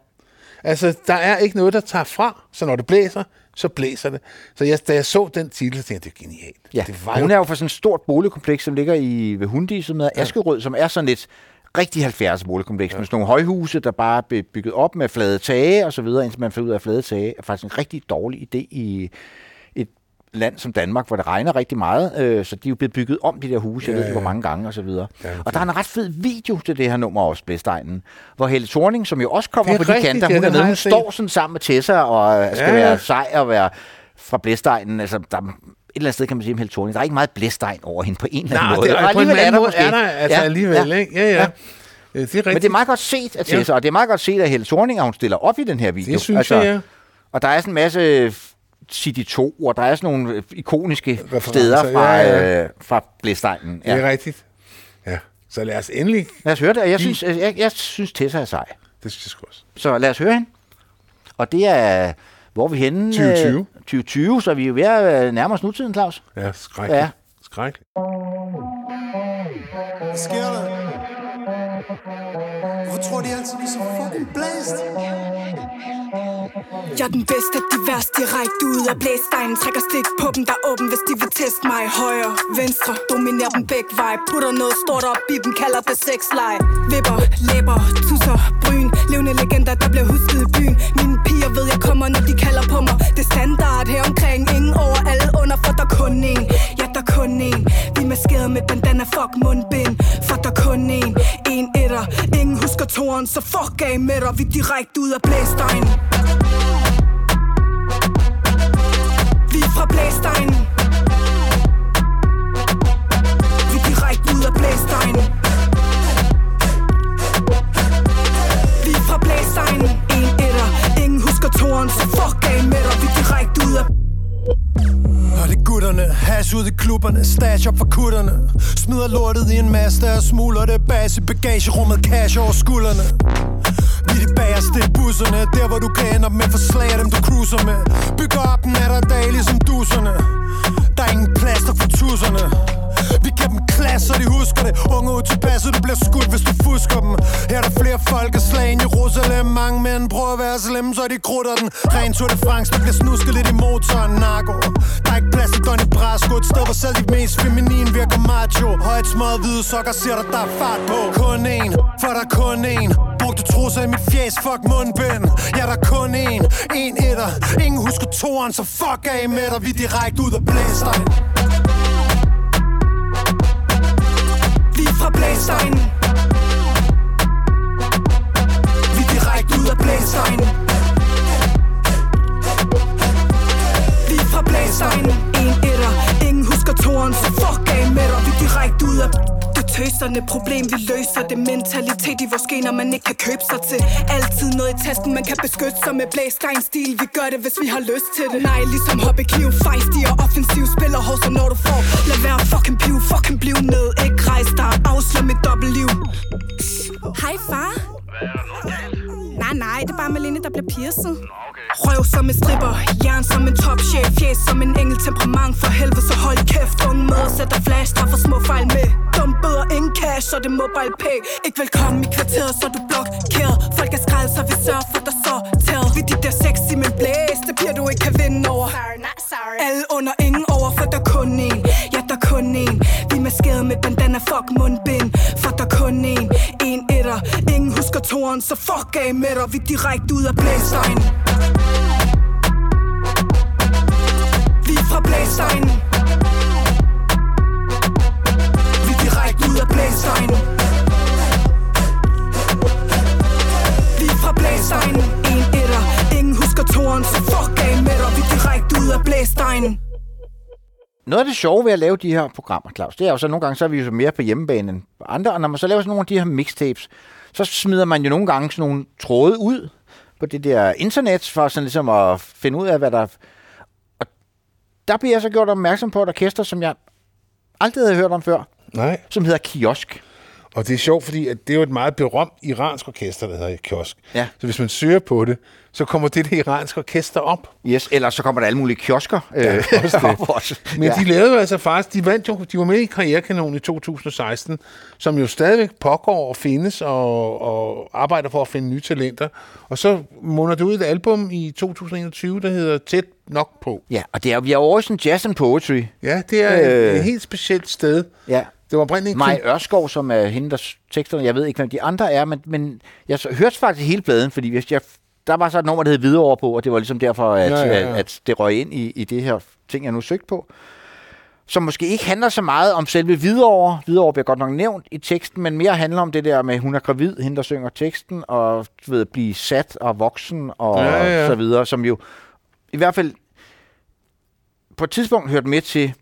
Altså, der er ikke noget, der tager fra, så når det blæser, så blæser det. Så jeg, da jeg så den titel, så tænkte jeg, det er genialt. Ja, det og hun er jo fra sådan et stort boligkompleks, som ligger i ved Hundi, som hedder Askerød, som er sådan et rigtig 70 boligkompleks ja. med sådan nogle højhuse, der bare er bygget op med flade tage og så videre, indtil man finder ud af, at flade tage er faktisk en rigtig dårlig idé i et land som Danmark, hvor det regner rigtig meget, øh, så de er jo blevet bygget om, de der huse, jeg Ja, ved ikke, hvor ja. mange gange og så videre. Ja, og der er en ret fed video til det her nummer også, Blæstegnen, hvor Helle Thorning, som jo også kommer er på de rigtigt, kanter, ja, hun er den med, hun jeg står sådan sammen med Tessa og skal Ja, ja. være sej og være fra Blæstegnen. Altså, der, eller andet sted kan man sige om Helle Thorning, der er ikke meget blæstegn over hende på en eller anden Nej, måde. det er, Og på en anden måde er der altså alligevel, ikke? Ja, ja. Øh, Det er rigtigt. Men det er meget godt set af Tessa, og det er meget godt set af Helle Thorning, at hun stiller op i den her video. Det synes jeg, ja. Og der er sådan en masse City 2, og der er sådan nogle øh, ikoniske Referencer, steder fra, ja, ja. Øh, fra Blæstegnen. Det er rigtigt. Ja, så lad os endelig... Lad os høre det, jeg synes, jeg, jeg synes Tessa er sej. Det synes jeg også. Så lad os høre hende. Og det er, hvor er vi henne? 2020. Øh, 2020, så vi er jo ved at øh, nærme os nutiden, Claus. Ja, skrækkeligt. Ja. Skrækkeligt. Der? Hvorfor tror de altid, vi er så fucking blæst? Jeg er den bedste, de værste. Direkte ud af blæstegnen Trækker stik på dem, der er åben, hvis de vil teste mig. Højre, venstre, dominerer dem begge vej Putter noget stort op i dem, kalder det sexleje Vipper, læber, tusser, bryn. Levende legender, der bliver husket i byen. Mine piger ved, jeg kommer, når de kalder på mig. Det er standard her omkring. Ingen over, alle under, for der kun én Ja, der kun én Vi er maskeret med bandana, fuck mundbind. For der kun en, En etter, ingen husker toren Så fuck af med dig, vi direkte ud af blæstegnen Vi er fra Blæstegnen Vi er direkte ud af Blæstegnen Vi er fra Blæstegnen En etter, ingen husker toren Så fuck af med dig, vi direkte ud af og gutterne, hash ud i klubberne, stash op for kutterne. Smider lortet i en masse og smuler det bas i bagagerummet, cash over skuldrene. Vi er de bagerste i busserne, der hvor du kan ende op med forslag af dem du cruiser med. Bygger op natter er dag ligesom duserne Der er ingen plaster for tusserne vi kan dem klasse, så de husker det. Unge ud tilpasset, du bliver skudt, hvis du fusker dem. Her er der flere folkeslag end Jerusalem. Mange mænd prøver at være slemme, så de krutter den. Ren Tour de France, der bliver snusket lidt i motoren. Narko. Der er ikke plads til Donny Brasco. Et sted, hvor selv de mest feminine virker macho. Højt smøget hvide sokker, siger der, der er fart på. Kun en, for der er kun en. Brugte trusser i mit fjæs, fuck mundbind. Ja, der er kun en, en etter. Ingen husker toren, så fuck af med dig. Vi direkte ud og blæstegn fra Blæstegnen Vi er direkte ud af Blæstegnen Vi er fra Blæstegnen En etter, ingen husker toren Så fuck af med dig, vi er direkte ud af tøserne. Problem vi løser det. Mentalitet i vores gener man ikke kan købe sig til. Altid noget i tasken man kan beskytte sig med Blæstein stil. Vi gør det hvis vi har lyst til det. Nej ligesom hobby kniv Fejstig og offensiv Spiller hårdt så når du får. Lad være fucking piv Fucking bliv ned. Ikke rejs dig Afslør mit dobbeltliv Hej far Nej, nej, det er bare Malene, der bliver pierced. Røv som en stripper, jern som en topchef, fjes som en engel, temperament for helvede, så hold kæft. Unge møder sætter flash, der for små fejl med. Dum bøder, ingen cash, og det mobile pay. Ikke velkommen i kvarteret, så du blokeret. Folk er skrald, så vi sørger for så fuck af med dig. Vi direkte ud af Blæstein. Vi er fra Blæstein. Vi er direkte ud af Blæstein. Vi er fra Blæstein. En etter. Ingen husker toren, så fuck af med dig. Vi er direkte ud af Blæstein. Noget af det sjove ved at lave de her programmer, Claus, det er jo så nogle gange, så er vi jo mere på hjemmebane end andre, og når man så laver sådan nogle af de her mixtapes, så smider man jo nogle gange sådan nogle tråde ud på det der internet, for sådan ligesom at finde ud af, hvad der... Og der bliver jeg så gjort opmærksom på et orkester, som jeg aldrig havde hørt om før, Nej. som hedder Kiosk. Og det er sjovt, fordi at det er jo et meget berømt iransk orkester, der hedder Kiosk. Ja. Så hvis man søger på det, så kommer det der iranske orkester op. Yes, ellers så kommer der alle mulige kiosker. Ja, øh, også det. op også. Men ja. de lavede jo altså faktisk, de vandt jo, de var med i Karrierekanonen i 2016, som jo stadigvæk pågår og findes og, og arbejder for at finde nye talenter. Og så munder det ud et album i 2021, der hedder Tæt nok på. Ja, og det er, vi er over i sådan jazz and poetry. Ja, det er øh, Øh. et helt specielt sted. Ja. Det var oprindeligt Maj Ørskov, som er hende, der teksterne, jeg ved ikke, hvem de andre er, men, men jeg så, hørte faktisk hele pladen, fordi hvis jeg, der var så et nummer, der hed Hvidovre på, og det var ligesom derfor, at, Ja, ja, ja, ja. at det røg ind i, i det her ting, jeg nu søgte på. Som måske ikke handler så meget om selve Hvidovre. Hvidovre bliver godt nok nævnt i teksten, men mere handler om det der med, hun er gravid, hende der synger teksten, og ved, blive sat og voksen og Ja, ja. så videre, som jo i hvert fald på et tidspunkt hørte med til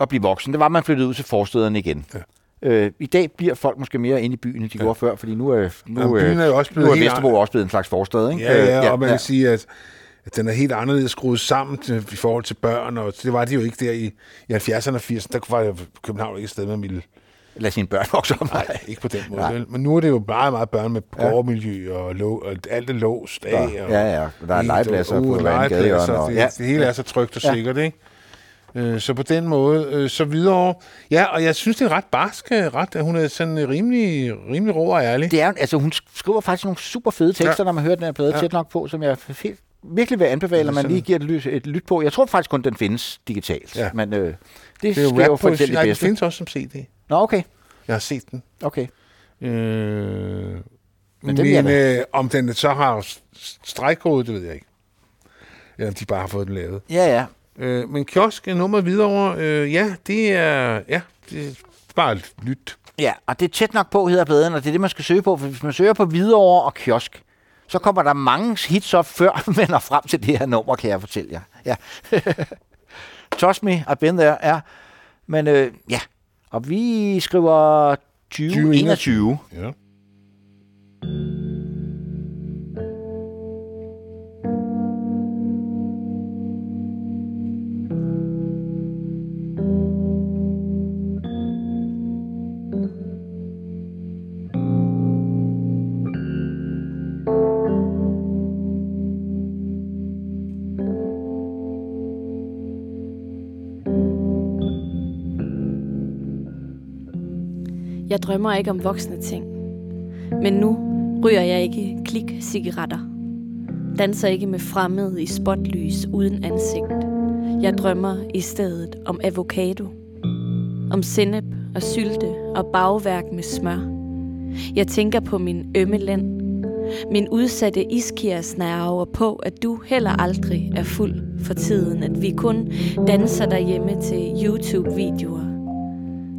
at blive voksen. Det var, at man flyttede ud til forstederne igen. Ja. Øh, I dag bliver folk måske mere inde i byen, end de ja. gjorde før, fordi nu er, nu, Jamen, byen er jo også blevet nu er helt Vesterbro også blevet en slags forstad. Ikke? Ja, ja, Øh, og man kan sige, at, at den er helt anderledes skruet sammen til, i forhold til børn, og det var de jo ikke der i, i 70'erne og 80'erne. Der var jo København ikke et sted, man ville... Lad sine børn vokse op. Nej, ikke på den måde. Nej. Men nu er det jo meget, meget børn med Ja. gårdmiljø, og, lå, og alt er låst af. Ja, og ja, ja. Der er helt- legepladser på hver legepladser, gadehjørne, og- Det, ja. det hele Ja. er så trygt og Ja. sikkert, ikke? Øh, Så på den måde, øh, så videre. Ja, og jeg synes, det er ret barsk, øh, ret, at hun er sådan øh, rimelig, rimelig rå og ærlig. Det er, altså, hun skriver faktisk nogle super fede tekster, Ja. når man hører den her plade Ja. tæt nok på, som jeg helt, virkelig vil anbefale, at man lige giver et, lyt, et lyt på. Jeg tror faktisk kun, den findes digitalt. Ja. Men øh, det, Det er jo rap for eksempel nej, findes også som CD. Nå, okay. Jeg har set den. Okay. Øh, Men men jeg øh, om den så har stregkode, det ved jeg ikke. Eller om de bare har fået den lavet. Ja, ja. Øh, men kiosk nummer videre, øh, ja, det er, ja, det er bare et lyt. Ja, og det er tæt nok på, hedder pladen, og det er det, man skal søge på. For hvis man søger på Hvidovre og Kiosk, så kommer der mange hits op, før man når frem til det her nummer, kan jeg fortælle jer. Ja. Trust me, I've been there, ja. Men øh, ja, og vi skriver 2021. Ja. Jeg drømmer ikke om voksne ting. Men nu ryger jeg ikke klik-cigaretter. Danser ikke med fremmede i spotlys uden ansigt. Jeg drømmer i stedet om avocado. Om sennep og sylte og bagværk med smør. Jeg tænker på min ømme lænd. Min udsatte iskiersnerve og på, at du heller aldrig er fuld for tiden. At vi kun danser derhjemme til YouTube-videoer.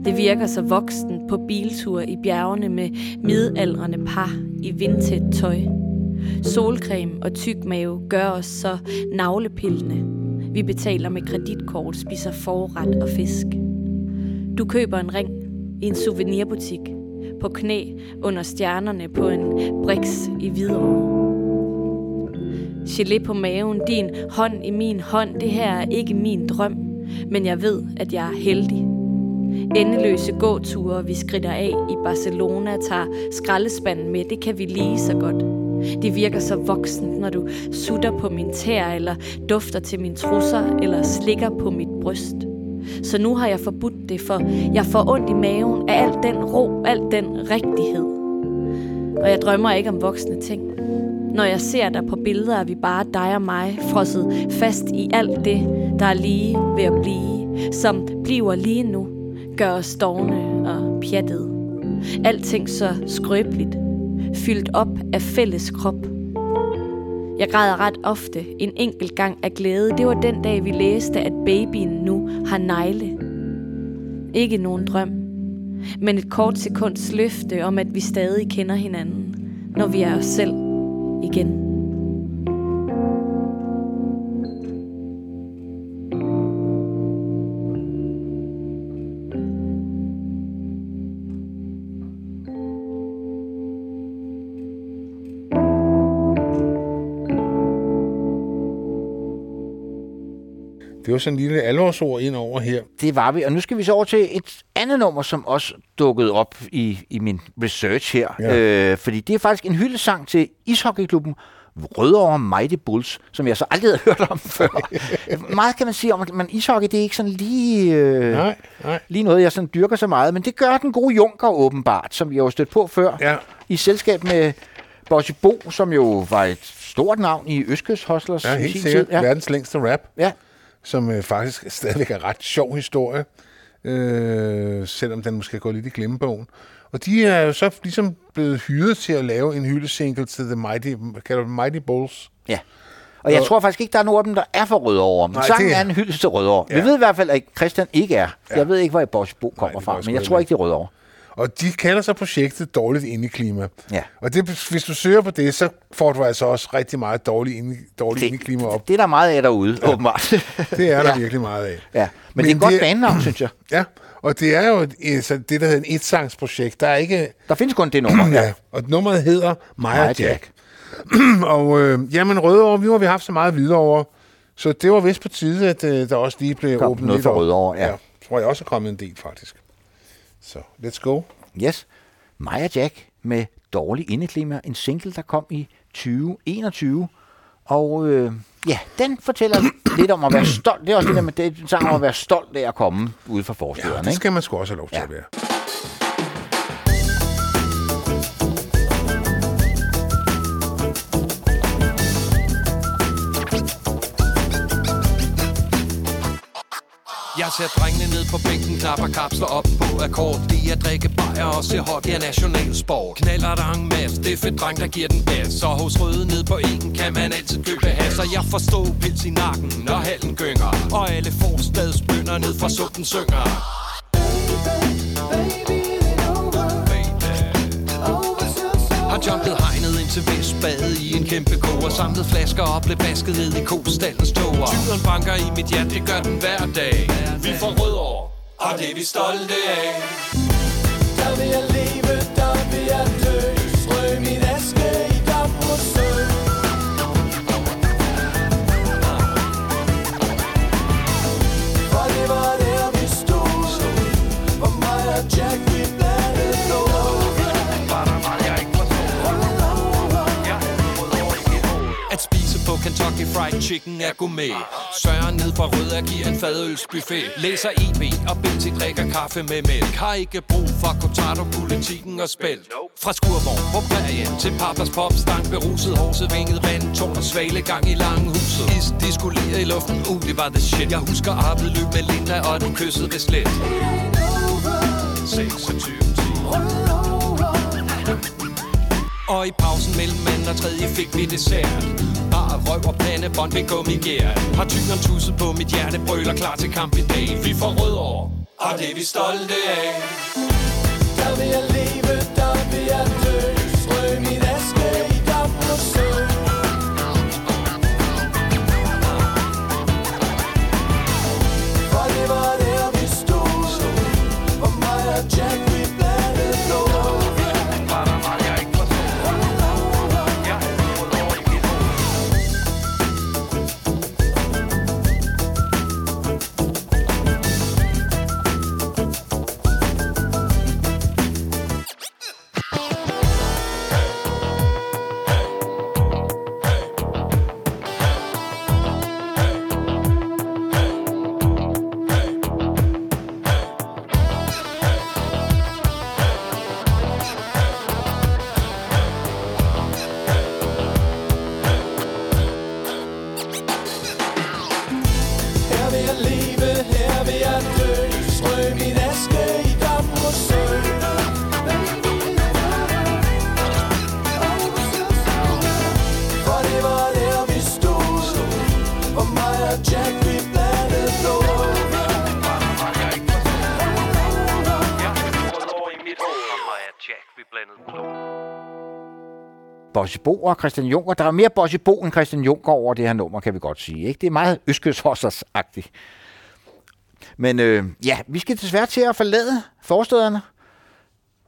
Det virker så voksen på biltur i bjergene med midaldrende par i vindtæt tøj. Solcreme og tyk mave gør os så navlepillende. Vi betaler med kreditkort, spiser forret og fisk. Du køber en ring, i en souvenirbutik. På knæ under stjernerne på en briks i Hvidovre. Gelé på maven, din hånd i min hånd, det her er ikke min drøm, men jeg ved, at jeg er heldig. Endeløse gåture, vi skrider af i Barcelona, tager skraldespanden med, det kan vi lige så godt. Det virker så voksent, når du sutter på min tær, eller dufter til min trusser, eller slikker på mit bryst. Så nu har jeg forbudt det, for jeg får ondt i maven af al den ro, al den rigtighed. Og jeg drømmer ikke om voksne ting. Når jeg ser dig på billeder, er vi bare dig og mig, frosset fast i alt det, der er lige ved at blive, som bliver lige nu, gør os stående og pjattede. Alting så skrøbeligt, fyldt op af fælles krop. Jeg græder ret ofte, en enkelt gang af glæde. Det var den dag, vi læste, at babyen nu har negle. Ikke nogen drøm, men et kort sekunds løfte om, at vi stadig kender hinanden, når vi er os selv igen. Det var sådan en lille alvorsord ind over her. Det var vi, og nu skal vi så over til et andet nummer, som også dukkede op i, i min research her. Ja. Øh, fordi det er faktisk en hyldesang til ishockeyklubben Rødovre Mighty Bulls, som jeg så aldrig havde hørt om før. meget kan man sige om, at man ishockey, det er ikke sådan lige, øh, nej, nej. lige noget, jeg sådan dyrker så meget, men det gør den gode Junker åbenbart, som jeg jo stødt på før, ja. i selskab med Bossy Bo, som jo var et stort navn i Østkyst Hustlers Ja, helt sikkert. tid. Ja. Verdens længste rap. Ja. Som øh, faktisk stadigvæk er ret sjov historie. Øh, selvom den måske går lidt i glemmebogen. Og de er jo så ligesom blevet hyret til at lave en hyldesingle til The Mighty, kalder det Mighty Bulls. Ja. Og jeg Og- tror faktisk ikke, der er nogen af dem, der er for Rødovre. Men Nej, sangen det er- en hyldest til Rødovre. Ja. Vi ved i hvert fald, at Christian ikke er. Ja. Jeg ved ikke, hvor Bosch Bo kommer fra, men jeg tror ikke, det er Rødovre. Og de kalder så projektet Dårligt Indeklima. Ja. Og det, hvis du søger på det, så får du altså også rigtig meget dårligt, inde, dårligt indeklima op. Det er der meget af derude, ja. åbenbart. Det er der Ja. virkelig meget af. Ja. Men, men det er et godt bandnavn, synes jeg. Ja, og det er jo et, så det, der hedder en etsangsprojekt. Der er ikke... Der findes kun det nummer. ja, og nummeret hedder Maja Jack. Jack. og øh, jamen, Rødovre, vi har vi haft så meget videre over, så det var vist på tide, at øh, der også lige blev Kom åbnet noget lidt for. Rødovre, ja. tror jeg også er kommet en del, faktisk. Så, let's go. Yes. Maja Jack med Dårlig Indeklima. En single, der kom i 2021. Og øh, ja, den fortæller lidt om at være stolt. Det er også det der med, det er sang om at være stolt af at komme ude fra forstederne. Ja, det skal man sgu også have lov til ja. at være. Jeg ser drengene ned på bænken, knapper kapsler op på akkord. De er drikke bajer og se hockey er nationalsport. Knaller der en masse, det er fedt dreng, der giver den gas. Så hos Røde ned på engen kan man altid købe has. Og jeg forstår pils i nakken, når hallen gynger. Og alle forstadsbønder ned fra suppen synger. baby Og jumpet hegnet ind til Vestbade i en kæmpe ko Og samlet flasker op, blev basket ned i kostallens tåger. Tyren banker i mit hjerte, det gør den hver dag. Vi får rød over, og det er vi stolte af. Der vil jeg leve, der vil jeg dø. Kentucky Fried Chicken er gourmet. Søren ned fra Rød giver en fadølsbuffet. Læser EB og BT drikker kaffe med mælk. Har ikke brug for Cotato, politikken og spæld. Fra skurvogn på prærien til Papas popstang Beruset, horset, vinget, vand, tårn og svalegang i langhuset. Is diskoleret i luften, uh det var the shit. Jeg husker arbejdet løb med Linda og den kyssede det slet. 26 Og i pausen mellem anden og tredje fik vi dessert. Bare røv og pandebånd ved gummigær Har tyren tusset på mit hjerte Brøler klar til kamp i dag. Vi får rød over Og det er vi stolte af. Der vil jeg leve, Bo og Christian Juncker. Der er mere Bossy Bo end Christian Juncker over det her nummer, kan vi godt sige. Ikke? Det er meget Øskøshossers-agtigt. Men øh, ja, vi skal desværre til at forlade forstederne.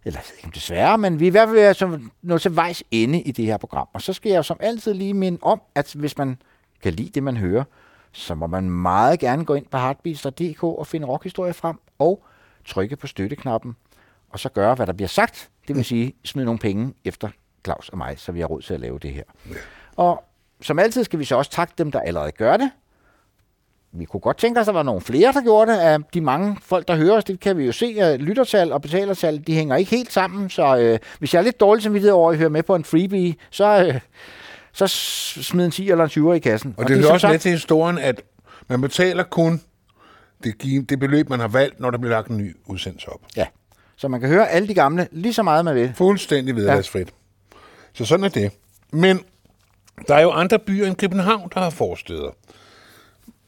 Eller ikke desværre, men vi er i hvert fald som- nå til vejs ende i det her program. Og så skal jeg som altid lige minde om, at hvis man kan lide det, man hører, så må man meget gerne gå ind på heartbeats.dk og finde rockhistorie frem og trykke på støtteknappen og så gøre, hvad der bliver sagt. Det vil sige, smide nogle penge efter Claus og mig, så vi har råd til at lave det her. Og som altid skal vi så også takke dem, der allerede gør det. Vi kunne godt tænke os, at der var nogle flere, der gjorde det. Af de mange folk, der hører os, det kan vi jo se, at lyttertal og betalertal, de hænger ikke helt sammen. Så øh, hvis jeg er lidt dårlig samvittighed over, at I hører med på en freebie, så, øh, så smid en 10 eller en 20 i kassen. Og det er hører også med til historien, at man betaler kun det, det beløb, man har valgt, når der bliver lagt en ny udsendelse op. Ja, så man kan høre alle de gamle lige så meget, man vil. Fuldstændig vederlagsfrit. Ja. Så sådan er det. Men der er jo andre byer end København, der har forsteder.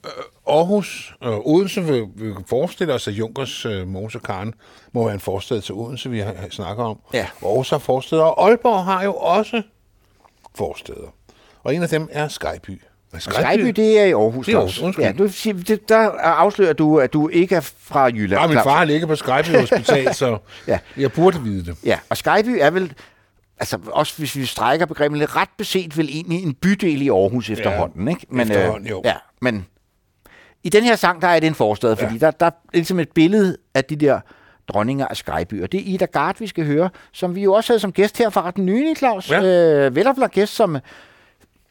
Øh, Aarhus og Odense vil, vil forestille os, at Junkers øh, Mose Karen må være en forsted til Odense, vi har, snakker om. Ja. Aarhus har forsteder, og Aalborg har jo også forsteder. Og en af dem er Skyby. Og Skyby, det er i Aarhus. Det er. Aarhus, undskyld. Ja, du, siger- det, der afslører du, at du ikke er fra Jylland. Ja, min Claus. far har ligget på Skyby Hospital, så Ja. jeg burde vide det. Ja, og Skyby er vel, altså også hvis vi strækker begrebet lidt, ret beset vel egentlig en bydel i Aarhus efterhånden, ikke? efterhånden, jo. Ja, men i den her sang, der er det en forstad, fordi der, der er ligesom et billede af de der dronninger af Skyby, og det er Ida Gard, vi skal høre, som vi jo også havde som gæst her fra den nye, Claus. Ja. Øh, Veloplag gæst, som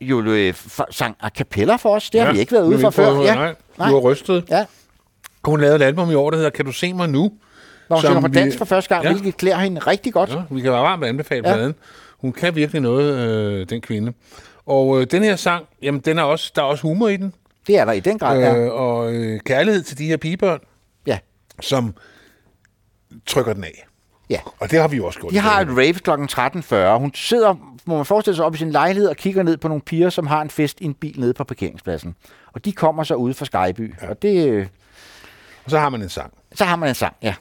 jo øh, sang a cappella for os. Det har vi ikke været men ude for før. Ja. Nej, du har rystet. Ja. Hun lavede et album i år, der hedder Kan du se mig nu? Hvor hun synger på dansk for første gang, Ja. ja. hvilket klæder hende rigtig godt. Ja, vi kan være varmt anbefale Ja. ja. andet. Hun kan virkelig noget, øh, den kvinde. Og øh, den her sang, jamen, den er også, der er også humor i den. Det er der i den grad, ja. Øh, og øh, kærlighed til de her pigebørn, Ja. som trykker den af. Ja. Og det har vi jo også gjort. De har et rave kl. 13.40. Hun sidder, må man forestille sig, op i sin lejlighed og kigger ned på nogle piger, som har en fest i en bil nede på parkeringspladsen. Og de kommer så ude fra Skyby. Ja. Og det, øh, Og så har man en sang. så har man en sang, ja.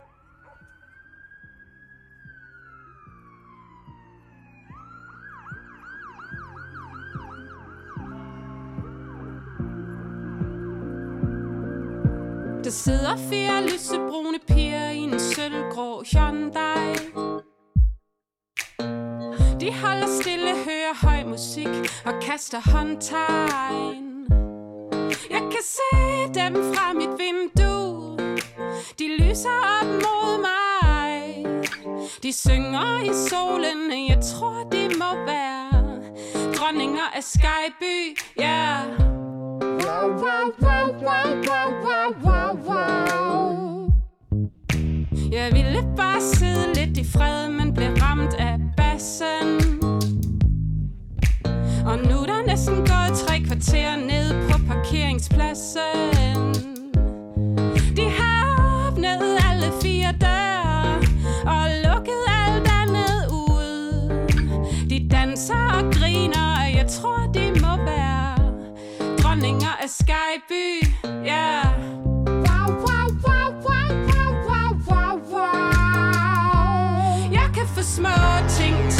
Der sidder fire lysebrune piger i en sølvgrå Hyundai De holder stille, hører høj musik og kaster håndtegn Jeg kan se dem fra mit vindue De lyser op mod mig De synger i solen, jeg tror det må være Dronninger af Skyby, ja yeah. Wow, wow, wow, wow, wow, wow, wow, wow. Jeg ville bare sidde lidt i fred, men blev ramt af bassen. Og nu er der næsten gået tre kvarter ned på parkeringspladsen. De har åbnet alle fire døre og lukket alt andet ud. De danser og griner, og jeg tror, de må være dronninger af Skyby, ja. Yeah. Wow. Jeg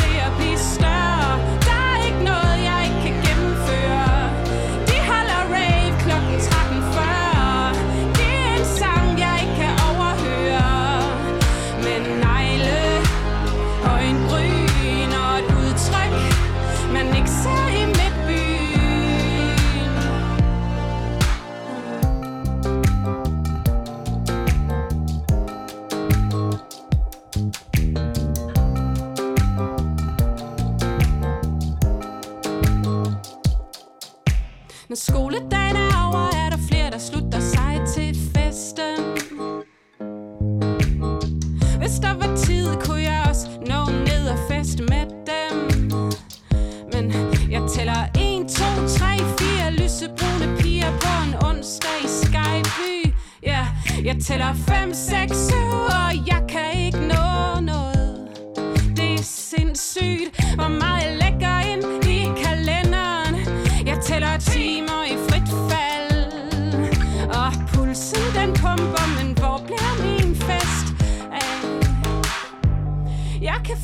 Når skoledagen er over, er der flere, der slutter sig til festen. Hvis der var tid, kunne jeg også nå ned og feste med dem. Men jeg tæller 1, 2, 3, 4 lysebrune piger på en onsdag i Skyby. Ja, jeg tæller 5, 6, 7, og jeg kan ikke nå noget. Det er sindssygt, hvor meget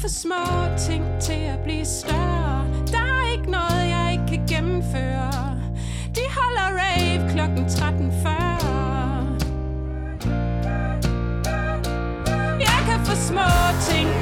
for små ting til at blive større. Der er ikke noget, jeg ikke kan gennemføre. De holder rave klokken 13.40. Jeg kan få små ting